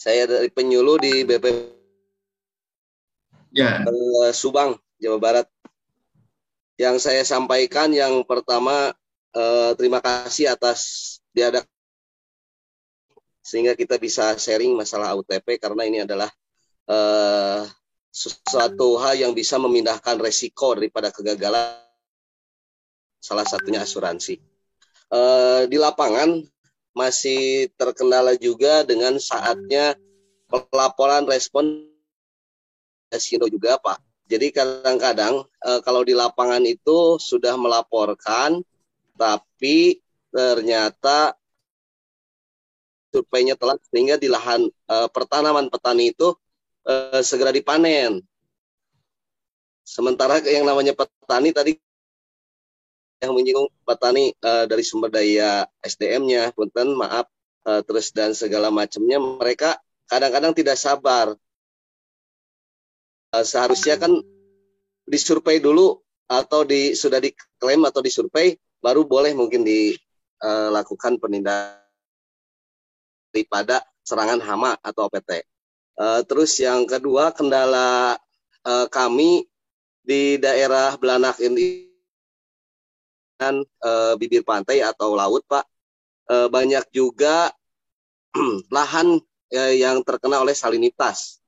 Saya dari penyuluh di BP Ya. eh, Subang, Jawa Barat. Yang saya sampaikan yang pertama eh, terima kasih atas diadak sehingga kita bisa sharing masalah UTP karena ini adalah eh, sesuatu hal yang bisa memindahkan resiko daripada kegagalan salah satunya asuransi. Eh, di lapangan masih terkendala juga dengan saatnya pelaporan respon Sindo juga Pak. Jadi kadang-kadang eh, kalau di lapangan itu sudah melaporkan, tapi ternyata surveinya telat sehingga di lahan eh, pertanaman petani itu eh, segera dipanen. Sementara yang namanya petani tadi yang menyinggung petani eh, dari sumber daya SDM-nya, punten maaf, eh, terus dan segala macamnya mereka kadang-kadang tidak sabar. Eh, seharusnya kan disurvei dulu atau di sudah diklaim atau disurvei baru boleh mungkin dilakukan penindakan daripada serangan hama atau OPT. Eh, terus yang kedua kendala eh, kami di daerah Belanak ini dengan eh, bibir pantai atau laut, Pak, eh, banyak juga lahan eh, yang terkena oleh salinitas.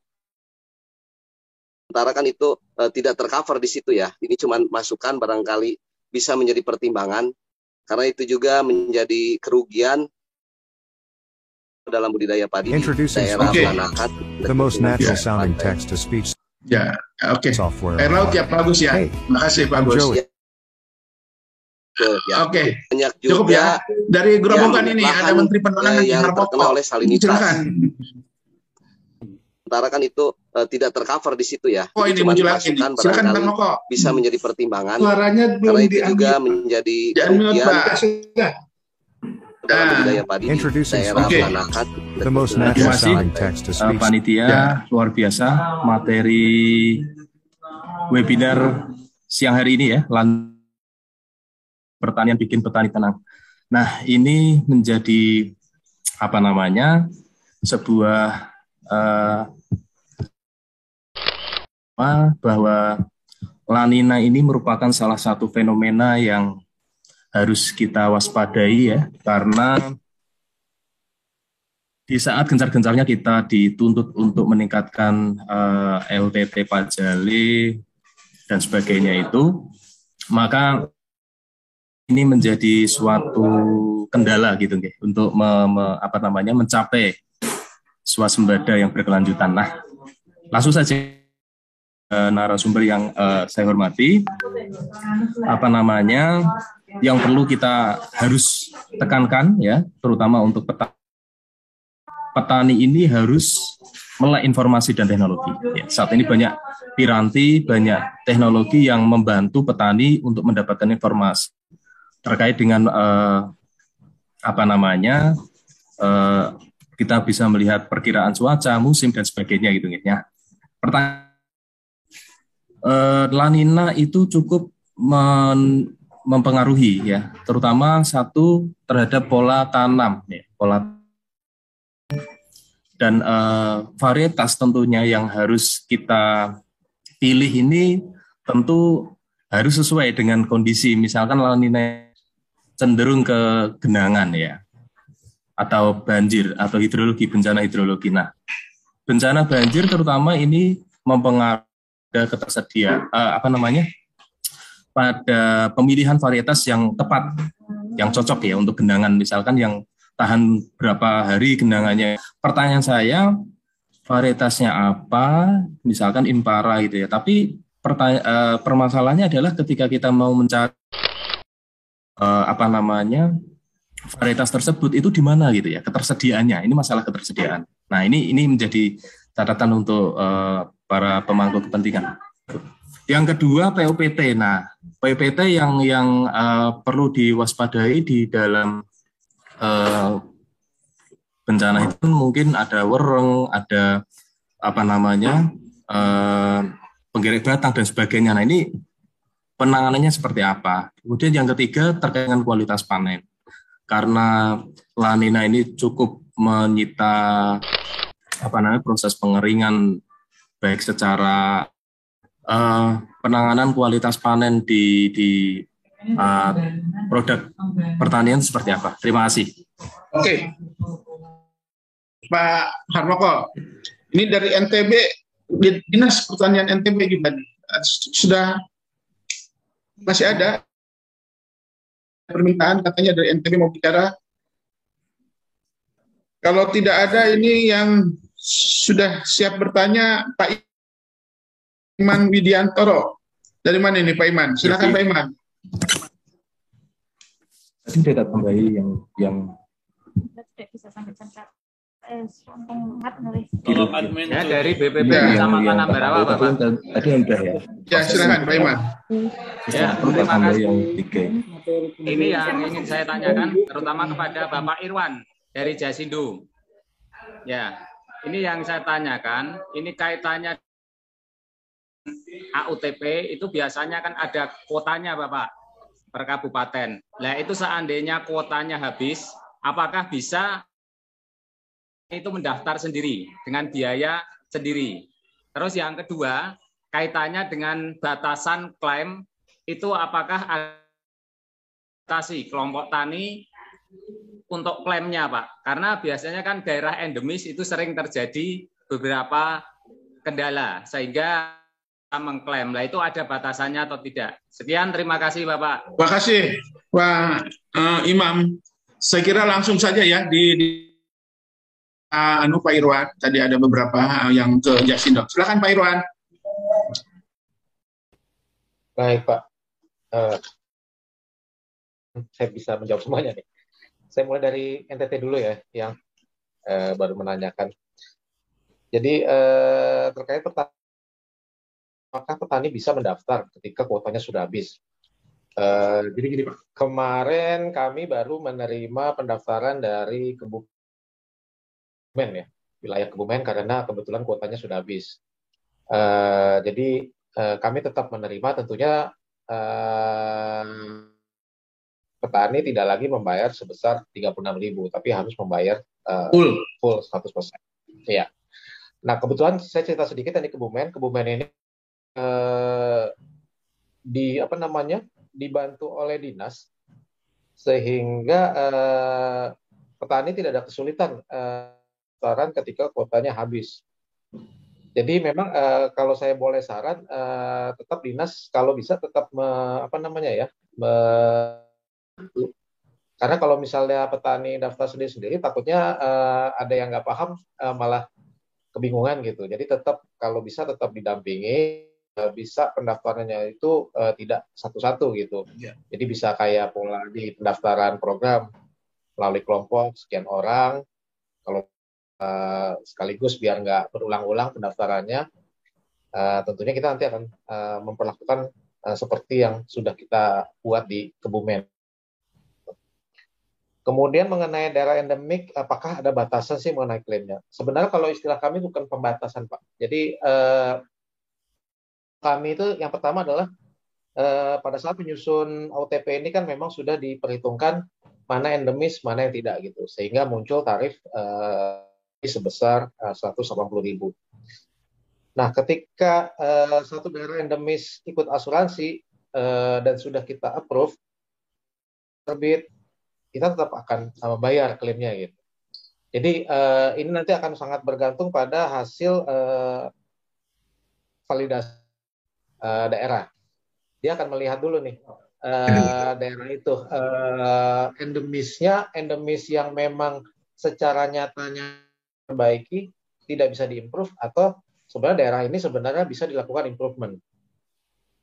Sementara kan itu eh, tidak tercover di situ ya. Ini cuma masukan barangkali bisa menjadi pertimbangan karena itu juga menjadi kerugian dalam budidaya padi di Introducing daerah Oke. Belanakan. the most natural Yeah. sounding text to speech Ya, oke. software. Air laut ya bagus ya. Hey, Terima kasih Pak I'm Agus. Joey. Betul, ya. Oke, Banyak cukup juga ya. Dari gerombolan yang ini ada Menteri Penerangan eh, yang terkena oleh salinitas. Silakan. Sementara kan itu eh, tidak tercover di situ ya. Oh Jadi ini muncul lagi. Silakan Pak barangkali Moko. bisa menjadi pertimbangan Suaranya belum karena itu diambil. juga menjadi kerugian. Ya, sudah. dalam Ah. padi di Introducing daerah. Belanakan. The most natural sounding text to speech. panitia Ya. luar biasa materi webinar siang hari ini ya lan pertanian bikin petani tenang. Nah ini menjadi apa namanya sebuah apa, bahwa lanina ini merupakan salah satu fenomena yang harus kita waspadai ya karena di saat gencar-gencarnya kita dituntut untuk meningkatkan eh, LTT Pajale dan sebagainya itu, maka ini menjadi suatu kendala gitu nggih, untuk me- me- apa namanya mencapai swasembada yang berkelanjutan. Nah, langsung saja eh, narasumber yang eh, saya hormati, apa namanya yang perlu kita harus tekankan ya, terutama untuk petani petani ini harus melek informasi dan teknologi. Ya, saat ini banyak piranti, banyak teknologi yang membantu petani untuk mendapatkan informasi terkait dengan eh, apa namanya eh, kita bisa melihat perkiraan cuaca, musim dan sebagainya gitu ya. Pertanyaan eh, lanina itu cukup men- mempengaruhi ya, terutama satu terhadap pola tanam ya, pola dan uh, varietas tentunya yang harus kita pilih ini tentu harus sesuai dengan kondisi misalkan La Nina cenderung ke genangan ya atau banjir atau hidrologi bencana hidrologi. Nah, bencana banjir terutama ini mempengaruhi ketersediaan uh, apa namanya pada pemilihan varietas yang tepat yang cocok ya untuk genangan misalkan yang tahan berapa hari genangannya. Pertanyaan saya varietasnya apa? Misalkan impara gitu ya. Tapi pertanya, uh, permasalahannya adalah ketika kita mau mencari uh, apa namanya varietas tersebut itu di mana gitu ya ketersediaannya. Ini masalah ketersediaan. Nah ini ini menjadi catatan untuk uh, para pemangku kepentingan. Yang kedua PUPT nah PUPT yang yang uh, perlu diwaspadai di dalam uh, bencana itu mungkin ada wereng ada apa namanya uh, penggerek batang dan sebagainya. Nah ini penanganannya seperti apa kemudian yang ketiga terkait dengan kualitas panen karena lanina ini cukup menyita apa namanya proses pengeringan baik secara uh, penanganan kualitas panen di di uh, produk pertanian seperti apa? Terima kasih. Oke, Pak Harmoko, ini dari NTB dinas pertanian NTB gimana? Sudah masih ada permintaan katanya dari NTB mau bicara. Kalau tidak ada ini yang sudah siap bertanya Pak Iman Widiantoro. Dari mana ini Pak Iman? Silakan Pak Iman. Tadi saya tambahi yang yang tidak bisa sampai eh, nulis. Kalau admin ya, dari BPP ya, sama yang, Tanah Merah Pak? Tadi udah ya. Ya silakan Pak Iman. Ya, terima kasih. Yang tiga. Ini yang ingin saya tanyakan, terutama kepada Bapak Irwan dari Jasindo. Ya, ini yang saya tanyakan, ini kaitannya AUTP itu biasanya kan ada kuotanya Bapak per kabupaten. Nah itu seandainya kuotanya habis, apakah bisa itu mendaftar sendiri dengan biaya sendiri. Terus yang kedua, kaitannya dengan batasan klaim itu apakah atasi kelompok tani untuk klaimnya Pak? Karena biasanya kan daerah endemis itu sering terjadi beberapa kendala sehingga mengklaim. Nah itu ada batasannya atau tidak? Sekian, terima kasih Bapak. Terima kasih Pak uh, Imam. Saya kira langsung saja ya di, di uh, anu Pak Irwan. Tadi ada beberapa uh, yang ke Jasindo. Silakan Pak Irwan. Baik Pak. Uh, saya bisa menjawab semuanya nih. Saya mulai dari NTT dulu ya, yang uh, baru menanyakan. Jadi uh, terkait pertanyaan maka petani bisa mendaftar ketika kuotanya sudah habis. Uh, jadi gini Pak, kemarin kami baru menerima pendaftaran dari Kebumen ya, wilayah Kebumen karena kebetulan kuotanya sudah habis. Uh, jadi uh, kami tetap menerima tentunya uh, petani tidak lagi membayar sebesar 36.000 tapi harus membayar uh, full full 100%. Iya. Nah, kebetulan saya cerita sedikit tadi Kebumen. Kebumen ini eh, di apa namanya dibantu oleh dinas sehingga eh, petani tidak ada kesulitan eh, ketika kuotanya habis. Jadi memang eh, kalau saya boleh saran eh, tetap dinas kalau bisa tetap me, apa namanya ya me, karena kalau misalnya petani daftar sendiri-sendiri takutnya eh, ada yang nggak paham eh, malah kebingungan gitu. Jadi tetap kalau bisa tetap didampingi Eh, bisa pendaftarannya itu uh, tidak satu-satu gitu. Yeah. Jadi bisa kayak pola di pendaftaran program melalui kelompok sekian orang. Kalau uh, sekaligus biar nggak berulang-ulang pendaftarannya, uh, tentunya kita nanti akan uh, memperlakukan uh, seperti yang sudah kita buat di Kebumen. Kemudian mengenai daerah endemik, apakah ada batasan sih mengenai klaimnya? Sebenarnya kalau istilah kami bukan pembatasan, Pak. Jadi eh, kami itu yang pertama adalah eh, pada saat menyusun OTP ini kan memang sudah diperhitungkan mana endemis, mana yang tidak gitu, sehingga muncul tarif eh, sebesar uh, 180.000. Nah, ketika uh, satu daerah endemis ikut asuransi uh, dan sudah kita approve terbit, kita tetap akan uh, bayar klaimnya gitu. Jadi uh, ini nanti akan sangat bergantung pada hasil uh, validasi uh, daerah. Dia akan melihat dulu nih uh, daerah itu uh, endemisnya, endemis yang memang secara nyatanya perbaiki tidak bisa diimprove atau sebenarnya daerah ini sebenarnya bisa dilakukan improvement.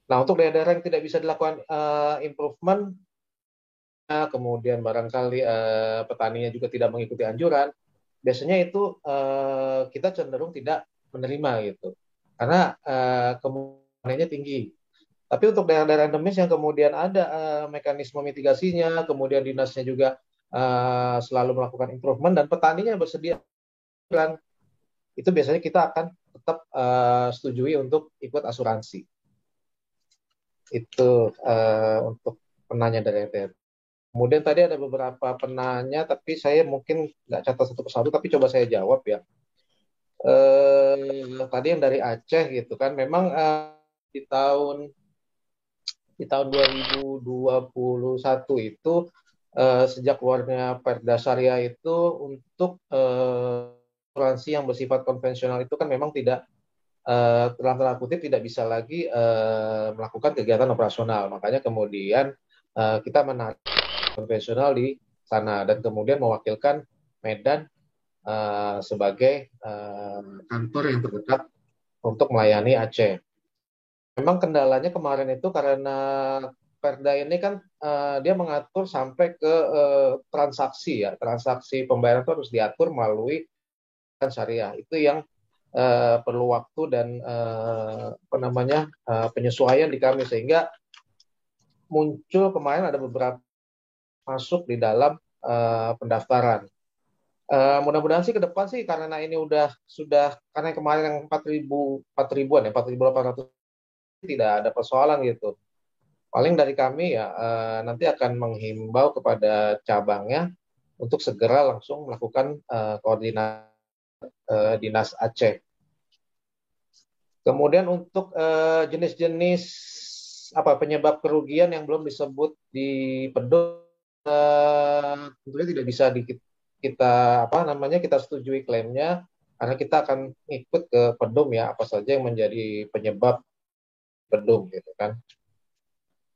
Nah untuk daerah-daerah yang tidak bisa dilakukan uh, improvement, uh, kemudian barangkali uh, petaninya juga tidak mengikuti anjuran, biasanya itu uh, kita cenderung tidak menerima gitu, karena uh, kemungkinannya tinggi. Tapi untuk daerah-daerah endemis yang kemudian ada uh, mekanisme mitigasinya, kemudian dinasnya juga uh, selalu melakukan improvement dan petaninya bersedia itu biasanya kita akan tetap uh, setujui untuk ikut asuransi. Itu uh, untuk penanya dari RT. Kemudian tadi ada beberapa penanya, tapi saya mungkin nggak catat satu persatu, tapi coba saya jawab ya. Uh, tadi yang dari Aceh gitu kan, memang uh, di tahun di tahun 2021 itu uh, sejak keluarnya Perda Syariah itu untuk uh, asuransi yang bersifat konvensional itu kan memang tidak uh, dalam tanda kutip tidak bisa lagi uh, melakukan kegiatan operasional. Makanya kemudian uh, kita menarik konvensional di sana dan kemudian mewakilkan Medan sebagai kantor yang terdekat untuk melayani Aceh. Memang kendalanya kemarin itu karena Perda ini kan uh, dia mengatur sampai ke uh, transaksi ya, transaksi pembayaran itu harus diatur melalui syariah itu yang uh, perlu waktu dan uh, apa namanya uh, penyesuaian di kami sehingga muncul kemarin ada beberapa masuk di dalam uh, pendaftaran. Uh, mudah-mudahan sih ke depan sih karena ini udah sudah karena kemarin yang 4000 4000-an ya 4800 tidak ada persoalan gitu. Paling dari kami ya uh, nanti akan menghimbau kepada cabangnya untuk segera langsung melakukan uh, koordinasi uh, dinas Aceh. Kemudian untuk jenis-jenis uh, apa penyebab kerugian yang belum disebut di pedul uh, tentunya tidak bisa di, kita apa namanya kita setujui klaimnya karena kita akan ikut ke pedum ya apa saja yang menjadi penyebab pedum gitu kan.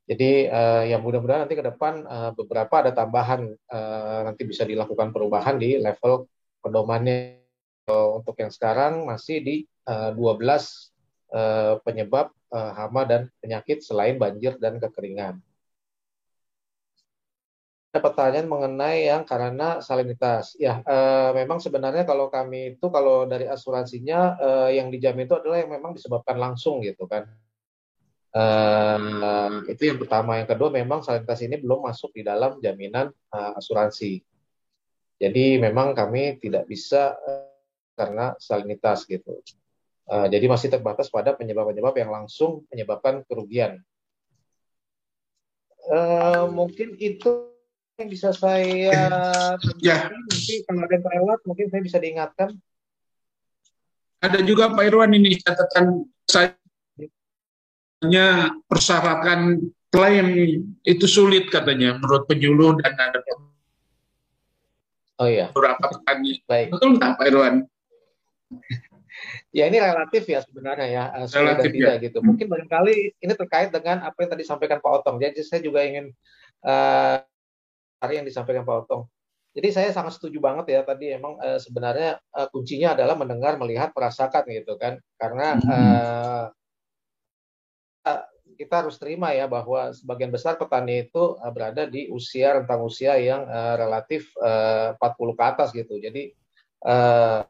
Jadi uh, yang mudah-mudahan nanti ke depan uh, beberapa ada tambahan uh, nanti bisa dilakukan perubahan di level pedomannya untuk yang sekarang masih di uh, 12 uh, penyebab uh, hama dan penyakit selain banjir dan kekeringan. Ada pertanyaan mengenai yang karena salinitas. Ya, uh, memang sebenarnya kalau kami itu kalau dari asuransinya uh, yang dijamin itu adalah yang memang disebabkan langsung gitu kan. Uh, itu yang pertama. Yang kedua memang salinitas ini belum masuk di dalam jaminan uh, asuransi. Jadi memang kami tidak bisa uh, karena salinitas gitu. Uh, jadi masih terbatas pada penyebab-penyebab yang langsung menyebabkan kerugian. Uh, mungkin itu yang bisa saya ya. Mungkin kalau ada yang terlewat, mungkin saya bisa diingatkan. Ada juga Pak Irwan ini catatan saya persyaratan klaim itu sulit katanya menurut penyuluh dan ada Oh iya. Beberapa petani. Baik. Betul nggak Pak Irwan? Ya ini relatif ya sebenarnya ya uh, relatif, dan tidak ya. gitu. Mungkin barangkali ini terkait dengan apa yang tadi sampaikan Pak Otong. Jadi saya juga ingin uh, hari yang disampaikan Pak Otong. Jadi saya sangat setuju banget ya tadi emang uh, sebenarnya uh, kuncinya adalah mendengar, melihat, merasakan gitu kan. Karena uh, kita harus terima ya bahwa sebagian besar petani itu uh, berada di usia rentang usia yang uh, relatif uh, 40 ke atas gitu. Jadi uh,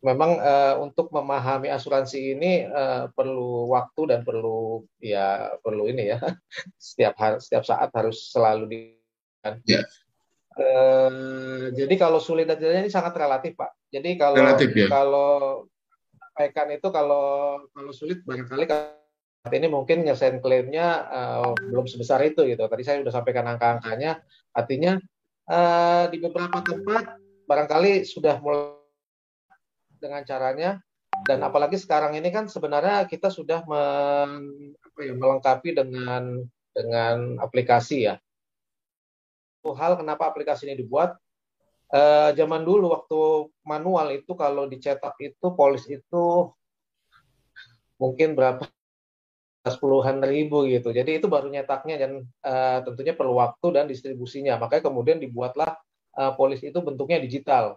memang uh, untuk memahami asuransi ini uh, perlu waktu dan perlu ya perlu ini ya setiap hari, setiap saat harus selalu di yeah. uh, jadi kalau sulit dan tidaknya ini sangat relatif pak jadi kalau relatif, ya. kalau sampaikan itu kalau kalau sulit barangkali saat ini mungkin nyelesain klaimnya uh, belum sebesar itu gitu tadi saya sudah sampaikan angka-angkanya artinya uh, di beberapa tempat barangkali sudah mulai dengan caranya dan apalagi sekarang ini kan sebenarnya kita sudah men, apa ya, melengkapi dengan dengan aplikasi ya. Satu hal kenapa aplikasi ini dibuat eh, zaman dulu waktu manual itu kalau dicetak itu polis itu mungkin berapa puluhan ribu gitu. Jadi itu baru nyetaknya dan eh, tentunya perlu waktu dan distribusinya. Makanya kemudian dibuatlah eh, polis itu bentuknya digital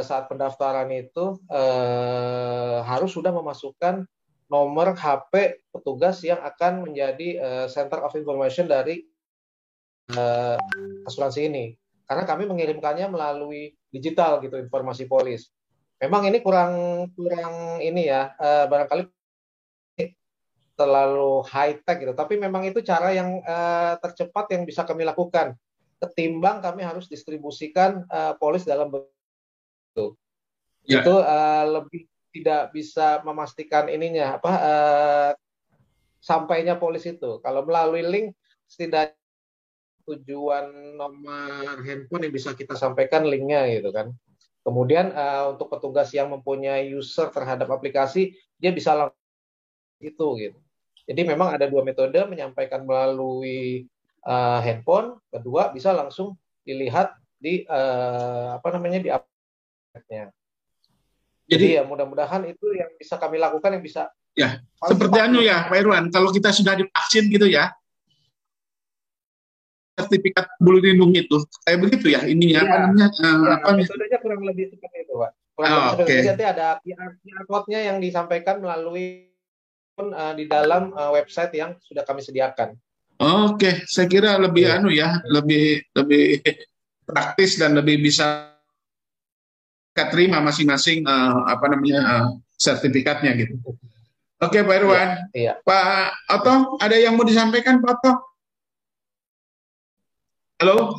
saat pendaftaran itu eh, harus sudah memasukkan nomor HP petugas yang akan menjadi eh, center of information dari eh, asuransi ini. Karena kami mengirimkannya melalui digital gitu informasi polis. Memang ini kurang kurang ini ya eh, barangkali terlalu high tech gitu. Tapi memang itu cara yang eh, tercepat yang bisa kami lakukan. Ketimbang kami harus distribusikan eh, polis dalam itu Ya. itu eh, lebih tidak bisa memastikan ininya apa eh, sampainya polis itu. Kalau melalui link setidaknya tujuan nomor handphone yang bisa kita sampaikan linknya gitu kan. Kemudian eh, untuk petugas yang mempunyai user terhadap aplikasi dia bisa langsung itu gitu. Jadi memang ada dua metode menyampaikan melalui eh, handphone. Kedua bisa langsung dilihat di eh, apa namanya di aplikasinya jadi, ya mudah-mudahan itu yang bisa kami lakukan yang bisa Ya, seperti anu ya, Pak Irwan, kalau kita sudah divaksin gitu ya, sertifikat bulu lindung itu, kayak begitu ya, ininya apa Iya. namanya, eh, Ya, apa metodenya kurang lebih seperti itu, Pak. Kurang Oh, lebih seperti. Nanti ada QR, QR code-nya yang disampaikan melalui uh, di dalam uh, website yang sudah kami sediakan. Oke, saya kira lebih Iya. anu ya, lebih lebih praktis dan lebih bisa terima masing-masing eh, apa namanya eh, sertifikatnya gitu. Oke, Pak Irwan. Iya. Pak Oto, ada yang mau disampaikan, Pak Oto? Halo,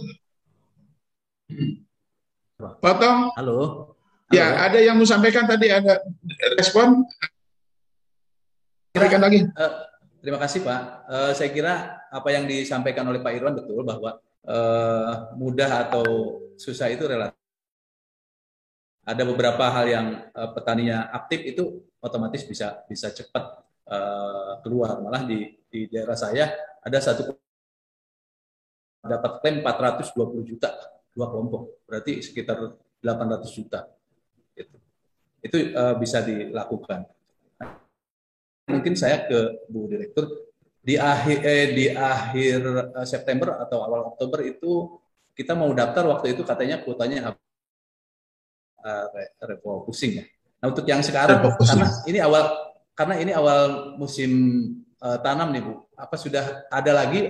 Pak Oto? Halo. Ya, ada yang mau sampaikan tadi ada respon? Sampaikan lagi. Eh, terima kasih Pak. Eh, saya kira apa yang disampaikan oleh Pak Irwan betul bahwa eh, mudah atau susah itu relatif. Ada beberapa hal yang eh, petaninya aktif itu otomatis bisa bisa cepat eh, keluar. Malah di di daerah saya ada satu dapat klaim 420 juta dua kelompok. Berarti sekitar 800 juta. Itu, itu eh, bisa dilakukan mungkin saya ke Bu Direktur di akhir eh, di akhir September atau awal Oktober itu kita mau daftar waktu itu katanya kuotanya uh, refocusing ya. Nah untuk yang sekarang Refocusing. karena ini awal karena ini awal musim eh, tanam nih Bu, apa sudah ada lagi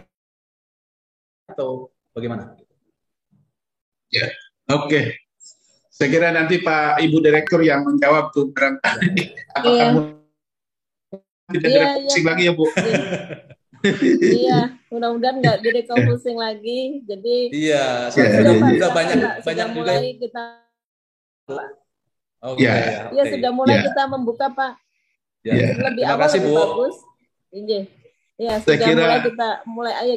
atau bagaimana? Ya, oke. Saya kira nanti Pak Ibu Direktur yang menjawab tuh barangkali. Apakah Iya. mau tidak Iya, direfocusing iya. lagi ya Bu? iya, mudah-mudahan nggak direcomposing lagi. Jadi Iya, Iya, sudah, iya, iya. sudah banyak sudah banyak juga. mulai kita Oke, Ya. ya, Iya oke. sudah mulai Ya. kita membuka Pak. Ya. Ya. Lebih Terima awal kasih, lebih Bu. bagus. Iya. Iya, Saya sudah kira- mulai kita mulai ayo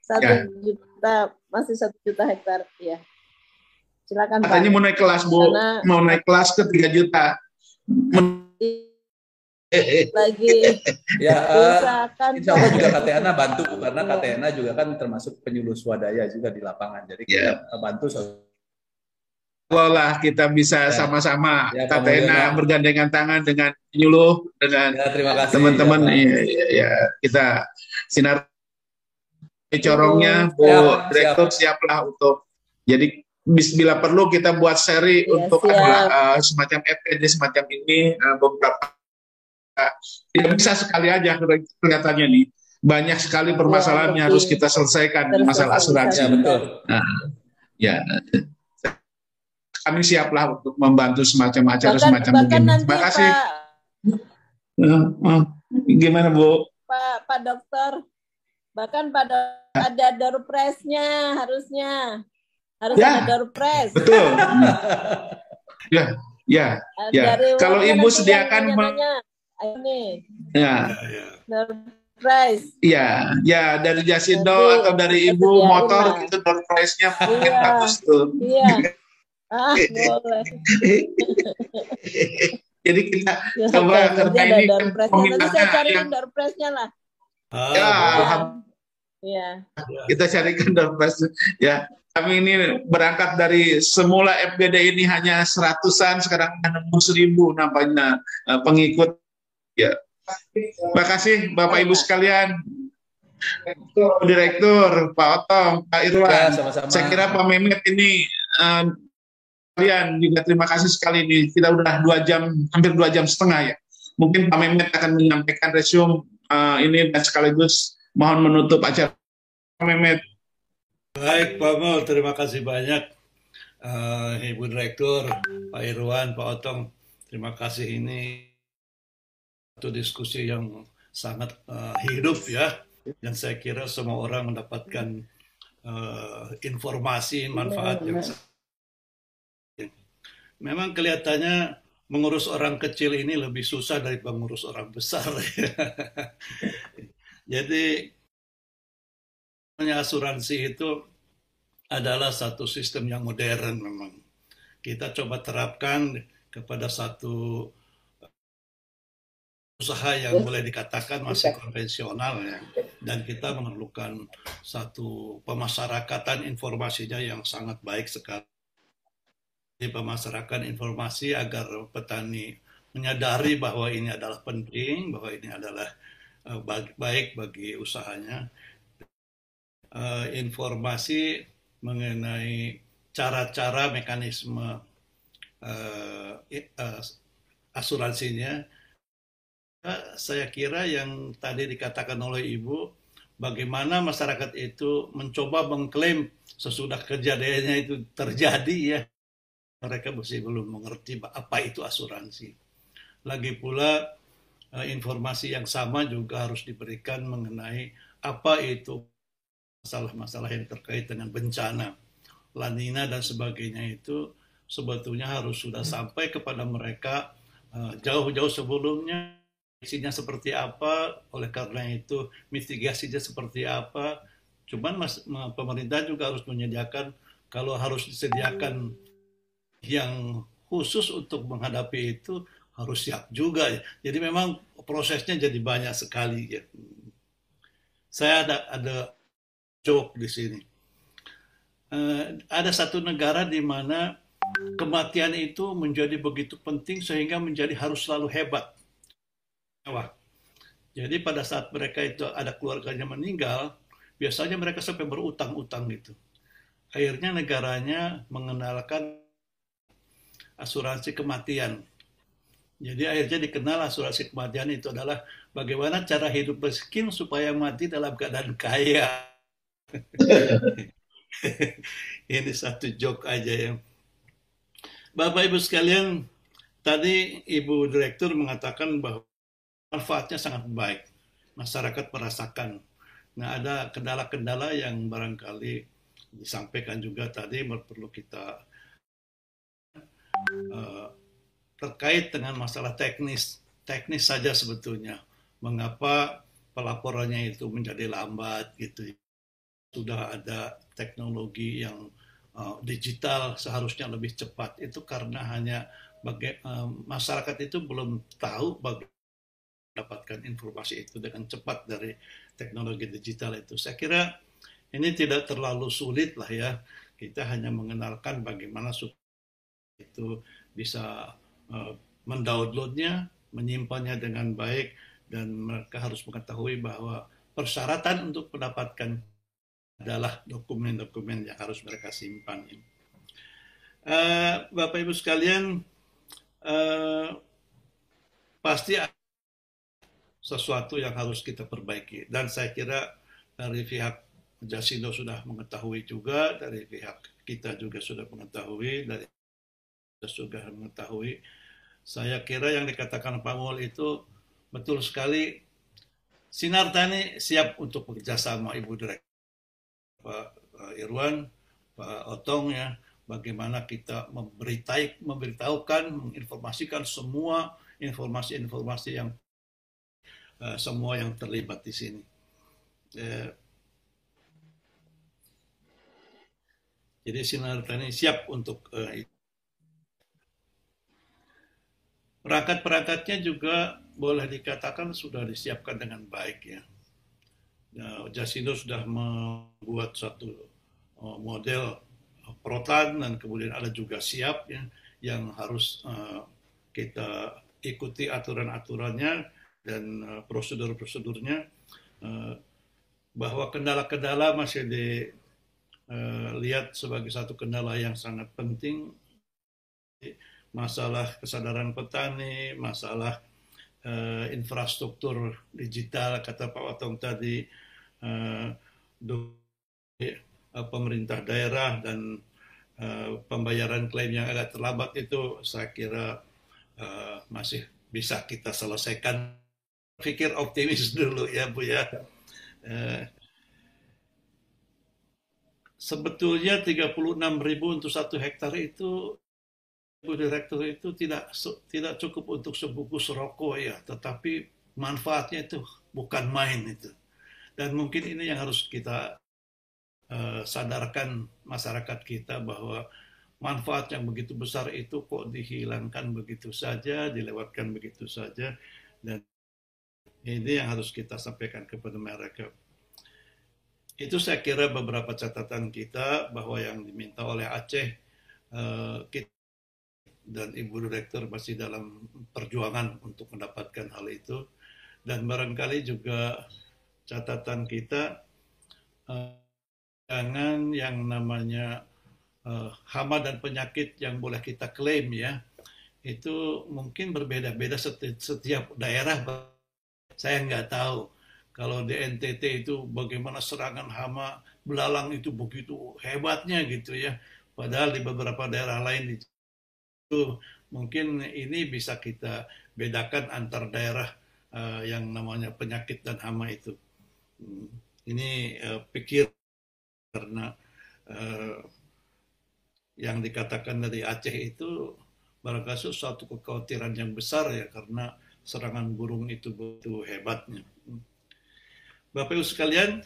satu Ya. juta masih satu juta hektar. Iya. Silakan Pak. Katanya mau naik kelas Bu, Karena- mau naik kelas ke 3 juta. Men- lagi Ya, eh, usahakan insya Allah juga KTNA bantu karena KTNA juga kan termasuk penyuluh swadaya juga di lapangan. Jadi kita Ya. bantu so- Kalau lah kita bisa Ya. sama-sama. Ya, KTNA kemudian- bergandengan tangan dengan penyuluh dengan Ya, terima kasih. teman-teman. Ya, ya, ya, ya, kita sinar corongnya Bu Siap, Direktur siaplah untuk jadi bila perlu kita buat seri Iya, untuk siap. adalah, uh, semacam FPD semacam ini. Uh, beberapa uh, tidak bisa sekali aja kelihatannya nih. Banyak sekali permasalahan yang harus kita selesaikan masalah asuransi. Ya, betul. Nah, ya kami siaplah untuk membantu semacam acara bahkan semacam bahkan begini. Terima kasih. Pak Uh, uh, gimana Bu? Pak Pak Dokter bahkan pada ada doorpress-nya harusnya harus Ya. ada doorpress. Betul. ya, ya, Uh, ya. dari Kalau warga Ibu sediakan ayo nih ya, doorpress. ya, ya dari Jasindo atau dari Ibu motor gitu door price-nya mungkin Iya. bagus tuh. Iya. Ah, boleh. Jadi kita Ya, coba ada ini. Nanti saya peminatnya carikan yang door prize-nya lah. ya Iya. alhamdulillah Iya. kita carikan dompet ya kami ini berangkat dari semula FGD ini hanya seratusan sekarang nembus seribu nampaknya eh, pengikut ya terima kasih bapak ibu sekalian direktur Pak Otong Pak Irwan Ya, sama-sama. saya kira Pak Mehmet ini eh, kalian juga terima kasih sekali ini. Kita udah dua jam hampir dua jam setengah ya. Mungkin Pak Mehmet akan menyampaikan resume eh, ini dan sekaligus mohon menutup acara Pak Mehmet. Baik, Pak Mul, terima kasih banyak. Eh, Ibu Direktur, Pak Irwan, Pak Otong, terima kasih. Ini satu diskusi yang sangat eh, hidup ya. Dan saya kira semua orang mendapatkan eh, informasi, manfaat yang memang kelihatannya mengurus orang kecil ini lebih susah dari mengurus orang besar. Jadi asuransi itu adalah satu sistem yang modern memang. Kita coba terapkan kepada satu usaha yang boleh dikatakan masih konvensional ya. Dan kita memerlukan satu pemasarakatan informasinya yang sangat baik sekali. Jadi pemasarakatan informasi agar petani menyadari bahwa ini adalah penting, bahwa ini adalah bag- baik bagi usahanya eh, informasi mengenai cara-cara mekanisme eh, asuransinya. Saya kira yang tadi dikatakan oleh Ibu, bagaimana masyarakat itu mencoba mengklaim sesudah kejadiannya itu terjadi ya. Mereka masih belum mengerti apa itu asuransi. Lagi pula eh, informasi yang sama juga harus diberikan mengenai apa itu masalah-masalah yang terkait dengan bencana, lanina dan sebagainya itu sebetulnya harus sudah sampai kepada mereka eh, jauh-jauh sebelumnya isinya seperti apa, oleh karena itu mitigasinya seperti apa. Cuman mas, ma- pemerintah juga harus menyediakan kalau harus disediakan yang khusus untuk menghadapi itu harus siap juga. ya. Jadi memang prosesnya jadi banyak sekali. Ya. Saya ada ada joke di sini. Eh, ada satu negara di mana kematian itu menjadi begitu penting sehingga menjadi harus selalu hebat. Wah. Jadi pada saat mereka itu ada keluarganya meninggal, biasanya mereka sampai berutang-utang gitu. Akhirnya negaranya mengenalkan asuransi kematian. Jadi akhirnya dikenal asuransi kematian itu adalah bagaimana cara hidup miskin supaya mati dalam keadaan kaya. Ini satu joke aja ya. Bapak Ibu sekalian, tadi Ibu Direktur mengatakan bahwa manfaatnya sangat baik. Masyarakat merasakan. Nah, ada kendala-kendala yang barangkali disampaikan juga tadi perlu kita eh, terkait dengan masalah teknis. Teknis saja sebetulnya. Mengapa pelaporannya itu menjadi lambat gitu. Sudah ada teknologi yang uh, digital seharusnya lebih cepat. Itu karena hanya baga- uh, masyarakat itu belum tahu bagaimana mendapatkan informasi itu dengan cepat dari teknologi digital itu. Saya kira ini tidak terlalu sulit lah ya. Kita hanya mengenalkan bagaimana supaya itu bisa uh, mendownloadnya, menyimpannya dengan baik, dan mereka harus mengetahui bahwa persyaratan untuk mendapatkan adalah dokumen-dokumen yang harus mereka simpan. Uh, Bapak Ibu sekalian, uh, pasti ada sesuatu yang harus kita perbaiki. Dan saya kira dari pihak Jasindo sudah mengetahui juga, dari pihak kita juga sudah mengetahui, dari juga mengetahui. Saya kira yang dikatakan Pak Mul itu betul sekali. Sinar Tani siap untuk bekerja sama Ibu Direktur Pak eh, Irwan, Pak Otong ya, bagaimana kita memberitahu, memberitahukan, menginformasikan semua informasi-informasi yang uh, semua yang terlibat di sini. Eh, jadi Sinar Tani siap untuk uh, itu. Perangkat-perangkatnya juga boleh dikatakan sudah disiapkan dengan baik ya. Nah, Jasindo sudah membuat satu uh, model uh, protan dan kemudian ada juga siap ya yang harus uh, kita ikuti aturan-aturannya dan prosedur-prosedurnya bahwa kendala-kendala masih dilihat sebagai satu kendala yang sangat penting masalah kesadaran petani, masalah uh, infrastruktur digital kata Pak Watong tadi uh, pemerintah daerah dan uh, pembayaran klaim yang agak terlambat itu saya kira uh, masih bisa kita selesaikan. Pikir optimis dulu ya Bu ya. Uh, sebetulnya 36 ribu untuk satu hektar itu Direktur itu tidak tidak cukup untuk sebungkus rokok ya, tetapi manfaatnya itu bukan main itu. Dan mungkin ini yang harus kita uh, sadarkan masyarakat kita bahwa manfaat yang begitu besar itu kok dihilangkan begitu saja, dilewatkan begitu saja, dan ini yang harus kita sampaikan kepada mereka. Itu saya kira beberapa catatan kita bahwa yang diminta oleh Aceh uh, kita dan Ibu Direktur masih dalam perjuangan untuk mendapatkan hal itu. Dan barangkali juga catatan kita uh, jangan yang namanya uh, hama dan penyakit yang boleh kita klaim ya itu mungkin berbeda-beda setiap, setiap daerah. Saya nggak tahu kalau di NTT itu bagaimana serangan hama belalang itu begitu hebatnya gitu ya. Padahal di beberapa daerah lain itu mungkin ini bisa kita bedakan antar daerah uh, yang namanya penyakit dan hama itu. Hmm, ini uh, pikir karena uh, yang dikatakan dari Aceh itu barangkali suatu kekhawatiran yang besar ya karena serangan burung itu begitu hebatnya. Bapak Ibu sekalian,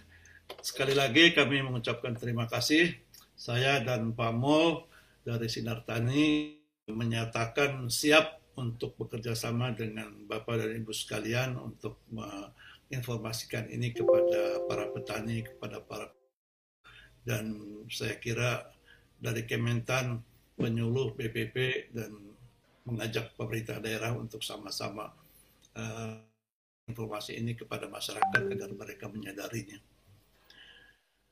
sekali lagi kami mengucapkan terima kasih. Saya dan Pak Mol dari Sinar Tani menyatakan siap untuk bekerja sama dengan Bapak dan Ibu sekalian untuk menginformasikan ini kepada para petani, kepada para dan saya kira dari Kementan menyuluh BPP dan mengajak pemerintah daerah untuk sama-sama uh, informasi ini kepada masyarakat agar mereka menyadarinya.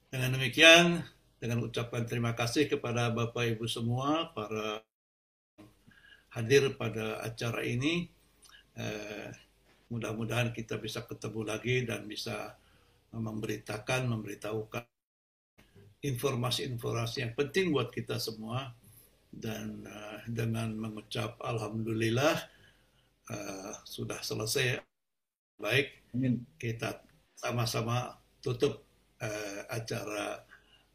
Dengan demikian, dengan ucapan terima kasih kepada Bapak Ibu semua, para hadir pada acara ini. Eh, mudah-mudahan kita bisa ketemu lagi dan bisa memberitakan, memberitahukan informasi-informasi yang penting buat kita semua. Dan uh, dengan mengucap Alhamdulillah uh, sudah selesai baik. Kita sama-sama tutup uh, acara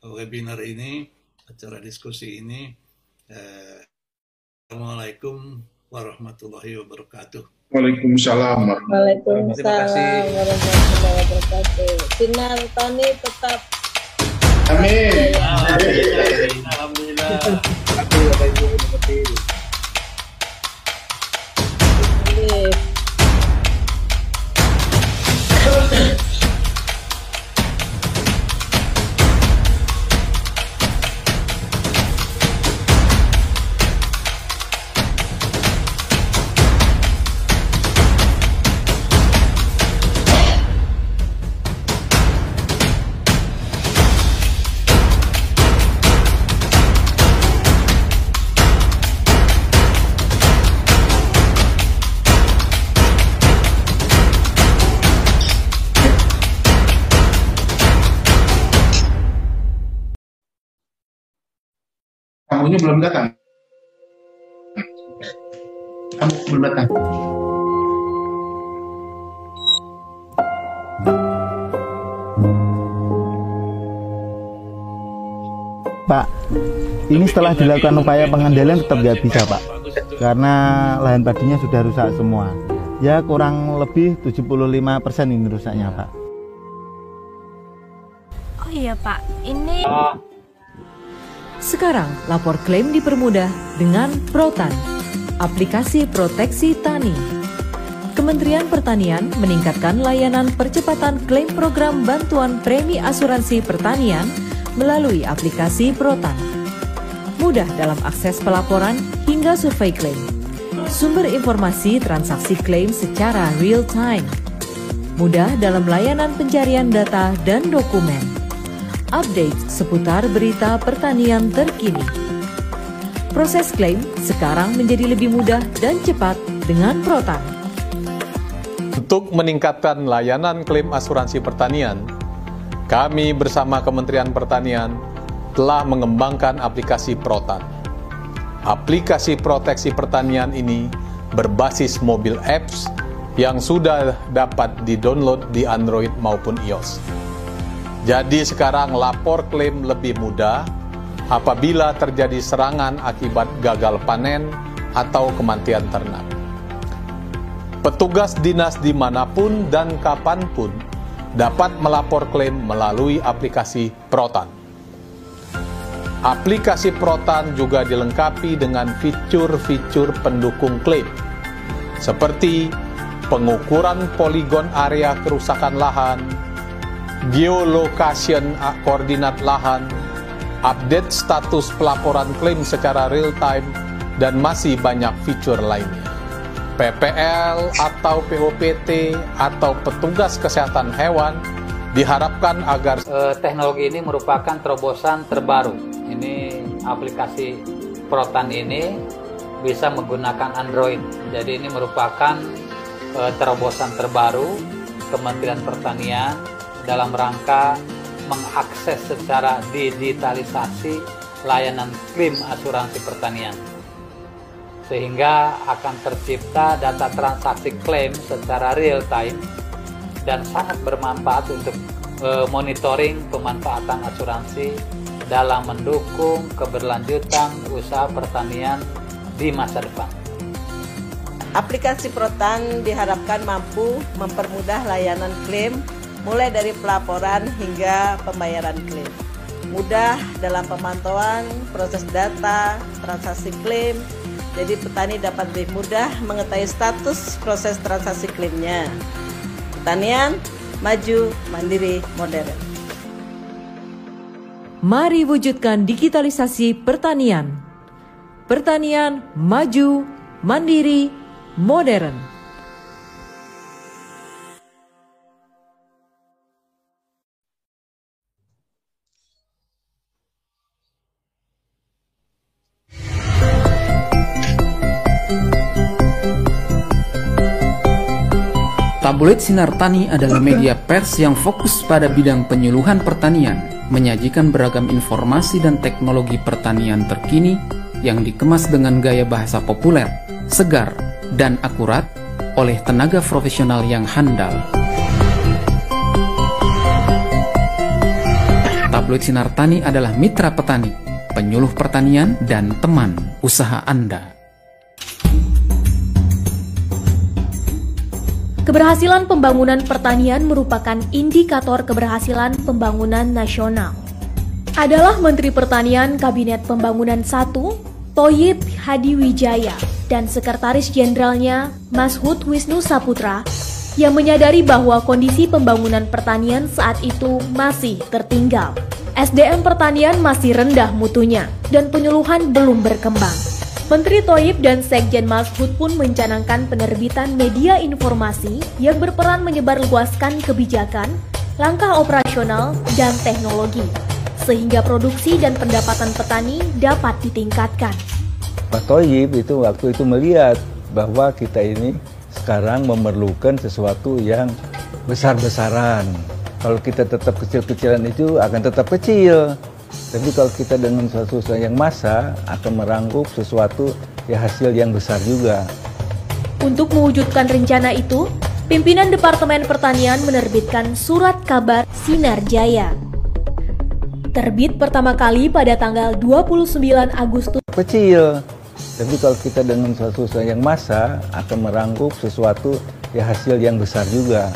webinar ini, acara diskusi ini. Uh, Assalamualaikum warahmatullahi wabarakatuh. Waalaikumsalam. Waalaikumsalam warahmatullahi wabarakatuh. Sinar Tani tetap. Amin. Alhamdulillah. Amin. Belum datang. Kamu belum datang. Pak, ini setelah dilakukan upaya pengendalian tetap nggak bisa Pak, karena lahan padinya sudah rusak semua. Ya kurang lebih 75% ini rusaknya Pak. Oh iya Pak, ini Sekarang, lapor klaim dipermudah dengan Protan. aplikasi proteksi tani. Kementerian Pertanian meningkatkan layanan percepatan klaim program bantuan premi asuransi pertanian melalui aplikasi Protan. Mudah dalam akses pelaporan hingga survei klaim. Sumber informasi transaksi klaim secara real time. Mudah dalam layanan pencarian data dan dokumen. Update seputar berita pertanian terkini. Proses klaim sekarang menjadi lebih mudah dan cepat dengan Protan. Untuk meningkatkan layanan klaim asuransi pertanian, kami bersama Kementerian Pertanian telah mengembangkan aplikasi Protan. Aplikasi proteksi pertanian ini berbasis mobile apps yang sudah dapat di-download di Android maupun iOS. Jadi sekarang lapor klaim lebih mudah apabila terjadi serangan akibat gagal panen atau kematian ternak. Petugas dinas di mana pun dan kapan pun dapat melapor klaim melalui aplikasi Protan. Aplikasi Protan juga dilengkapi dengan fitur-fitur pendukung klaim, seperti pengukuran poligon area kerusakan lahan, geolocation koordinat lahan, update status pelaporan klaim secara real time, dan masih banyak fitur lainnya. PPL atau POPT atau petugas kesehatan hewan diharapkan agar eh, teknologi ini merupakan terobosan terbaru. Ini aplikasi Protan ini bisa menggunakan Android. Jadi ini merupakan eh, terobosan terbaru Kementerian Pertanian dalam rangka mengakses secara digitalisasi layanan klaim asuransi pertanian sehingga akan tercipta data transaksi klaim secara real time dan sangat bermanfaat untuk e, monitoring pemanfaatan asuransi dalam mendukung keberlanjutan usaha pertanian di masa depan. Aplikasi Protan diharapkan mampu mempermudah layanan klaim mulai dari pelaporan hingga pembayaran klaim. Mudah dalam pemantauan proses data, transaksi klaim, jadi petani dapat lebih mudah mengetahui status proses transaksi klaimnya. Pertanian maju, mandiri, modern. Mari wujudkan digitalisasi pertanian. Pertanian maju, mandiri, modern. Tabloid Sinar Tani adalah media pers yang fokus pada bidang penyuluhan pertanian, menyajikan beragam informasi dan teknologi pertanian terkini yang dikemas dengan gaya bahasa populer, segar, dan akurat oleh tenaga profesional yang handal. Tabloid Sinar Tani adalah mitra petani, penyuluh pertanian, dan teman usaha Anda. Keberhasilan pembangunan pertanian merupakan indikator keberhasilan pembangunan nasional. Adalah Menteri Pertanian Kabinet Pembangunan 1, Toyib Hadi Wijaya, dan Sekretaris Jenderalnya Mas Hud Wisnu Saputra yang menyadari bahwa kondisi pembangunan pertanian saat itu masih tertinggal. SDM pertanian masih rendah mutunya dan penyuluhan belum berkembang. Menteri Toyib dan Sekjen Mashud pun mencanangkan penerbitan media informasi yang berperan menyebarluaskan kebijakan, langkah operasional, dan teknologi, sehingga produksi dan pendapatan petani dapat ditingkatkan. Pak Toyib itu waktu itu melihat bahwa kita ini sekarang memerlukan sesuatu yang besar-besaran. Kalau kita tetap kecil-kecilan itu akan tetap kecil. Tapi kalau kita dengan sesuatu yang masa akan merangkup sesuatu ya hasil yang besar juga. Untuk mewujudkan rencana itu, pimpinan Departemen Pertanian menerbitkan surat kabar Sinar Jaya. Terbit pertama kali pada tanggal 29 Agustus. Kecil, tapi kalau kita dengan sesuatu yang masa akan merangkup sesuatu ya hasil yang besar juga.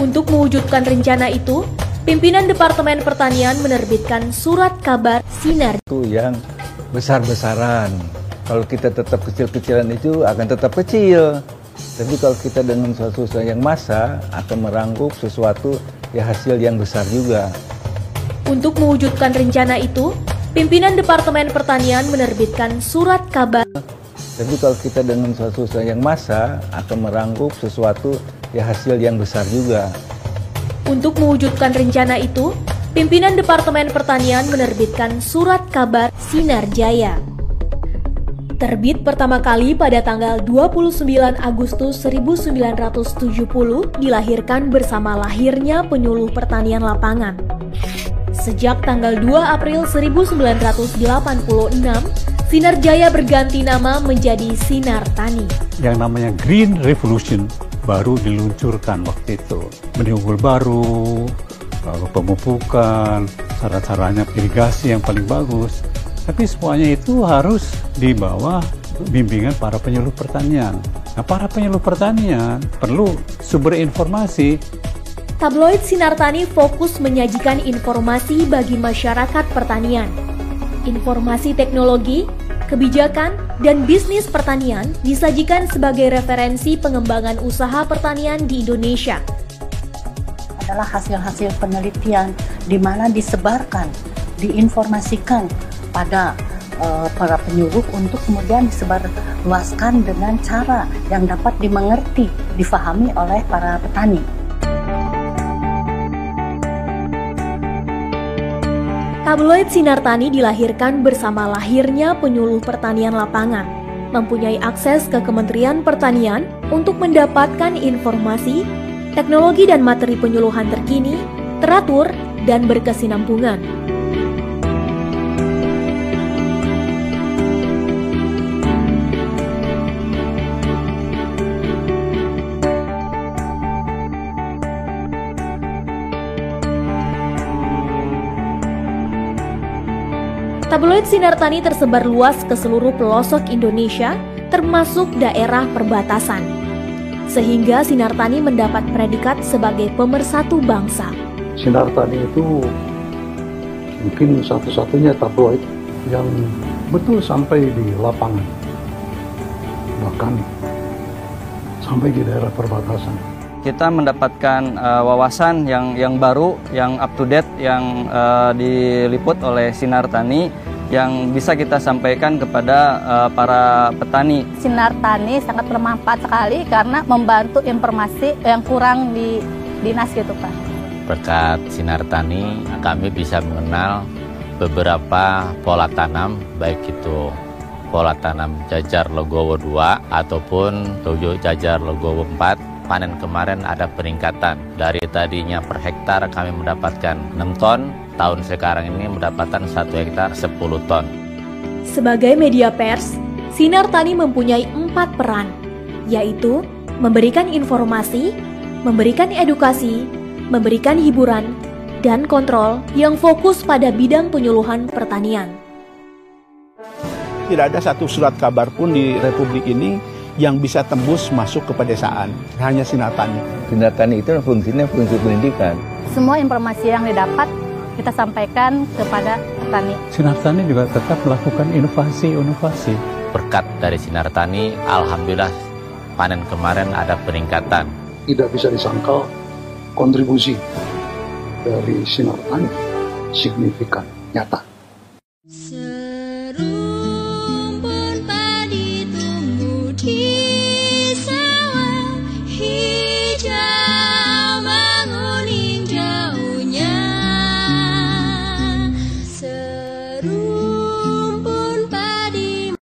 Untuk mewujudkan rencana itu, Pimpinan Departemen Pertanian menerbitkan surat kabar Sinar itu yang besar-besaran. Kalau kita tetap kecil-kecilan itu akan tetap kecil. Tapi kalau kita dengan sesuatu yang massa akan merangkup sesuatu ya hasil yang besar juga. Untuk mewujudkan rencana itu, pimpinan Departemen Pertanian menerbitkan surat kabar. Tapi kalau kita dengan sesuatu yang massa akan merangkup sesuatu ya hasil yang besar juga. Untuk mewujudkan rencana itu, pimpinan Departemen Pertanian menerbitkan surat kabar Sinar Jaya. Terbit pertama kali pada tanggal 29 Agustus 1970 dilahirkan bersama lahirnya penyuluh pertanian lapangan. Sejak tanggal 2 April 1986, Sinar Jaya berganti nama menjadi Sinar Tani. Yang namanya Green Revolution baru diluncurkan waktu itu. Benih unggul baru, lalu pemupukan, cara-caranya irigasi yang paling bagus. Tapi semuanya itu harus di bawah bimbingan para penyuluh pertanian. Nah, para penyuluh pertanian perlu sumber informasi. Tabloid Sinar Tani fokus menyajikan informasi bagi masyarakat pertanian. Informasi teknologi, kebijakan, dan bisnis pertanian disajikan sebagai referensi pengembangan usaha pertanian di Indonesia. Adalah hasil-hasil penelitian di mana disebarkan, diinformasikan pada uh, para penyuluh untuk kemudian disebarluaskan dengan cara yang dapat dimengerti, difahami oleh para petani. Tabloid Sinar Tani dilahirkan bersama lahirnya penyuluh pertanian lapangan, mempunyai akses ke Kementerian Pertanian untuk mendapatkan informasi, teknologi dan materi penyuluhan terkini, teratur, dan berkesinambungan. Tabloid Sinar Tani tersebar luas ke seluruh pelosok Indonesia, termasuk daerah perbatasan. Sehingga Sinar Tani mendapat predikat sebagai pemersatu bangsa. Sinar Tani itu mungkin satu-satunya tabloid yang betul sampai di lapangan. Bahkan sampai di daerah perbatasan kita mendapatkan uh, wawasan yang yang baru, yang up to date, yang uh, diliput oleh Sinar Tani yang bisa kita sampaikan kepada uh, para petani. Sinar Tani sangat bermanfaat sekali karena membantu informasi yang kurang di dinas gitu Pak. Berkat Sinar Tani kami bisa mengenal beberapa pola tanam baik itu pola tanam jajar Legowo 2 ataupun tujuh jajar Legowo 4 panen kemarin ada peningkatan. Dari tadinya per hektar kami mendapatkan 6 ton, tahun sekarang ini mendapatkan 1 hektar 10 ton. Sebagai media pers, Sinar Tani mempunyai empat peran, yaitu memberikan informasi, memberikan edukasi, memberikan hiburan, dan kontrol yang fokus pada bidang penyuluhan pertanian. Tidak ada satu surat kabar pun di Republik ini yang bisa tembus masuk ke pedesaan. Hanya sinar tani. Sinar tani itu fungsinya fungsi pendidikan. Semua informasi yang didapat kita sampaikan kepada petani. Sinar Tani juga tetap melakukan inovasi-inovasi. Berkat dari Sinar Tani, Alhamdulillah panen kemarin ada peningkatan. Tidak bisa disangkal kontribusi dari Sinar Tani signifikan, nyata.